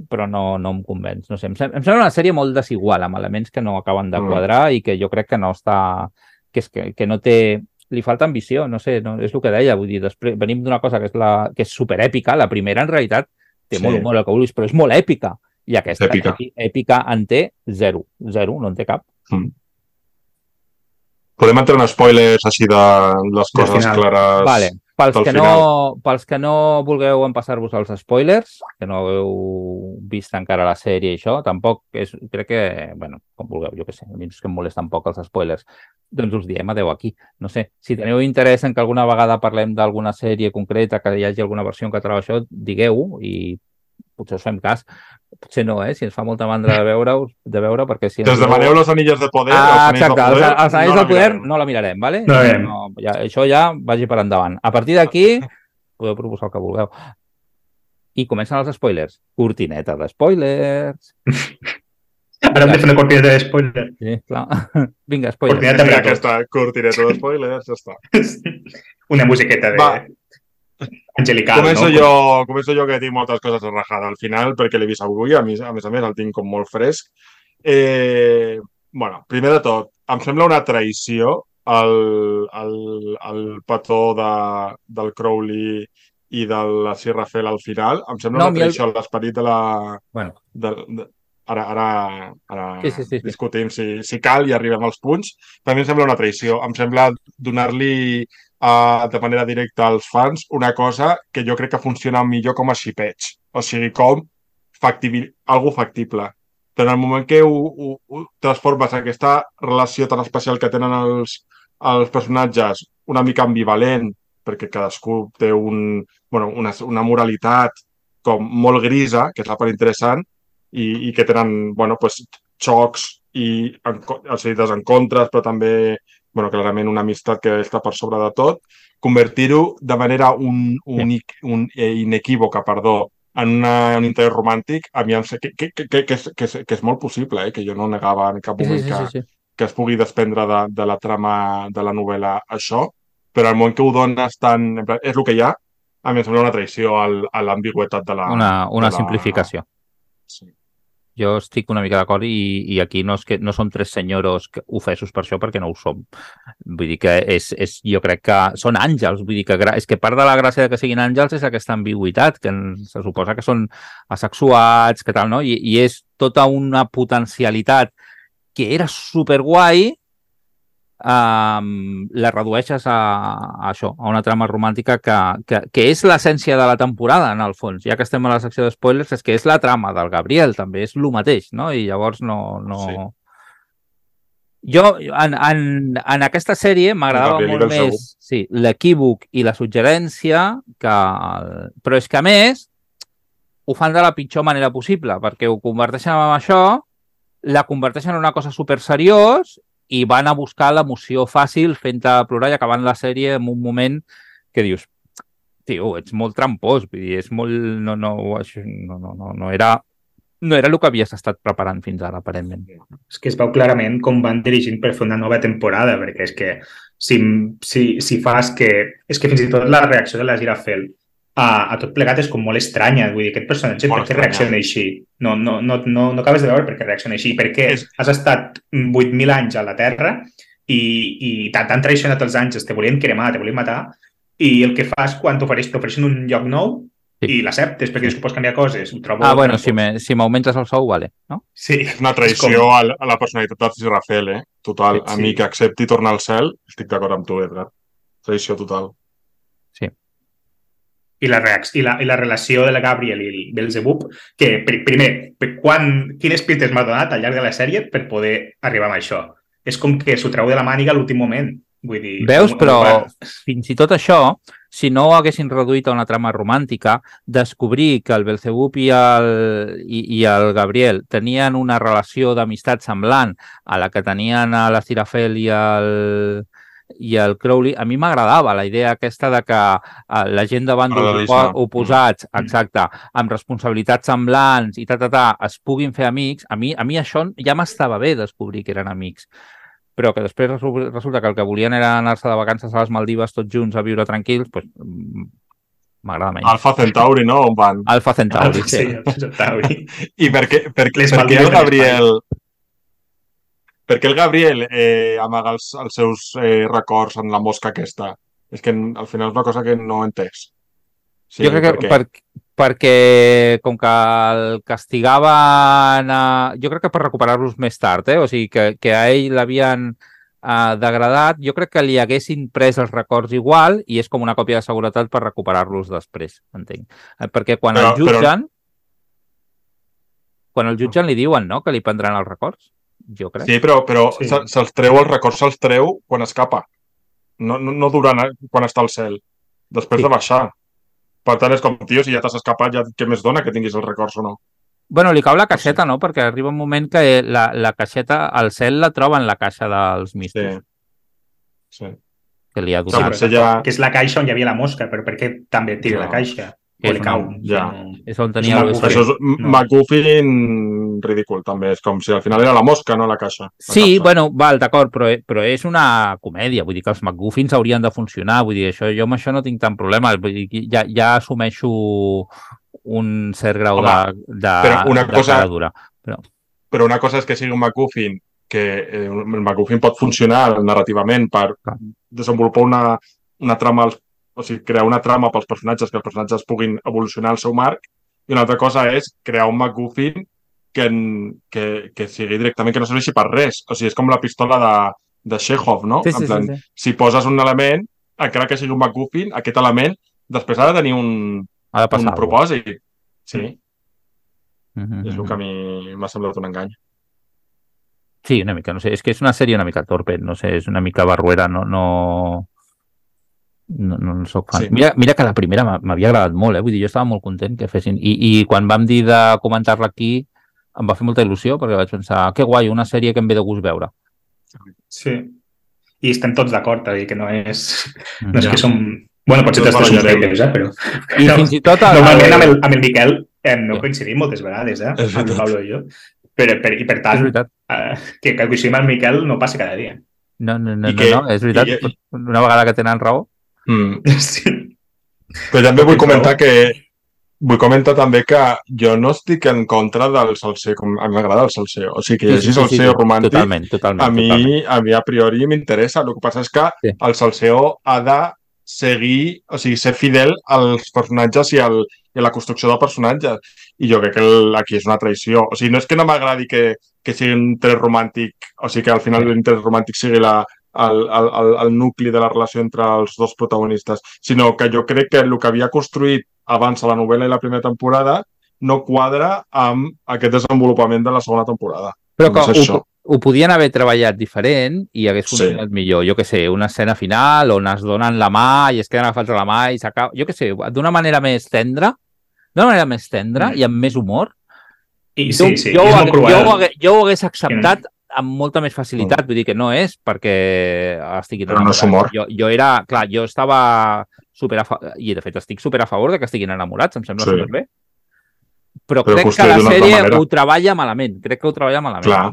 però no, no em convenç. No sé, em, sem em sembla una sèrie molt desigual, amb elements que no acaben de mm. quadrar mm. i que jo crec que no està... que, és que, que no té... Li falta ambició, no sé, no, és el que deia, vull dir, després venim d'una cosa que és, la, que és superèpica, la primera en realitat té sí. molt humor, el que vulguis, però és molt èpica. I aquesta èpica, èpica en té zero, zero, no en té cap. Mm. Podem entrar en spoilers així de les coses clares vale. Pels que, no, pels que no vulgueu empassar-vos els spoilers, que no heu vist encara la sèrie i això, tampoc és, crec que, bueno, com vulgueu, jo que sé, a mi és que em molesten poc els spoilers, doncs us diem adeu aquí. No sé, si teniu interès en que alguna vegada parlem d'alguna sèrie concreta, que hi hagi alguna versió en català això, digueu i potser us fem cas, potser no, eh? Si ens fa molta mandra de veure de veure perquè si... Ens us demaneu los anilles de poder, ah, els exacte, poder, els, els anells no del poder no la mirarem, vale? No, no, no, ja, això ja vagi per endavant. A partir d'aquí, podeu proposar el que vulgueu. I comencen els spoilers. Cortineta de spoilers. Ara hem de fer una cortineta de spoilers. Sí, clar. Vinga, spoilers. Cortineta de aquesta cortineta de spoilers, ja està. Una musiqueta de... Va, angelical, començo no? Jo, començo jo que tinc moltes coses a rajar al final perquè l'he vist avui, a més, a més a més el tinc com molt fresc. Eh, bueno, primer de tot, em sembla una traïció el, el, el petó de, del Crowley i de la Sierra Fel al final. Em sembla no, una traïció el... l'esperit de la... Bueno. De, de, ara, ara, ara sí, sí, sí, discutim si, si cal i arribem als punts. També em sembla una traïció. Em sembla donar-li uh, de manera directa als fans una cosa que jo crec que funciona millor com a xipeig. O sigui, com factibil, algo factible. Però en el moment que ho, ho, ho transformes aquesta relació tan especial que tenen els, els personatges, una mica ambivalent, perquè cadascú té un, bueno, una, una moralitat com molt grisa, que és la part interessant, i, i que tenen bueno, pues, xocs i en, o sigui, desencontres, però també bueno, clarament una amistat que està per sobre de tot, convertir-ho de manera un, unic, un, eh, inequívoca perdó, en una, un interès romàntic, a mi em sé que, que, que, que, que, és, que, és, que és molt possible, eh? que jo no negava en cap moment sí, sí, sí, sí. Que, que es pugui desprendre de, de la trama de la novel·la això, però al moment que ho dones tan... És el que hi ha, a mi em sembla una traïció al, a l'ambigüetat de la... Una, una de la... simplificació. Sí. Jo estic una mica d'acord i, i aquí no, és que, no som tres senyoros ofesos per això perquè no ho som. Vull dir que és, és, jo crec que són àngels, vull dir que és que part de la gràcia de que siguin àngels és aquesta ambigüitat, que se suposa que són asexuats, que tal, no? I, i és tota una potencialitat que era superguai um, la redueixes a, a això, a una trama romàntica que, que, que és l'essència de la temporada, en el fons. Ja que estem a la secció de spoilers, és que és la trama del Gabriel, també és el mateix, no? I llavors no... no... Sí. Jo, en, en, en aquesta sèrie m'agradava molt més sí, l'equívoc i la suggerència, que... però és que a més ho fan de la pitjor manera possible, perquè ho converteixen en això, la converteixen en una cosa super seriós i van a buscar l'emoció fàcil fent-te plorar i acabant la sèrie en un moment que dius, tio, ets molt trampós, vull dir, és molt... No, no, això, no, no, no, no era no era el que havies estat preparant fins ara, aparentment. És que es veu clarament com van dirigint per fer una nova temporada, perquè és que si, si, si fas que... És que fins i tot la reacció de la Girafel a, a tot plegat és com molt estranya. Vull dir, aquest personatge, molt per què reacciona així? No, no, no, no, no acabes de veure per què reacciona així. Perquè és... has estat 8.000 anys a la Terra i, i t'han traicionat els àngels, te volien cremar, te volien matar, i el que fas quan t'ofereixen un lloc nou sí. i l'acceptes perquè dius que pots canviar coses. Ho trobo ah, bueno, si m'augmentes el sou, vale. No? Sí. És una traïció com... a, a la personalitat de Rafael, eh? Total. Sí. A mi que accepti tornar al cel, estic d'acord amb tu, Edgar. Traïció total. I la, i la, i la relació de la Gabriel i el Belzebub, que pr primer, quan, quines pistes m'ha donat al llarg de la sèrie per poder arribar a això. És com que s'ho treu de la màniga a l'últim moment. Vull dir, Veus? Però fins i tot això, si no ho haguessin reduït a una trama romàntica, descobrir que el Belzebub i el, i, i el Gabriel tenien una relació d'amistat semblant a la que tenien a l'Estirafel i el, i el Crowley, a mi m'agradava la idea aquesta de que eh, la gent de bàndols oposats, exacte, amb responsabilitats semblants i ta, ta, ta, es puguin fer amics, a mi, a mi això ja m'estava bé descobrir que eren amics però que després resu- resulta que el que volien era anar-se de vacances a les Maldives tots junts a viure tranquils, doncs, mm, m'agrada menys. Alfa Centauri, no? On van? Alfa Centauri, sí. Sí, el Centauri. I per què, per, Les per què el Gabriel... Per què el Gabriel eh, amaga els, els seus eh, records en la mosca aquesta? És que al final és una cosa que no he entès. Sí, jo crec per que per, perquè com que el castigaven a... jo crec que per recuperar-los més tard, eh? o sigui que, que a ell l'havien eh, degradat, jo crec que li haguessin pres els records igual i és com una còpia de seguretat per recuperar-los després, entenc. Eh, Perquè quan Però- el jutgen quan el jutgen li diuen no? que li prendran els records, jo crec. Sí, però, però Sí. se- se'ls treu, els records se'ls treu quan escapa. No, no, no durant eh, quan està al cel. Després Sí. de baixar. Per tant, és com, tio, si ja t'has escapat, ja què més dona que tinguis els records o no? Bueno, li cau la caixeta, no? Perquè arriba un moment que la, la caixeta, al cel la troba en la caixa dels Sí. mistos, sí. que li ha Sí, donat. potser ja... Que és la caixa on hi havia la mosca, però per què també tira No. la caixa? És O li cau? ja. No. És on És tenia una el bufa. Això és No. McGuffin ridícul, també. És com si al final era la mosca, no la caixa. La Sí, capsa. bueno, val, d'acord, però, però és una comèdia, vull dir que els McGuffins haurien de funcionar, vull dir, això, jo amb això no tinc tant problema, vull dir, ja, ja assumeixo un cert grau Home, de, de, però una de cosa- dura. Però una cosa és que sigui un McGuffin que eh, el McGuffin pot funcionar narrativament per Clar. desenvolupar una, una trama, als- o sigui, crear una trama pels personatges, que els personatges puguin evolucionar el seu marc, i una altra cosa és crear un McGuffin que, en- que, que sigui directament, que no serveixi per res. O sigui, és com la pistola de, de Chekhov, no? Sí, sí, en plan, sí, sí. si poses un element, encara que sigui un McGuffin, aquest element després ha de tenir un, Ha de un passar. alguna propòsit. Sí, cosa. Mhm, és el que a mi m'ha semblat un engany. Sí, una mica, no sé, és que és una sèrie una mica torpe, no sé, és una mica barruera, no... no... No, no, no soc fan. Sí. Mira, mira que la primera m'ha- m'havia agradat molt, eh? Vull dir, jo estava molt content que fessin... I, i quan vam dir de comentar-la aquí em va fer molta il·lusió perquè vaig pensar, que guai, una sèrie que em ve de gust veure. Sí. I estem tots d'acord, a dir que no és... No és Ja. que som... Bueno, potser Tots t'estàs barallarem. haters, eh? Però... I No, fins i tot... El, Normalment amb el, amb el Miquel eh, no Sí. coincidim moltes vegades, eh? És Amb el veritat. Pablo i jo. Però, per, I per És tant, veritat. eh, que, que coincidim amb el Miquel no passa cada dia. No, no, no, I no, que- no, és veritat. i- Una vegada que tenen raó. Mm. Sí. Però també vull comentar que vull comentar també que jo no estic en contra del salseo, com m'agrada el salseo. O sigui, que hi hagi salseo romàntic, Totalment, totalment. a mi, totalment. a mi a priori m'interessa. El que passa és que Sí. el salseo ha de seguir, o sigui, ser fidel als personatges i, al, i a la construcció del personatge. I jo crec que el, aquí és una traïció. O sigui, no és que no m'agradi que, que sigui un interès romàntic, o sigui, que al final l'interès romàntic sigui la, el, el, el, el nucli de la relació entre els dos protagonistes, sinó que jo crec que el que havia construït abans a la novel·la i la primera temporada no quadra amb aquest desenvolupament de la segona temporada. Però que ho, ho podien haver treballat diferent i hagués Sí. funcionat millor. Jo que sé, una escena final on es donen la mà i es queden agafats a la mà i s'acaba... Jo que sé, d'una manera més tendra, d'una manera més tendra Mm. i amb més humor, I jo, sí, sí, jo, és jo, ho hagués, jo ho hagués acceptat amb molta més facilitat. Vull dir que no és perquè estiguin Però no és humor. Jo, jo era... Clar, jo estava super a fa... i de fet estic super a favor de que estiguin enamorats, em sembla Sí. sí. superbé. Però, Però crec que la sèrie manera. ho treballa malament. Crec que ho treballa malament. Clar.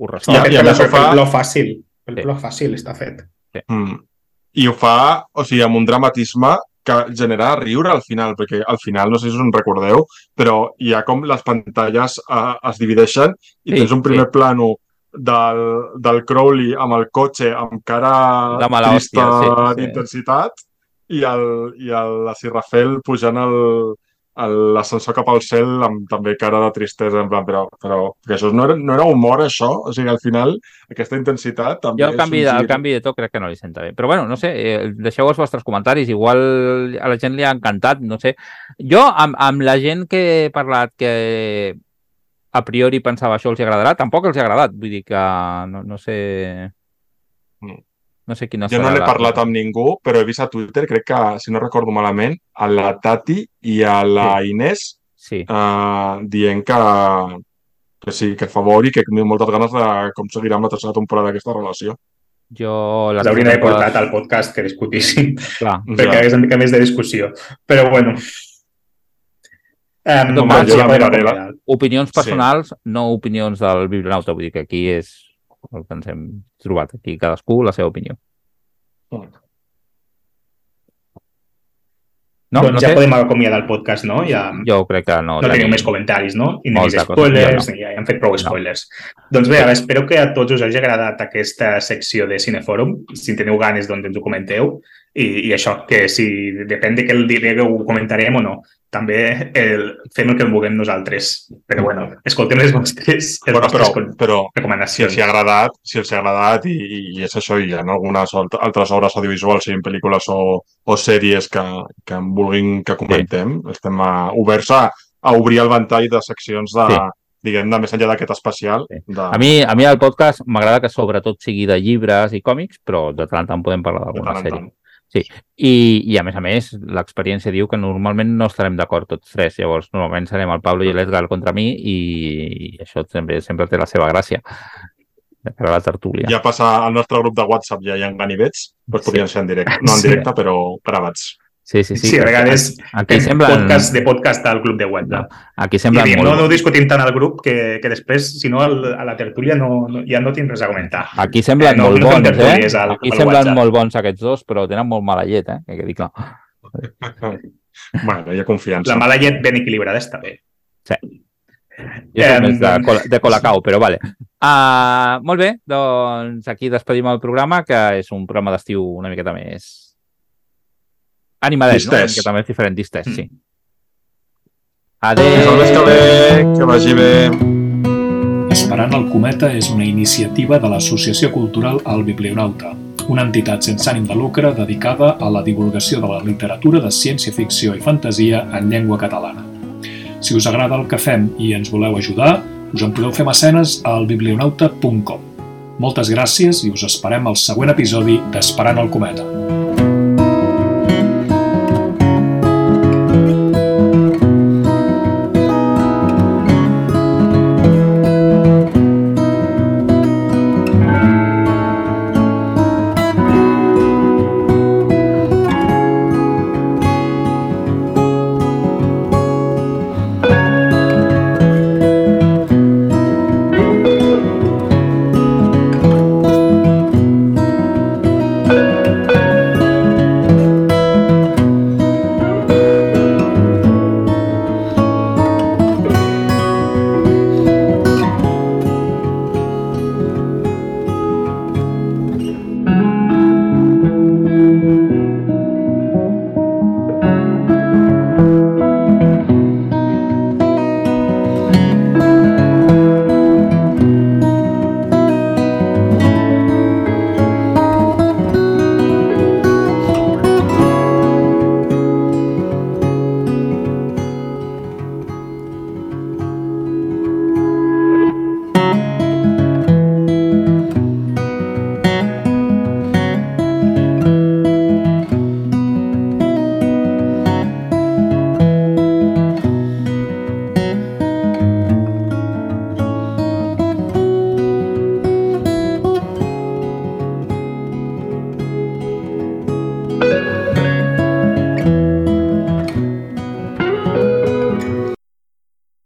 Ho I restava. Ja, ja, i a més ho fa- lo fàcil. Per Sí. lo fàcil està fet. Mm. I ho fa, o sigui, amb un dramatisme que genera riure al final, perquè al final, no sé si us en recordeu, però hi ha com les pantalles eh, es divideixen i Sí, tens un primer sí. plano del, del Crowley amb el cotxe amb cara De mala trista sí, sí. I, el, i el, la Sirrafel pujant l'ascensor cap al cel amb també cara de tristesa, en plan, però, però que això no era, no era humor, això? O sigui, al final, aquesta intensitat també Jo el canvi, de, el canvi de to crec que no li senta bé. Però bueno, no sé, eh, deixeu els vostres comentaris. Igual a la gent li ha encantat, no sé. Jo, amb, amb la gent que he parlat que a priori pensava això els agradarà, tampoc els ha agradat. Vull dir que no, no sé... Mm. No sé quina Jo no la- parlat amb ningú, però he vist a Twitter, crec que, si no recordo malament, a la Tati i a la Inés Sí, eh, dient que, que sí, que a favor i que tinc moltes ganes de com seguirà amb la tercera temporada d'aquesta relació. jo... Les L'hauríem d'haver portat al podcast que discutíssim, Clar, perquè hi hagués una mica més de discussió. Però bueno. Um, Doncs, doncs jo ja la la- acomiadar. opinions Sí. personals, no opinions del biblionauta. Vull dir que aquí és el que ens hem trobat. Aquí cadascú la seva opinió. No, doncs no ja sé, podem acomiadar el podcast, no? Ja, jo crec que no. no teniu tenim- més comentaris, no? I cosa, spoilers, ni ja hem fet prou spoilers. Doncs bé, ara espero que a tots us hagi agradat aquesta secció de Cinefòrum. Si en teniu ganes, doncs ens ho comenteu. I, i això, que si depèn de què el digueu, ho comentarem o no. També el, fem el que vulguem nosaltres. Però bueno, escoltem les vostres, les Bueno, però, vostres però si recomanacions. els hi ha agradat, si els ha agradat i, i, és això, i hi ha algunes alt- altres obres audiovisuals, siguin pel·lícules o, o sèries que, que en vulguin que comentem, estem a, oberts a, a obrir el ventall de seccions de, Sí. diguem, de més enllà d'aquest especial. Sí. De, A mi, a mi el podcast m'agrada que sobretot sigui de llibres i còmics, però de tant en tant podem parlar d'alguna en sèrie. tant. I, I, a més a més, l'experiència diu que normalment no estarem d'acord tots tres. Llavors, normalment serem el Pablo i l'Edgar contra mi i, i això sempre, sempre té la seva gràcia. De cara a la tertúlia. Ja passa al nostre grup de WhatsApp, ja hi ha ganivets, doncs podrien ser en directe. No en Sí. directe, però gravats. Sí, sí, sí. Sí, a vegades Aquí fem semblen, podcast de podcast al club de WhatsApp. aquí I semblen diem, molt... no, no discutim tant al grup que, que després, si no, al, a la tertúlia no, no, ja no tinc res a comentar. Aquí semblen Eh, no- molt no bons, eh? al- Aquí al semblen WhatsApp. molt bons aquests dos, però tenen molt mala llet, eh? Que quedi clar. Bueno, hi ha confiança. La mala llet ben equilibrada està bé. Jo soc més de, cola, de Colacao, però vale. Uh, molt bé, doncs aquí despedim el programa, que és un programa d'estiu una miqueta més animadet, no? Una Distès. miqueta més diferent, distès, Mm. sí. Mes que Adéu! ve, que vagi bé. Esperant el cometa és una iniciativa de l'Associació Cultural El Biblionauta, una entitat sense ànim de lucre dedicada a la divulgació de la literatura de ciència-ficció i fantasia en llengua catalana. Si us agrada el que fem i ens voleu ajudar, us en podeu fer mecenes al biblionauta.com. Moltes gràcies i us esperem al següent episodi d'Esperant el cometa.